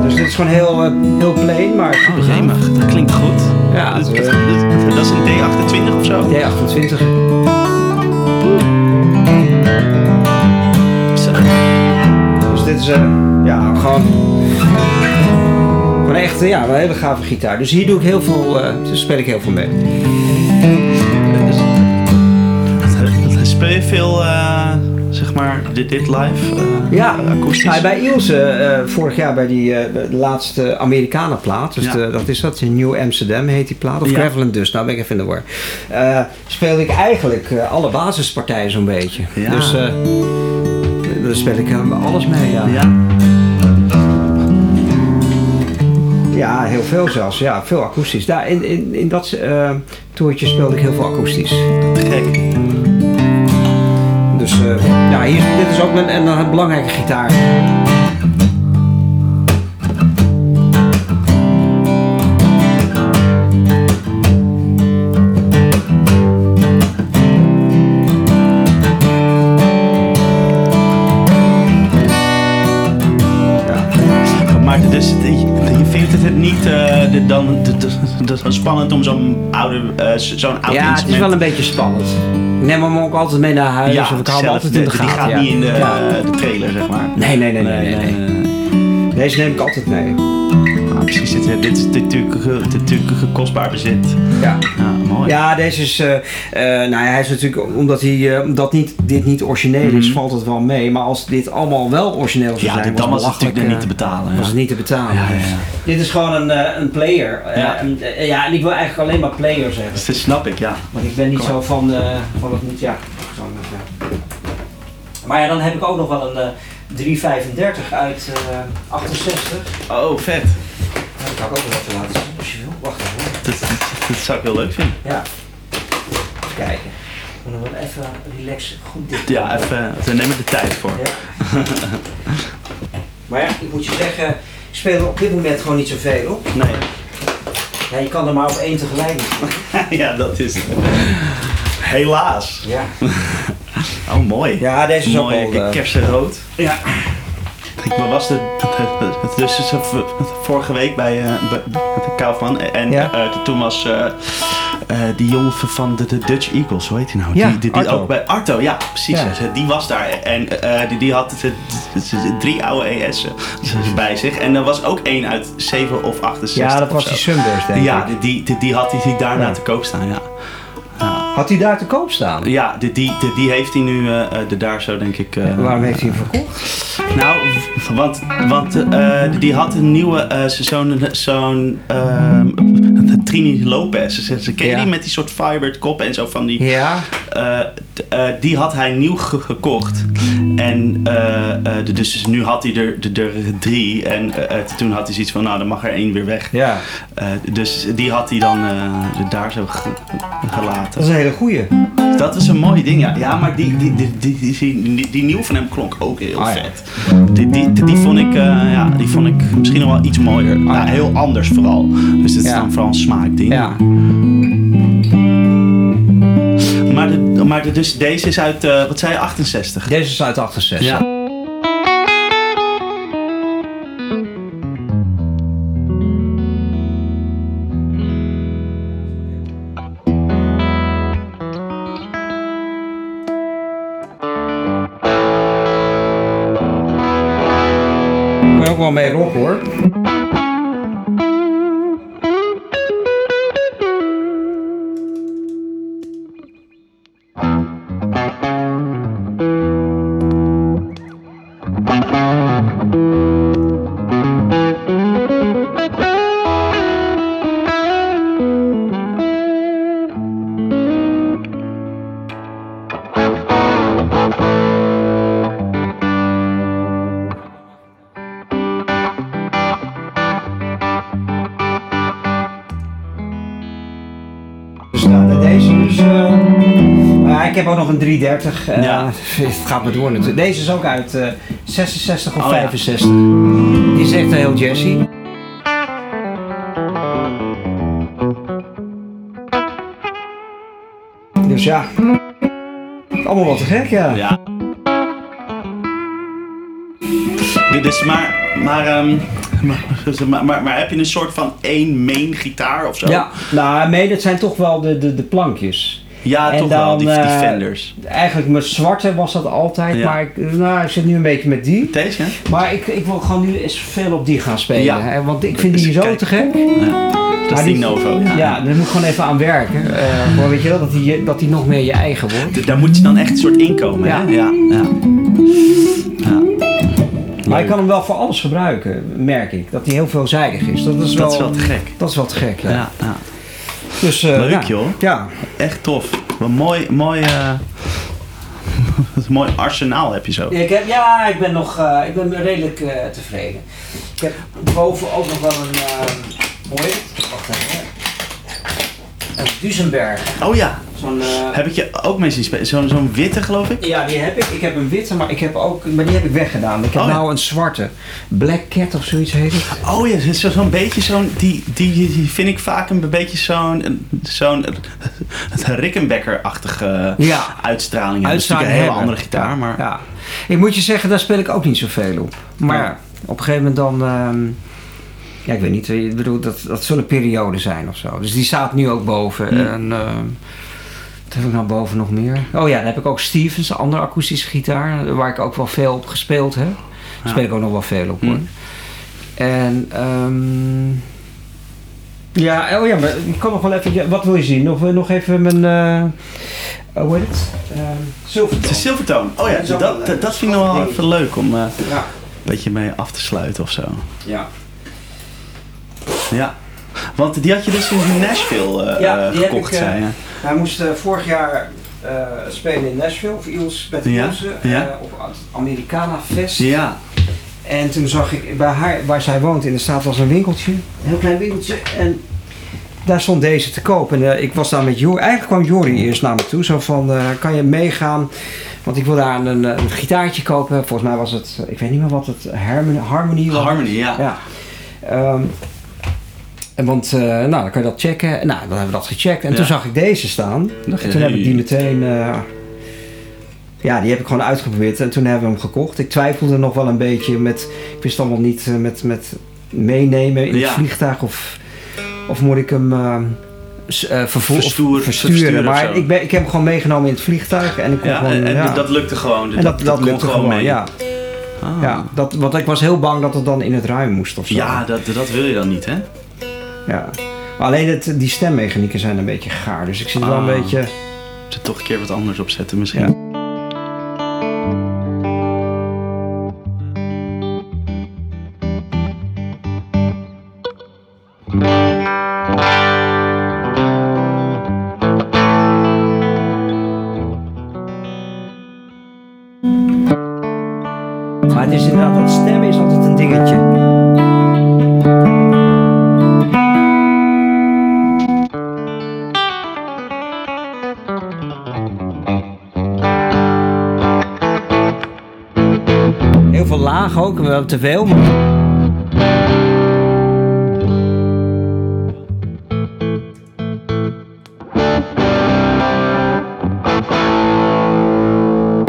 Dus dit is gewoon heel, heel plain, maar Oh, remig. Dat klinkt goed. Ja, dat, dat, dat- dat is een D28 of zo? D28. Zo. Dus dit is ja, gewoon, gewoon echt ja, een hele gave gitaar. Dus hier doe ik heel veel, dus speel ik heel veel mee. Speel je veel, eh, zeg maar, dit, dit live? eh, Ja, akoestisch? bij Ilse, vorig jaar bij die laatste Amerikanen-plaat, dus Ja. de- dat is dat, New Amsterdam heet die plaat, of Ja. Dus, nou ben ik even in de war. Speelde ik eigenlijk alle basispartijen zo'n beetje. Ja. Dus daar speel ik alles mee, ja. Ja. Heel veel zelfs, ja, veel akoestisch. Daar, in, in, in dat eh toertje speelde ik heel veel akoestisch. Gek. Dus eh, ja, hier, dit is ook een, een, een belangrijke gitaar. De- zo spannend om zo'n oude, eh, zo'n oud Ja, het is wel een beetje spannend. Ik neem hem ook altijd mee naar huis. ja, of ik hou hem altijd in de die gaten. gaat ja. niet in de, Ja. de trailer, zeg maar. Nee, nee, nee, nee, nee, nee. Deze neem ik altijd mee. Ah, precies, dit, dit is natuurlijk, ge- dit is natuurlijk kostbaar bezit. Ja. Ja, mooi. Ja, deze is, eh, eh, nou ja, hij is natuurlijk, omdat hij, eh, omdat niet, dit niet origineel is, Mhm. valt het wel mee. Maar als dit allemaal wel origineel zou Ja, zijn, dit- dan was het natuurlijk niet te betalen. Was het niet te betalen. Ja. Dit is gewoon een, een player. Ja. en, ja, en ik wil eigenlijk alleen maar player zeggen. Dus dat snap ik, ja. Want ik ben niet Kom. zo van, van het moet, ja. Maar ja, dan heb ik ook nog wel een eh 335 uit eh 68. Oh, vet. Dat kan ik ook wel even laten zien als je wil. Wacht even. hoor. Dat, zou ik heel leuk vinden. Ja. Even kijken. Ik moet nog wel even relaxen. Goed dit. Ja, even, we nemen de tijd voor. Ja. maar ja, ik moet je zeggen, ik speel er op dit moment gewoon niet zoveel op. Nee. Ja, je kan er maar op één tegelijk. <laughs> ja, dat is. Helaas. Ja. Oh, mooi. Ja, deze is ook mooi. wel... eh, kersenrood. ja. Ik was de, dus vorige week bij, de Kaufman en Ja. eh, toen was eh, die jongen van de, de Dutch Eagles, hoe heet hij nou? Ja, die, die, ook bij Arto, ja, precies. Ja. ja. Die was daar en die, die had drie oude ES'en bij zich. En er was ook één uit 7 of 68. Ja, dat was die Sunburst, denk Ja, ik. die, die, die, die had hij die daarna Ja. te koop staan, ja. Had hij daar te koop staan? Ja, die, die, die, die heeft hij nu de daar zo, denk ik. eh, Waarom heeft hij hem verkocht? Nou, want, want eh, die had een nieuwe, eh, zo'n zo'n ehm, Trini Lopez. Ze, ze ken Ja. die met die soort fibered kop en zo van die. Ja. eh, die had hij nieuw ge- gekocht. En dus nu had hij er, er, er drie. En toen had hij zoiets van, nou dan mag er één weer weg. Ja. Dus die had hij dan daar zo ge- gelaten. Dat is een hele goeie. Dat was een mooi ding, ja. Ja, maar die, die, die, die, die, die, die, die nieuw van hem klonk ook heel Ah, ja. Die, die, die, die vond ik, eh, ja, die vond ik misschien nog wel iets mooier. ja, ja. heel anders vooral. Dus het is dan vooral een smaakding. Ja. Maar, de, maar de, dus deze is uit, eh, wat zei je, 68? Deze is uit 68. Ja. Moet je ook heb ook nog een 330. eh, Ja. Het gaat maar door natuurlijk. Deze is ook uit eh, 66 of Oh ja. 65. Die is echt heel jazzy. Dus ja. Allemaal wat te gek, ja. Ja. Dus maar, maar, ehm, maar, maar, maar, maar heb je een soort van één main gitaar of zo? Ja, nou, nee, dat zijn toch wel de, de, de plankjes. Ja, En toch wel, die, die eh, Fenders. Eigenlijk met zwarte was dat altijd, Ja. maar ik, nou, ik zit nu een beetje met die. Deze, hè? Maar ik, ik wil gewoon nu eens veel op die gaan spelen. Ja. Hè, want ik vind Dus die zo kijk. te gek. Ja. Dat is Maar die die- Novo. Ja. Ja, daar moet ik gewoon even aan werken. Eh, gewoon, weet je wel, dat die, dat die nog meer je eigen wordt. Daar moet je dan echt een soort inkomen, Ja. hè? Ja, ja. ja. Maar ik kan hem wel voor alles gebruiken, merk ik. Dat hij heel veelzijdig is. Dat is, Dat wel, is wel te gek. Dat is wel te gek, ja. Ja, ja. Dus, eh, Leuk, ja. joh. Ja, Echt tof. Wat mooi, mooi, eh, een <laughs> mooi arsenaal heb je zo. ik heb, ja ik ben nog eh, ik ben redelijk eh, tevreden. Ik heb boven ook nog wel een, eh, het? Wacht even. Een Duesenberg. Oh ja, Zo'n, eh, heb ik je ook mee zien spelen? Zo'n zo'n witte, geloof ik? Ja, die heb ik. Ik heb een witte, maar ik heb ook, maar die heb ik weggedaan. Ik heb Oh, ja. nou een zwarte. Black Cat of zoiets heet het. Oh ja, zo- zo'n beetje zo'n, die, die, die vind ik vaak een beetje zo'n, zo'n Rickenbacker-achtige Ja. uitstraling. Uitstraling een hele andere gitaar, maar... Ja. Ik moet je zeggen, daar speel ik ook niet zoveel op. Maar Ja. op een gegeven moment dan... ehm, ja, ik weet niet. Ik bedoel, dat, dat zullen perioden zijn of zo. Dus die staat nu ook boven. Hm. En, ehm, heb ik nou boven nog meer? Oh ja, dan heb ik ook Stevens, een andere akoestische gitaar. Waar ik ook wel veel op gespeeld heb. Daar Ja. speel ik ook nog wel veel op hoor. En... ehm, ja, oh ja, maar ik kan nog wel even... ja, Wat wil je zien? Nog, nog even mijn... eh hoe heet het? Ehm Silvertone. Het is Silvertone. Oh ja, Dat eh, dat vind ik nog wel even leuk om eh, Ja. een beetje mee af te sluiten of zo. Ja. Ja. Want die had je dus in Nashville eh, Ja, eh, die heb gekocht, ik, eh, zei je. Hij moest eh, vorig jaar eh, spelen in Nashville voor Iels met de Ja, Ilse, ja. eh, op het Americana Fest. Ja. En toen zag ik bij haar, waar zij woont in de staat, was een winkeltje. Een heel klein winkeltje. En daar stond deze te koop. En eh, ik was daar met Jori. Eigenlijk kwam Jori eerst naar me toe. Zo van, eh, kan je meegaan? Want ik wil daar een, eh, een gitaartje kopen. Volgens mij was het, ik weet niet meer wat het, Harmony, Harmony was. Harmony, ja. Ja. Ehm, en want, eh, nou, dan kan je dat checken. Nou, dan hebben we dat gecheckt. En Ja. toen zag ik deze staan. En toen heb ik die meteen, eh, ja, die heb ik gewoon uitgeprobeerd en toen hebben we hem gekocht. Ik twijfelde nog wel een beetje met, ik wist allemaal niet eh, met, met meenemen in het vliegtuig of, of moet ik hem vervoer- versturen. versturen Maar ik, ben, ik heb hem gewoon meegenomen in het vliegtuig en ik kon Ja, gewoon, en, dat lukte gewoon. en dat, dat, lukte gewoon, mee. ja. Ah. ja dat, want ik was heel bang dat het dan in het ruim moest of zo. Ja, dat, dat wil je dan niet, hè? Ja. Maar alleen het, die stemmechanieken zijn een beetje gaar. Dus ik zit wel Ah. een beetje... Moet er toch een keer wat anders op zetten misschien. Ja. Wel te veel. maar-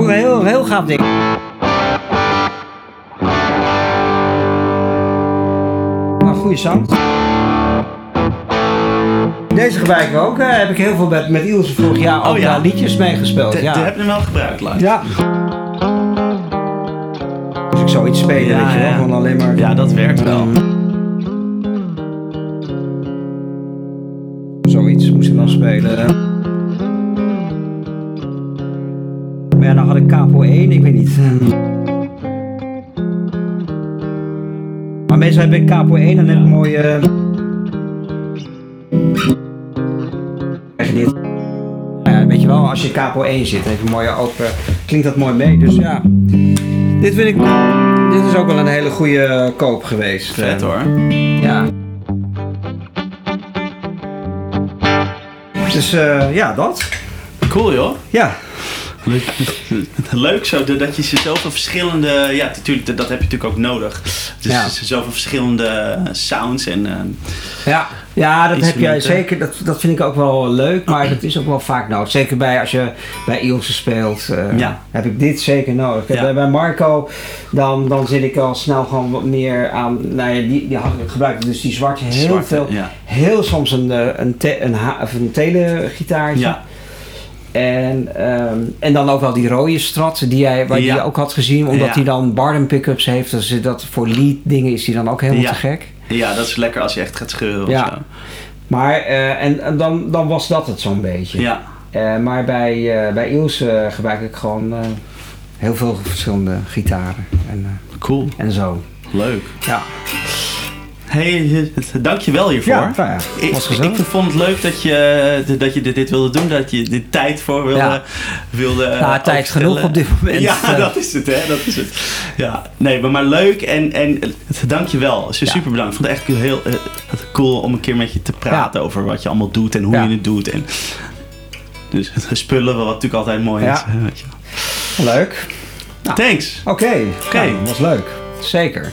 heel, heel gaaf ding. Nou, goede sound. Deze gebruik ik ook. eh, heb ik heel veel met, met Ilse vorig jaar ook Oh, ja. daar liedjes meegespeeld. Ja. heb je hem wel gebruikt, live? ja. Ik zou iets spelen, Ja, weet je wel. ja. Gewoon alleen maar... Ja, dat werkt wel. Zoiets moest ik dan spelen. Maar ja, dan had ik Capo 1, ik weet niet. Maar meestal heb ik Capo 1 en heb ik een mooie... Ja, weet je wel, als je Capo 1 zit, dan heb je een mooie open... Klinkt dat mooi mee, dus ja. Dit vind ik... Dit is ook wel een hele goede koop geweest. Vet Eh, hoor. ja. Dus eh, ja, dat. Cool joh. Ja. Leuk, <laughs> leuk zo dat je ze zoveel verschillende. Ja, natuurlijk, dat heb je natuurlijk ook nodig. Dus Ja. zoveel verschillende sounds en. eh, Ja, ja dat heb jij zeker. Dat, dat vind ik ook wel leuk, maar dat is ook wel vaak nodig. Zeker bij als je bij Ilse speelt, eh, Ja. heb ik dit zeker nodig. Ja. Bij, bij Marco, dan, dan zit ik al snel gewoon wat meer aan. Nou ja, die, die had- gebruik ik dus die zwarte heel zwarte, veel. Heel soms een, eh, een, te, een, of een telegitaartje. Ja. En, ehm, en dan ook wel die rode strat die jij, waar Ja. je ook had gezien, omdat Ja. hij dan Bardem pickups heeft. Dus dat voor lead dingen is die dan ook helemaal Ja. te gek. ja, dat is lekker als je echt gaat scheuren Ja. of zo. Maar eh, en, en dan, dan was dat het zo'n beetje. Ja. Eh, maar bij, eh bij eh, gebruik ik gewoon heel veel verschillende gitaren en, Cool. en zo. Leuk. Ja, Hey, dankjewel hiervoor. ja, nou ja Ik, was ik vond het leuk dat je, dat je dit, dit wilde doen, dat je dit tijd voor wilde. Ja. wilde Ja, tijd opstellen. genoeg op dit moment. Ja, Eh, dat is het, hè? Dat is het. Ja, nee, maar, maar leuk en, en dank je wel. Ja. Super bedankt. Ik vond het echt heel eh, cool om een keer met je te praten over wat je allemaal doet en hoe je het doet. En, dus het spullen, wat natuurlijk altijd mooi Ja. is. Weet je. Leuk. Thanks. Oké, Oké. nou, was leuk. Zeker.